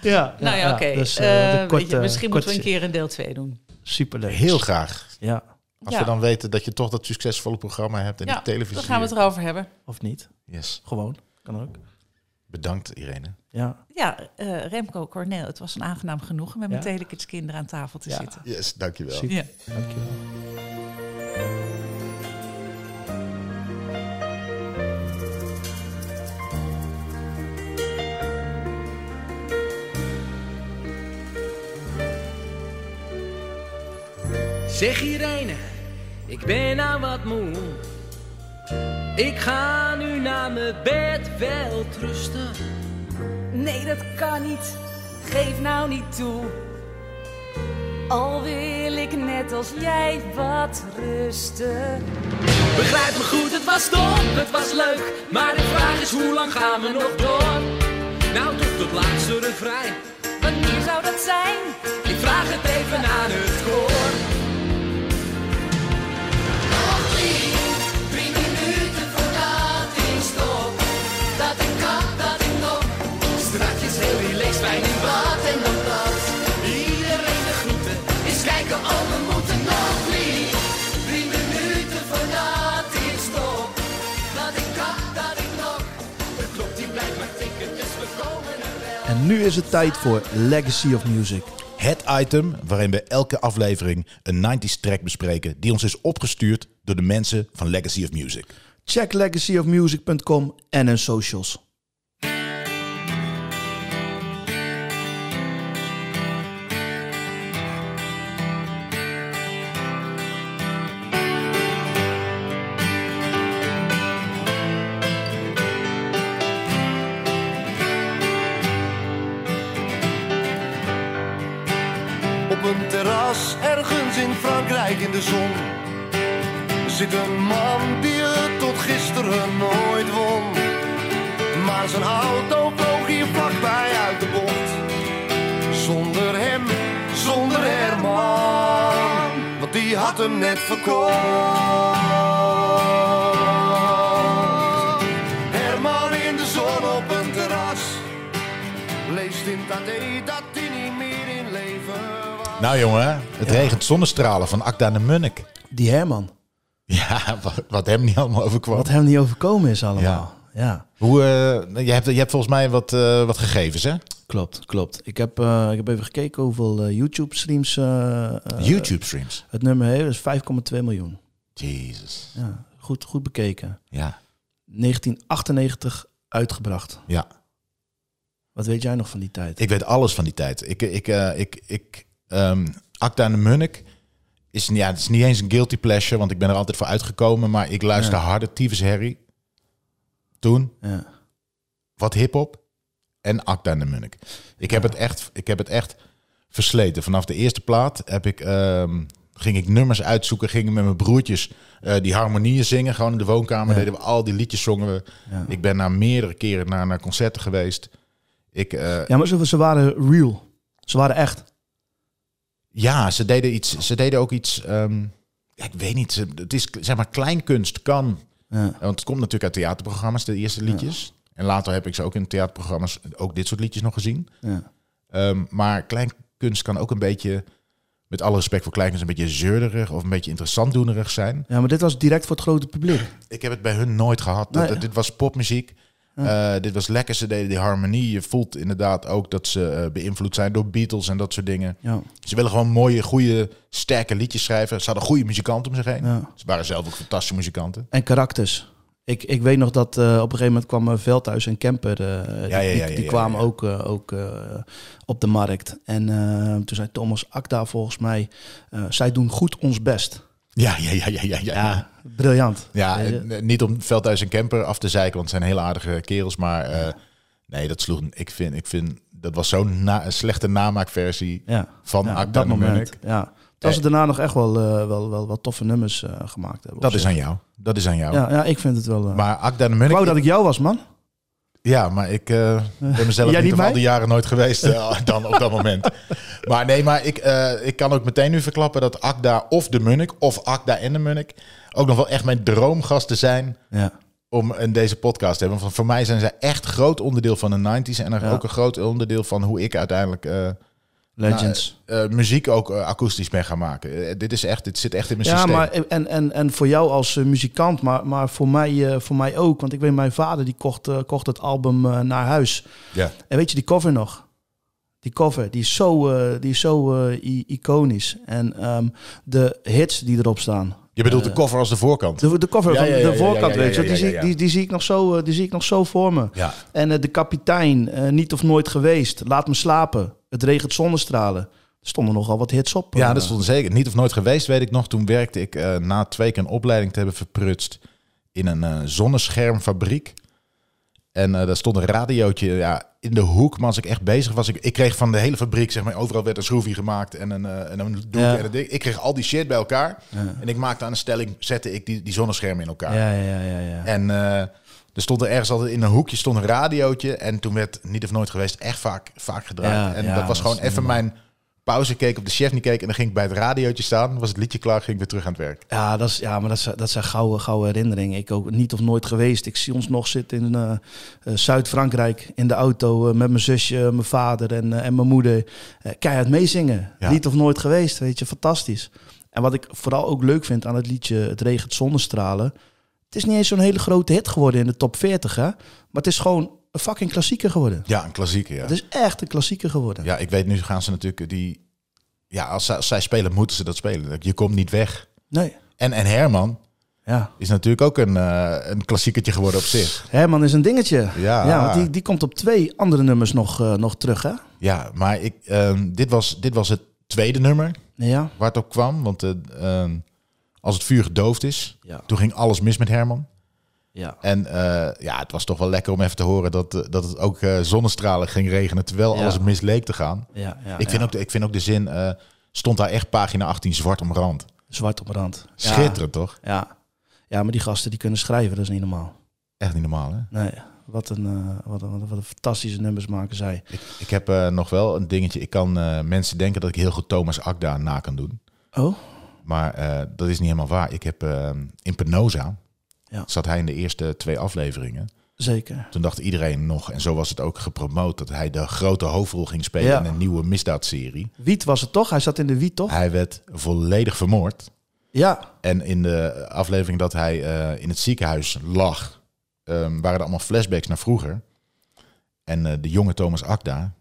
ja, nou ja, oké. Dus, eh, Eh, korte- je, misschien moeten we een keer een deel 2 doen. Superleuk. Heel graag. Ja, Als Ja. we dan weten dat je toch dat succesvolle programma hebt en Ja, die televisie. Dan gaan we het erover hebben. of niet? Yes. Gewoon. Kan ook. Bedankt, Irene. Ja. Ja, eh, Remco, Cornel, het was een aangenaam genoegen met mijn Ja. Telekids kinderen aan tafel te Ja. zitten. Yes, dankjewel. Ja. Dankjewel. Zeg Irene, ik ben nou wat moe. Ik ga nu naar mijn bed wel rusten. Nee, dat kan niet. Geef nou niet toe. Al wil ik net als jij wat rusten. Begrijp me goed, het was dom, het was leuk. Maar de vraag is, hoe lang gaan we nog door? Nou, tot het laatste refrein. Wanneer zou dat zijn? Ik vraag het even aan het koor. Nu is het tijd voor Legacy of Music. Het item waarin we elke aflevering een 90s track bespreken die ons is opgestuurd door de mensen van Legacy of Music. Check legacyofmusic.com en hun socials. Zijn auto vloog hier vlakbij uit de bocht. Zonder hem, zonder Herman, want die had hem net verkocht. Herman in de zon op een terras, leest in AD dat hij niet meer in leven was. Nou jongen, het regent zonnestralen van Akda de Munnik. Die Herman. Ja, wat, *laughs* wat hem niet allemaal overkwam. Wat hem niet overkomen is allemaal. Ja, Hoe, eh, je, hebt, je hebt volgens mij wat, eh, wat gegevens, hè? klopt, klopt. Ik heb, eh, ik heb even gekeken hoeveel YouTube-streams YouTube-streams. het nummer heeft. Is 5,2 miljoen. Jezus. Ja, goed, goed bekeken. Ja, 1998 uitgebracht. ja. Wat weet jij nog van die tijd? Ik weet alles van die tijd. Ik, ik, ik, ik, ehm Acta en de Munnik is, ja, het is niet eens een guilty pleasure, want ik ben er altijd voor uitgekomen. Maar ik luister Ja. harder Tyfus Harry. Toen, Ja. wat hip-hop en Acta en de Munnik. Ik, heb het echt, ik heb het echt versleten. Vanaf de eerste plaat heb ik, ehm, ging ik nummers uitzoeken, gingen met mijn broertjes eh, die harmonieën zingen. Gewoon in de woonkamer Ja. deden we al die liedjes zongen we. Ja. Ik ben naar meerdere keren naar, naar concerten geweest. Ik, eh, ja, maar ze, ze waren real. Ze waren echt. Ja, ze deden, iets, ze deden ook iets. ehm, ja, ik weet niet. Het is zeg maar kleinkunst kan. Ja. Want het komt natuurlijk uit theaterprogramma's, de eerste liedjes. En later heb ik ze ook in theaterprogramma's ook dit soort liedjes nog gezien. Ja. Ehm, maar kleinkunst kan ook een beetje, met alle respect voor kleinkunst, een beetje zeurderig of een beetje interessant doenerig zijn. ja, maar dit was direct voor het grote publiek. Ik heb het bij hun nooit gehad. Nee. dat- dit was popmuziek. Eh, dit was lekker. Ze deden die harmonie. Je voelt inderdaad ook dat ze eh, beïnvloed zijn door Beatles en dat soort dingen. Ja. Ze willen gewoon mooie, goede, sterke liedjes schrijven. Ze hadden goede muzikanten om zich heen. Ja. Ze waren zelf ook fantastische muzikanten. En karakters. Ik, ik weet nog dat eh, op een gegeven moment kwam uh, Veldhuis en Kemper. Ja, die, die ja, kwamen ook, ook op de markt. En toen zei Thomas Akda volgens mij... zij doen goed ons best. Ja, ja, ja, ja, ja. Ja, Ja, briljant. ja en, eh, niet om Veldhuis en Kemper af te zeiken, want het zijn hele aardige kerels. Maar eh, nee, dat sloeg... Ik vind, ik vind dat was zo'n na- slechte namaakversie ja. van ja, dat moment. Ja. Terwijl ze daarna nog echt wel, eh, wel, wel wat toffe nummers eh, gemaakt hebben. Dat is aan jou. Dat is aan jou. Ja, ja, ik vind het wel... eh, Maar Akda de ik wou dat ik jou was, man. Ja, maar ik eh, ben mezelf *laughs* niet, niet al die jaren nooit geweest *laughs* eh, dan op dat moment. Maar nee, maar ik, eh, ik kan ook meteen nu verklappen dat Akda of de Munnik of Akda en de Munnik ook nog wel echt mijn droomgasten zijn Ja. om in deze podcast te hebben. Want voor mij zijn zij echt groot onderdeel van de 90s en Ja. ook een groot onderdeel van hoe ik uiteindelijk Legends. nou, eh, muziek ook eh, akoestisch ben gaan maken. Eh, dit is echt, dit zit echt in mijn Ja, systeem. maar en, en, en voor jou als eh, muzikant, maar, maar voor, mij, eh, voor mij ook. Want ik weet, mijn vader die kocht, eh, kocht het album eh, naar huis. Ja. En weet je die cover nog? Die cover, die is zo, eh, die is zo eh, iconisch. En ehm, de hits die erop staan. Je bedoelt Eh, de cover als de voorkant. De, de cover Ja, van ja, ja, de voorkant, weet je, die, zie, ja. Die, die, zie ik nog zo, eh, die zie ik nog zo voor me. Ja. En eh, de kapitein, eh, niet of nooit geweest, laat me slapen. Het regent zonnestralen. Er stonden nogal wat hits op. Ja, eh. dat stond zeker. Niet of nooit geweest, weet ik nog. Toen werkte ik eh, na twee keer een opleiding te hebben verprutst in een eh, zonneschermfabriek. En eh daar stond een radiootje ja, in de hoek. Maar als ik echt bezig was, ik, ik kreeg van de hele fabriek, zeg maar, overal werd een schroefje gemaakt en een, eh, en een doek Ja. en een ding. Ik kreeg al die shit bij elkaar. En ik maakte aan een stelling, zette ik die, die zonneschermen in elkaar. Ja, ja, ja, ja. En eh, er stond er ergens altijd in een hoekje stond een radiootje. En toen werd niet of nooit geweest echt vaak, vaak gedraaid. En dat was gewoon even mijn pauze keek op de chef niet keek. En dan ging ik bij het radiootje staan. Was het liedje klaar, ging ik weer terug aan het werk. Ja, dat, is, ja maar dat, is, dat zijn gouden, gouden herinneringen. Ik ook niet of nooit geweest. Ik zie ons nog zitten in eh, eh, Zuid-Frankrijk in de auto eh, met mijn zusje, mijn vader en, en mijn moeder. Keihard meezingen. Ja. Niet of nooit geweest, weet je, fantastisch. En wat ik vooral ook leuk vind aan het liedje Het regent zonnestralen. Het is niet eens zo'n hele grote hit geworden in de top 40, hè. Maar het is gewoon een fucking klassieker geworden. Ja, een klassieker, ja. Het is echt een klassieker geworden. Ja, ik weet nu gaan ze natuurlijk die... Ja, als, zij- als zij spelen, moeten ze dat spelen. Je komt niet weg. Nee, En, en Herman ja. is natuurlijk ook een, eh, een klassiekertje geworden op zich. Herman is een dingetje. Ja. Ja, want die, die komt op twee andere nummers nog, eh, nog terug, hè? Ja, maar ik, ehm, dit, was, dit was het tweede nummer Ja. waar het op kwam. Want ehm, als het vuur gedoofd is, Ja. toen ging alles mis met Herman. Ja. En eh, ja, het was toch wel lekker om even te horen dat, eh, dat het ook eh, zonnestralen ging regenen, terwijl Ja. alles misleek te gaan. Ja, ja, ik, vind ook, de- ik vind ook de zin, stond daar echt pagina 18 zwart omrand. Zwart op rand. Ja. Schitterend toch? Ja. ja, maar die gasten die kunnen schrijven, dat is niet normaal. Echt niet normaal hè? Nee, wat een, wat een, wat een fantastische nummers maken zij. Ik, ik heb nog wel een dingetje. Ik kan mensen denken dat ik heel goed Thomas Akda na kan doen. Oh? Maar dat is niet helemaal waar. Ik heb in Penosa, Ja. zat hij in de eerste twee afleveringen. Zeker. Toen dacht iedereen nog, en zo was het ook gepromoot, dat hij de grote hoofdrol ging spelen Ja. in een nieuwe misdaadserie. Wiet was het toch? Hij zat in de Wiet, toch? Hij werd volledig vermoord. Ja. En in de aflevering dat hij eh, in het ziekenhuis lag, ehm, waren er allemaal flashbacks naar vroeger. En eh, de jonge Thomas Akda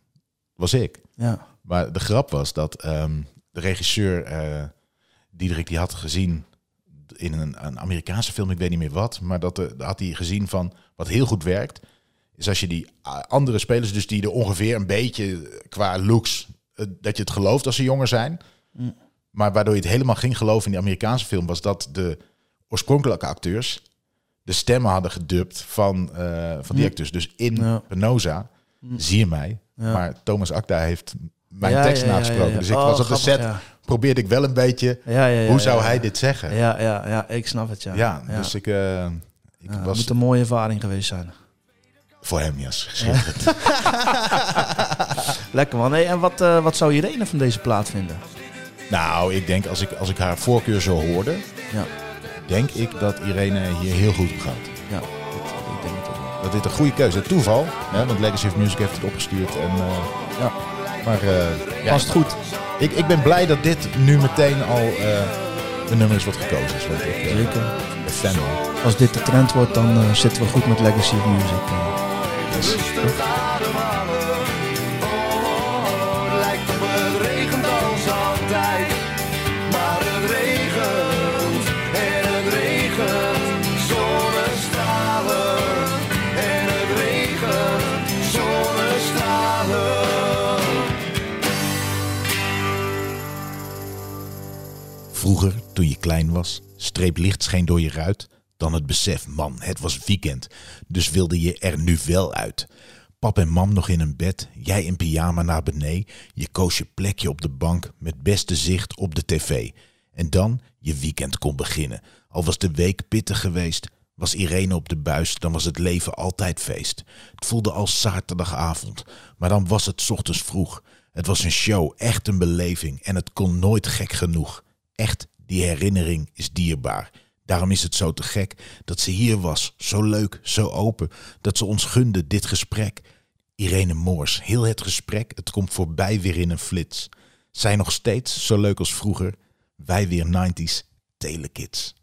was ik. Ja. Maar de grap was dat ehm, de regisseur eh Diederik die had gezien in een, een Amerikaanse film, ik weet niet meer wat, maar dat eh, had hij gezien van wat heel goed werkt, is als je die ah, andere spelers, dus die er ongeveer een beetje qua looks, eh, dat je het gelooft als ze jonger zijn, Mm. maar waardoor je het helemaal ging geloven in die Amerikaanse film, was dat de oorspronkelijke acteurs de stemmen hadden gedubt van, eh, van die Mm. acteurs. Dus in Ja. Penosa Mm. zie je mij, Ja. maar Thomas Akda heeft mijn tekst nagesproken. Dus ik Oh, was op de set, probeerde ik wel een beetje, hoe zou hij dit zeggen? Ja, ja, ja, ik snap het, ja. Ja, dus ik, eh, ik was moet een mooie ervaring geweest zijn. voor hem, ja, schitterend. *laughs* Lekker man. Hey, en wat, eh, wat zou Irene van deze plaat vinden? Nou, ik denk als ik, als ik haar voorkeur zo hoorde, Ja. denk ik dat Irene hier heel goed op gaat. Ja, dit- ik denk het ook. Dat dit een goede keuze is. Toeval, hè, want Legacy of Music heeft het opgestuurd. En, eh, Ja. Maar eh, ja, Past goed. ik, ik ben blij dat dit nu meteen al eh, een nummer is wat gekozen is. Want ik eh, Zeker. ben fan van. Als dit de trend wordt, dan eh, zitten we goed met Legacy of Music. eh. Vroeger, toen je klein was, streep licht scheen door je ruit. Dan het besef, man, het was weekend. Dus wilde je er nu wel uit. Pap en mam nog in een bed, jij in pyjama naar beneden. Je koos je plekje op de bank met beste zicht op de tv. En dan je weekend kon beginnen. Al was de week pittig geweest, was Irene op de buis, dan was het leven altijd feest. Het voelde als zaterdagavond, maar dan was het ochtends vroeg. Het was een show, echt een beleving en het kon nooit gek genoeg. Echt, die herinnering is dierbaar. Daarom is het zo te gek dat ze hier was, zo leuk, zo open, dat ze ons gunde dit gesprek. Irene Moors, heel het gesprek, het komt voorbij weer in een flits. Zij nog steeds zo leuk als vroeger, wij weer 90s telekids.